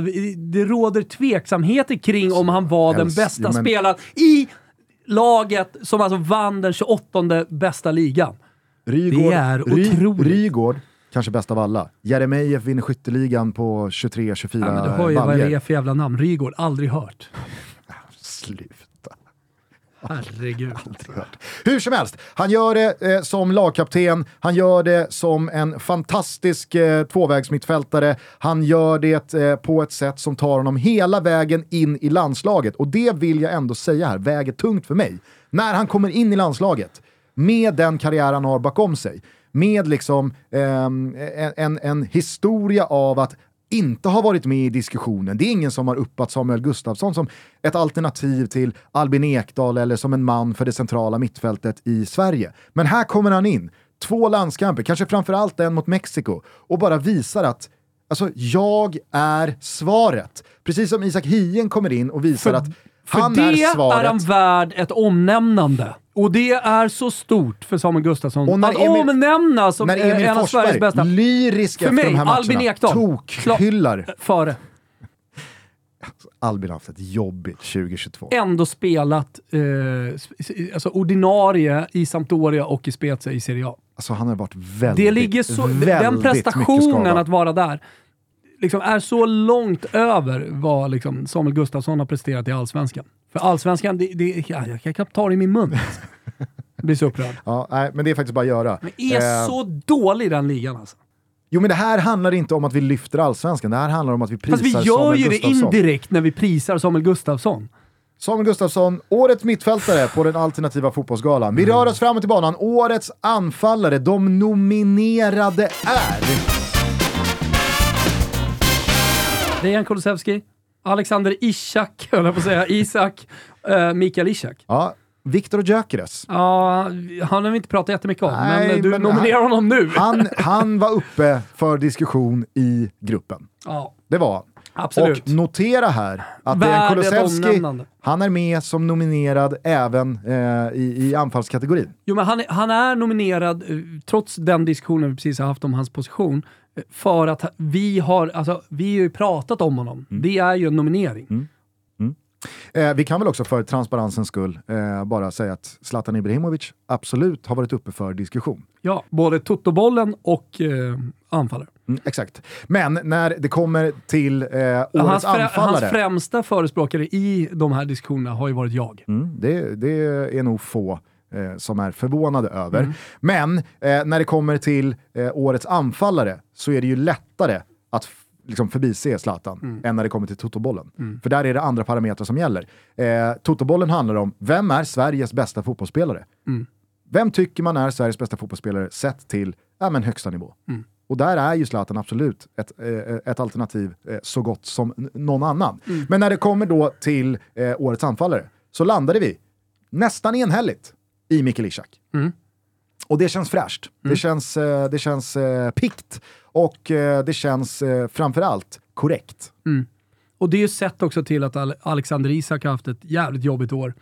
Det råder tveksamheter kring om han var den bästa jo, men- spelaren i laget som alltså vann den 28 bästa ligan. Rygård, Det är otroligt. Rygård, kanske bäst av alla. Jeremejeff vinner skytteligan på 23-24 Ja, du hör ju vad det är för jävla namn. Rygård, aldrig hört. Sluta. Herregud. Hur som helst, han gör det eh, som lagkapten, han gör det som en fantastisk eh, tvåvägsmittfältare, han gör det eh, på ett sätt som tar honom hela vägen in i landslaget. Och det vill jag ändå säga här, väger tungt för mig. När han kommer in i landslaget, med den karriär han har bakom sig, med liksom ehm, en, en, historia av att inte har varit med i diskussionen. Det är ingen som har uppat Samuel Gustafsson som ett alternativ till Albin Ekdal eller som en man för det centrala mittfältet i Sverige. Men här kommer han in, två landskamper, kanske framförallt en mot Mexiko, och bara visar att alltså, jag är svaret. Precis som Isak Hien kommer in och visar att För han det är svaret. är han värd ett omnämnande. Och det är så stort för Samuel Gustafsson. Och när Att Emil- omnämnas som när Emil en av Sveriges bästa. lyrisk För efter mig, de här matcherna, Albin Ekdal. tokhyllar. Före. Albin har haft ett jobbigt 2022. Ändå spelat eh, alltså ordinarie i Sampdoria och i Spezia i Serie A. Alltså han har varit väldigt, Det ligger så, den väldigt mycket prestationen att vara där liksom är så långt över vad liksom Samuel Gustafsson har presterat i Allsvenskan. För Allsvenskan, det, det, ja, jag kan knappt ta det i min mun. Jag blir så upprörd. Ja, nej, men det är faktiskt bara att göra. Men är Eh, så dålig den ligan alltså. Jo men det här handlar inte om att vi lyfter allsvenskan, det här handlar om att vi prisar Fast vi gör Samuel ju det indirekt när vi prisar Samuel Gustafsson. Samuel Gustafsson, årets mittfältare på den alternativa fotbollsgalan. Vi Mm. rör oss framåt i banan. Årets anfallare, de nominerade är... Dejan Kulusevski, Alexander Ishak, höll jag på att säga, Isak, uh, Mikael Ishak. Ja, Viktor Gyökeres. Ja, han har vi inte pratat jättemycket om, Nej, men du men nominerar han- honom nu. Han, han var uppe för diskussion i gruppen. ja, Det var han. absolut. Och notera här att Dejan Kulusevski, han är med som nominerad även eh, i, i anfallskategorin. Jo, men han är, han är nominerad, eh, trots den diskussionen vi precis har haft om hans position, eh, för att vi har, alltså, vi har ju pratat om honom. Mm. Det är ju en nominering. Eh, vi kan väl också för transparensens skull eh, bara säga att Zlatan Ibrahimovic absolut har varit uppe för diskussion. Ja, både totobollen och eh, anfallare. Mm, exakt. Men när det kommer till eh, årets Hans, anfallare, hans främsta förespråkare i de här diskussionerna har ju varit jag. mm, det, det är nog få eh, som är förvånade över. Mm. Men eh, när det kommer till eh, årets anfallare så är det ju lättare att liksom förbise Zlatan Mm. än när det kommer till totobollen. För där är det andra parametrar som gäller. Eh, totobollen handlar om, vem är Sveriges bästa fotbollsspelare? Mm. Vem tycker man är Sveriges bästa fotbollsspelare sett till ja, men högsta nivå? Mm. Och där är ju Zlatan absolut ett, eh, ett alternativ eh, så gott som någon annan. Mm. Men när det kommer då till eh, årets anfallare så landade vi nästan enhälligt i Mikael Ishak. Mm. Och det känns fräscht. Det känns, eh, det känns eh, pikt och eh, det känns eh, framförallt korrekt. Och det är ju sett också till att Ale- Alexander Isak har haft ett jävligt jobbigt år.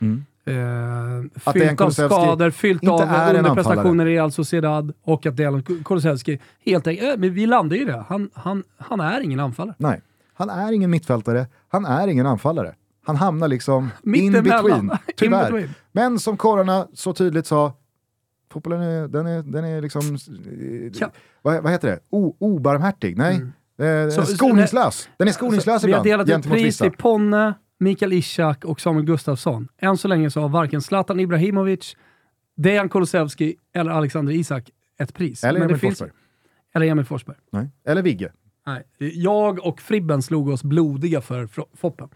Eh, Dejan fyllt av skador, fyllt av underprestationer i Real Sociedad och att Dejan Kulusevski helt enkelt, eh, men vi landar i det. Han, han, han är ingen anfallare. Nej, han är ingen mittfältare, han är ingen anfallare. Han hamnar liksom Mitt in between, In tyvärr. between. Men som Corona så tydligt sa, fotbollen är, den är, den är liksom, eh, Ja. vad, vad heter det, o, obarmhärtig? Nej, eh, Så- skoningslös. Den är skoningslös Så vi har ibland delat ut pris till Ponne, Mikael Ishak och Samuel Gustafsson. Än så länge så har varken Zlatan Ibrahimovic, Dejan Kulusevski eller Alexander Isak ett pris. Eller Men Emil finns- Forsberg. Eller Emil Forsberg. Nej. Eller Vigge. Nej. Jag och Fribben slog oss blodiga för Foppen.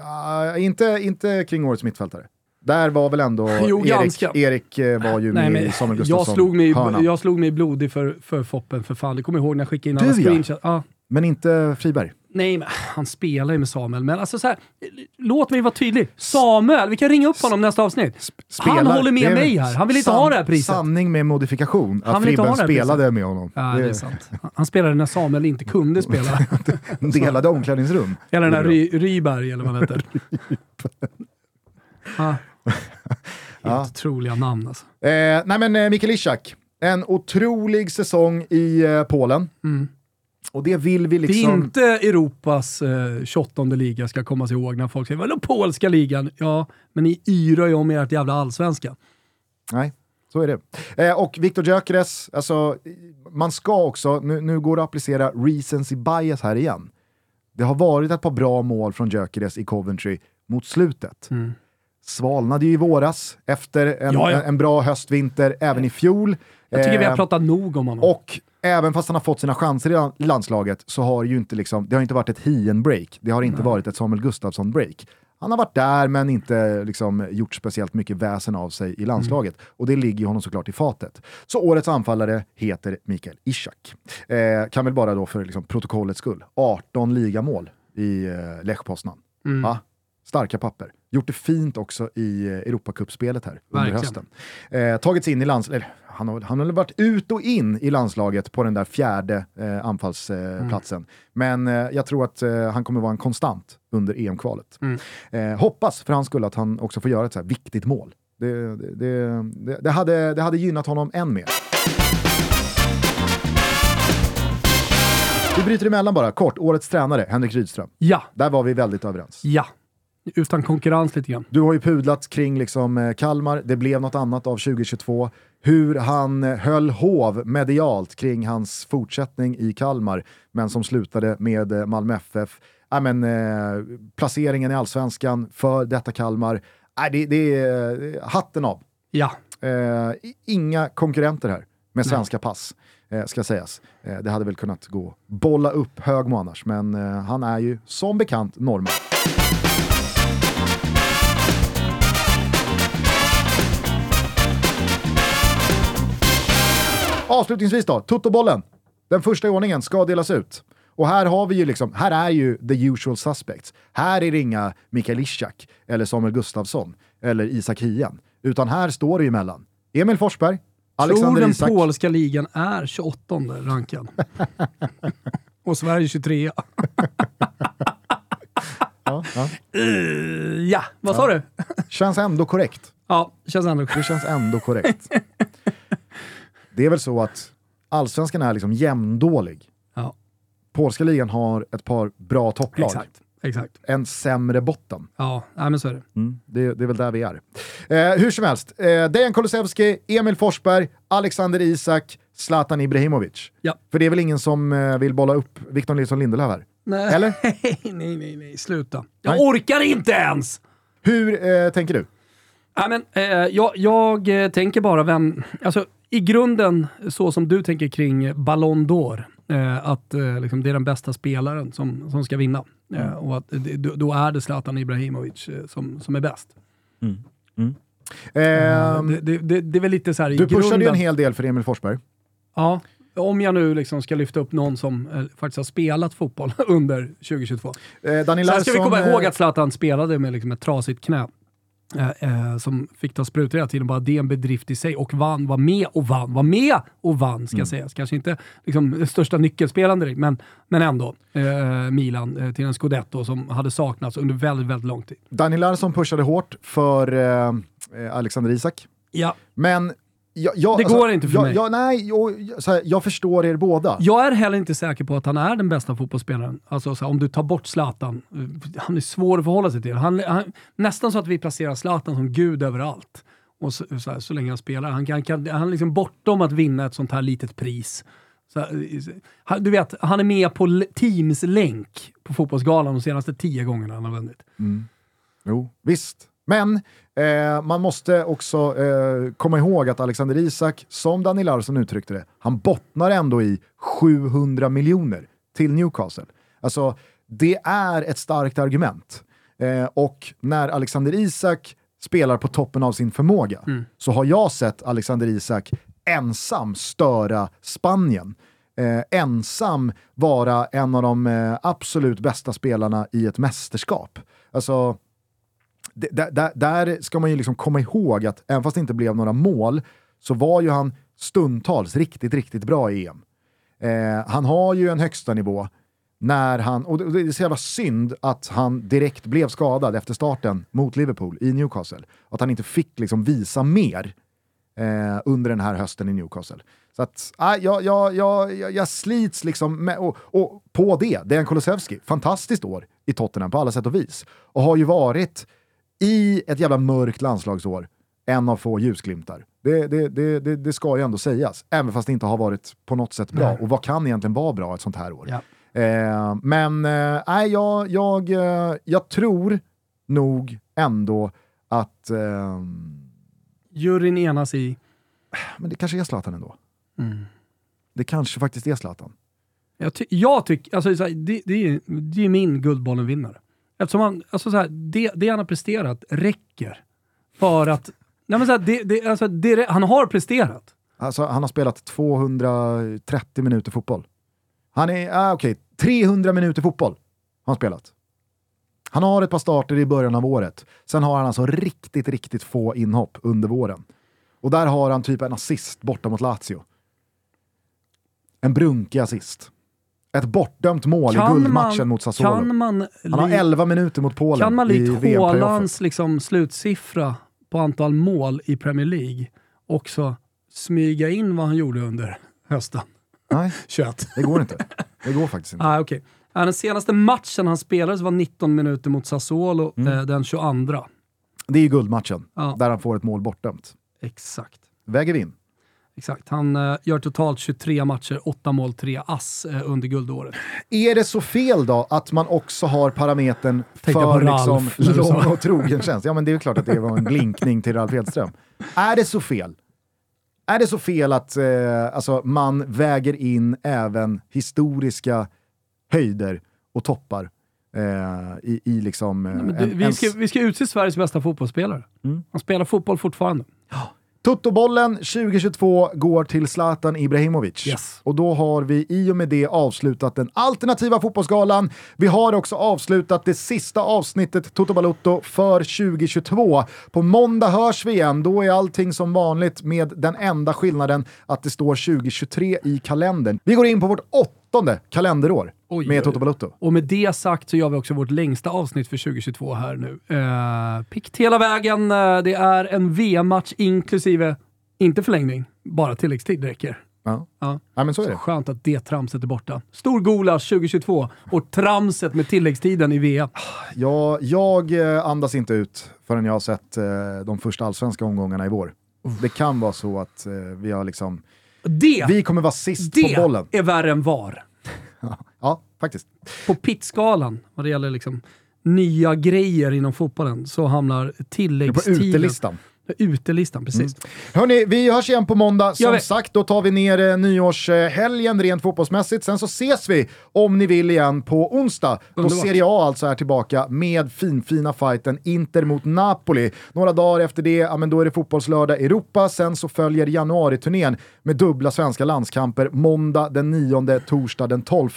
Ja, inte, inte kring årets mittfältare. Där var väl ändå Jo, Erik, ganska. Erik eh, var ju Nej, med i men Samuel jag, Gustafsson slog mig, hörnan. jag slog mig blodig för, för Foppen för fan. Det kommer jag ihåg när jag skickade in alla screenshots. Ja. Men inte Friberg. Nej, men han spelar ju med Samuel, men alltså så här, låt mig vara tydlig. Samuel, vi kan ringa upp honom nästa avsnitt. han Spelar- håller med mig här. Han vill inte ha det här priset. Sanning med modifikation, Han att Fribben spelade priset. med honom. Ja, det är sant. Han spelade när Samuel inte kunde spela. Delade omklädningsrum. Eller den där. Ry, Ryberg, eller vad han heter. ja. Otroliga namn alltså. Eh, nej men eh, Mikael Ishak, en otrolig säsong i eh, Polen. Och det vill vi Det är liksom... inte Europas eh, 28 liga ska komma sig ihåg när folk säger vadå polska ligan? Ja, men ni yrar ju om ert jävla allsvenska. Nej, så är det. Eh, och Viktor Gyökeres, alltså, man ska också, nu, nu går det att applicera recency bias här igen. Det har varit ett par bra mål från Gyökeres i Coventry mot slutet. Svalnade ju i våras efter en, Ja, ja. en, bra höstvinter, även i fjol. Jag tycker vi har Eh, pratat nog om honom. Och även fast han har fått sina chanser i lan- landslaget så har det ju inte, liksom, det har inte varit ett Hien-break. Det har inte varit ett Samuel Gustafsson-break. Han har varit där men inte liksom, gjort speciellt mycket väsen av sig i landslaget. Och det ligger honom såklart i fatet. Så årets anfallare heter Mikael Ishak. Eh, kan väl bara då för liksom, protokollets skull, 18 ligamål i eh, Lech Poznan. Va? Starka papper. Gjort det fint också i eh, Europacupspelet här under Verkligen. hösten. Eh, tagits in i landslaget, han har, han har varit ut och in i landslaget på den där fjärde eh, anfallsplatsen. Platsen. Men eh, jag tror att eh, han kommer vara en konstant under EM-kvalet. Eh, hoppas för hans skull att han också får göra ett så viktigt mål. Det, det, det, det, det, hade, det hade gynnat honom än mer. Vi bryter emellan bara, kort. Årets tränare, Henrik Rydström. Ja, Där var vi väldigt överens. ja. Utan konkurrens lite grann. Du har ju pudlat kring liksom, eh, Kalmar, det blev något annat av 2022. Hur han eh, höll hov medialt kring hans fortsättning i Kalmar, men som slutade med eh, Malmö FF. Ja, men, eh, placeringen i allsvenskan för detta Kalmar, Nej, det, det är hatten av. Ja. Eh, inga konkurrenter här med svenska pass, eh, ska sägas. Eh, det hade väl kunnat gå bolla upp Högmo annars, men eh, han är ju som bekant norrman. Avslutningsvis då, Toto-bollen. Den första i ordningen ska delas ut. Och här har vi ju liksom, här är ju the usual suspects. Här är det inga Mikael Ishak, eller Samuel Gustafsson, eller Isak Hien. Utan här står det ju mellan Emil Forsberg, Tror Alexander den Isak. polska ligan är 28 rankad. Och Sverige 23. Ja, ja. Uh, ja, vad sa du? Känns ändå korrekt. Ja, känns ändå Det känns ändå korrekt. Det är väl så att allsvenskan är liksom jämndålig. Ja, Polska ligan har ett par bra topplag. exakt. Exakt. En sämre botten. Ja, nej, men så är det. Mm, det, det är väl där vi är. Eh, hur som helst, eh, Dejan Kulusevski, Emil Forsberg, Alexander Isak, Zlatan Ibrahimovic. Ja. För det är väl ingen som eh, vill bolla upp Victor Nilsson Lindelöf här? Nej. Eller? nej, nej, nej, sluta. Jag Nej. orkar inte ens! Hur eh, tänker du? Nej, men, eh, jag, jag eh, tänker bara vem... Alltså, I grunden, så som du tänker kring Ballon d'Or, eh, att eh, liksom, det är den bästa spelaren som, som ska vinna. Eh, och att, då- då är det Zlatan Ibrahimovic eh, som, som är bäst. Eh, det, det, det, det är väl lite så här du pushade ju grunden. en hel del för Emil Forsberg. Ja, om jag nu liksom ska lyfta upp någon som eh, faktiskt har spelat fotboll under 2022. Eh, Daniel Sen ska vi komma ihåg eh, att Zlatan spelade med liksom ett trasigt knä. Eh, eh, som fick ta sprutor hela tiden. Bara det är en bedrift i sig. Och vann, var med och vann, var med och vann ska sägas. Kanske inte liksom, största nyckelspelaren direkt, men, men ändå. Eh, Milan eh, till en scudetto som hade saknats under väldigt, väldigt lång tid. Daniel Larsson pushade hårt för eh, eh, Alexander Isak. Ja. Men jag, jag, Det går inte för jag, mig. Jag, nej, här, jag förstår er båda. Jag är heller inte säker på att han är den bästa fotbollsspelaren. Alltså så här, om du tar bort Zlatan. eh, Han är svår att förhålla sig till. Han, han, nästan så att vi placerar Zlatan som gud överallt. Och så, så, här, så länge han spelar. Han, kan, kan, han är liksom bortom att vinna ett sånt här litet pris. Så, han- du vet, han är med på Teams länk på Fotbollsgalan de senaste tio gångerna han har vunnit. Jo, visst. Men eh, man måste också eh, komma ihåg att Alexander Isak, som Daniel Larsson uttryckte det, han bottnar ändå i 700 miljoner till Newcastle. Alltså, det är ett starkt argument. Eh, och när Alexander Isak spelar på toppen av sin förmåga så har jag sett Alexander Isak ensam störa Spanien eh, ensam vara en av de eh, absolut bästa spelarna i ett mästerskap. Alltså, det- där, där, ska man ju liksom komma ihåg att även fast det inte blev några mål så var ju han stundtals riktigt, riktigt bra i EM. Eh, han har ju en högsta nivå när han, och det är så jävla synd att han direkt blev skadad efter starten mot Liverpool i Newcastle. Att han inte fick liksom visa mer eh, under den här hösten i Newcastle. Så att, äh, jag, jag, jag, jag, jag slits liksom med, och, och på det, Dejan Kulusevski, fantastiskt år i Tottenham på alla sätt och vis. Och har ju varit i ett jävla mörkt landslagsår en av få ljusglimtar. Det, det, det, det, det ska ju ändå sägas, även fast det inte har varit på något sätt bra. Nej. Och vad kan egentligen vara bra ett sånt här år? Ja. Eh, men eh, jag, jag, eh, jag tror nog ändå att ehm, Juryn enas i... men det kanske är Zlatan ändå. Mm. Det kanske faktiskt är Zlatan. Jag, ty jag tycker, alltså, det, det, är, det är min Guldbollen-vinnare. Eftersom han, alltså, så här, det, det han har presterat räcker för att... Nej, men så här, det, det, alltså, det, han har presterat. Alltså, han har spelat 230 minuter fotboll. Han är, ah, okej, 300 minuter fotboll har han spelat. Han har ett par starter i början av året. Sen har han alltså riktigt, riktigt få inhopp under våren. Och där har han typ en assist borta mot Lazio. En brunkig assist. Ett bortdömt mål i guldmatchen mot Sassuolo. Kan man, Han har li- 11 minuter mot Polen kan man likt. Haalands liksom, slutsiffra på antal mål i Premier League också smyga in vad han gjorde under hösten Nej, 21? det går inte. Det går faktiskt inte. Ah, okay. den senaste matchen han spelade var 19 minuter mot Sassuolo Mm. eh, den 22. Det är ju guldmatchen, Ja. där han får ett mål bortdömt. Exakt. Väger vi in. Exakt. Han eh, gör totalt 23 matcher, 8 mål, 3 ass eh, under guldåret. Är det så fel då att man också har parametern Tänkte för Ralf liksom lång och trogen tjänst? Ja men det är ju klart att det var en blinkning till Ralf Edström. Är det så fel? Är det så fel att eh, alltså, man väger in även historiska höjder och toppar eh, i, i liksom... Eh, Men du, en- vi, ska, vi ska utse Sveriges bästa fotbollsspelare. Mm. Han spelar fotboll fortfarande. Totobollen 2022 går till Zlatan Ibrahimovic. Yes. Och då har vi i och med det avslutat den alternativa fotbollsgalan. Vi har också avslutat det sista avsnittet Toto Balotto för 2022. På måndag hörs vi igen. Då är allting som vanligt med den enda skillnaden att det står 2023 i kalendern. Vi går in på vårt åttonde kalenderår Oj, med Toto Balotto. Och med det sagt så gör vi också vårt längsta avsnitt för 2022 här nu. Uh, pikt hela vägen. Eh, det är en VM-match inklusive, inte förlängning, bara tilläggstid räcker. Ja. Ja. ja, men så är Så det. skönt att det tramset är borta. Stor gulasch 2022 och tramset med tilläggstiden i VM. Jag, jag eh, andas inte ut förrän jag har sett eh, de första allsvenska omgångarna i vår. Det kan vara så att eh, vi har liksom... Det, Vi kommer vara sist det på bollen. är värre än VAR. Ja, faktiskt. På pittskalan, vad det gäller liksom nya grejer inom fotbollen, så hamnar Det är på tilläggstiden... utelistan. Utelistan, precis. Hörni, vi hörs igen på måndag. Som sagt, då tar vi ner eh, nyårshelgen rent fotbollsmässigt. Sen så ses vi, om ni vill igen, på onsdag. Då Underbart. Serie A alltså är tillbaka med finfina fighten Inter mot Napoli. Några dagar efter det, ja, men då är det fotbollslördag Europa. Sen så följer januariturnén med dubbla svenska landskamper måndag den 9, torsdag den 12.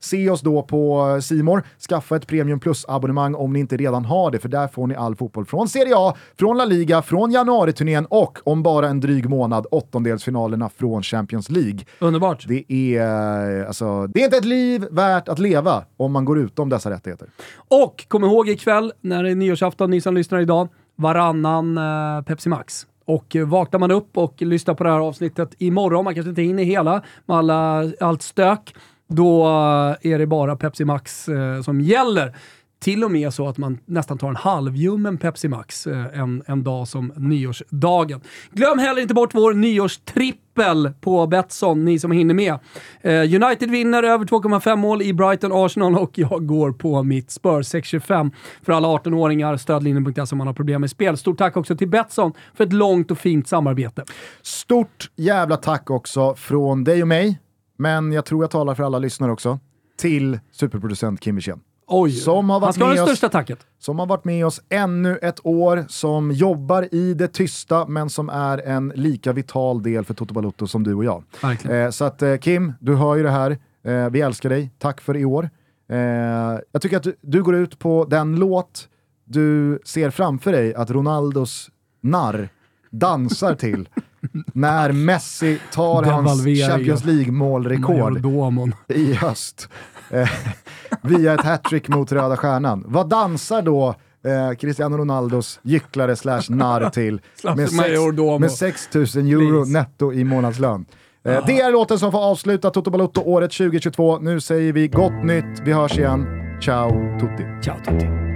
Se oss då på Simor. Skaffa ett Premium Plus-abonnemang om ni inte redan har det, för där får ni all fotboll från Serie A, från La Liga, från januariturnén och om bara en dryg månad åttondelsfinalerna från Champions League. Underbart. Det är, alltså, det är inte ett liv värt att leva om man går utom dessa rättigheter. Och kom ihåg ikväll, när det är nyårsafton, ni som lyssnar idag, varannan eh, Pepsi Max. Och eh, vaknar man upp och lyssnar på det här avsnittet imorgon, man kanske inte hinner hela med alla, allt stök, då eh, är det bara Pepsi Max eh, som gäller. Till och med så att man nästan tar en halvljummen Pepsi Max eh, en, en dag som nyårsdagen. Glöm heller inte bort vår nyårstrippel på Betsson, ni som hinner med. Eh, United vinner över 2,5 mål i Brighton Arsenal och jag går på mitt Spurs 625 för alla 18-åringar. Stödlinjen.se om man har problem med spel. Stort tack också till Betsson för ett långt och fint samarbete. Stort jävla tack också från dig och mig, men jag tror jag talar för alla lyssnare också, till superproducent Kim Wirsén. Oj, Som har varit han ska ha det oss- största tacket. som har varit med oss ännu ett år, som jobbar i det tysta men som är en lika vital del för Toto Balotto som du och jag. Eh, så att eh, Kim, du hör ju det här. Eh, vi älskar dig. Tack för i år. Eh, jag tycker att du, du går ut på den låt du ser framför dig att Ronaldos narr dansar till när Messi tar hans. Champions League-målrekord i höst via ett hattrick mot Röda Stjärnan. Vad dansar då eh, Cristiano Ronaldos gycklare slash narr till med, sex, med 6 000 euro Please. netto i månadslön? Eh, det är låten som får avsluta Toto Balotto året 2022. Nu säger vi gott nytt, vi hörs igen. Ciao tutti! Ciao tutti.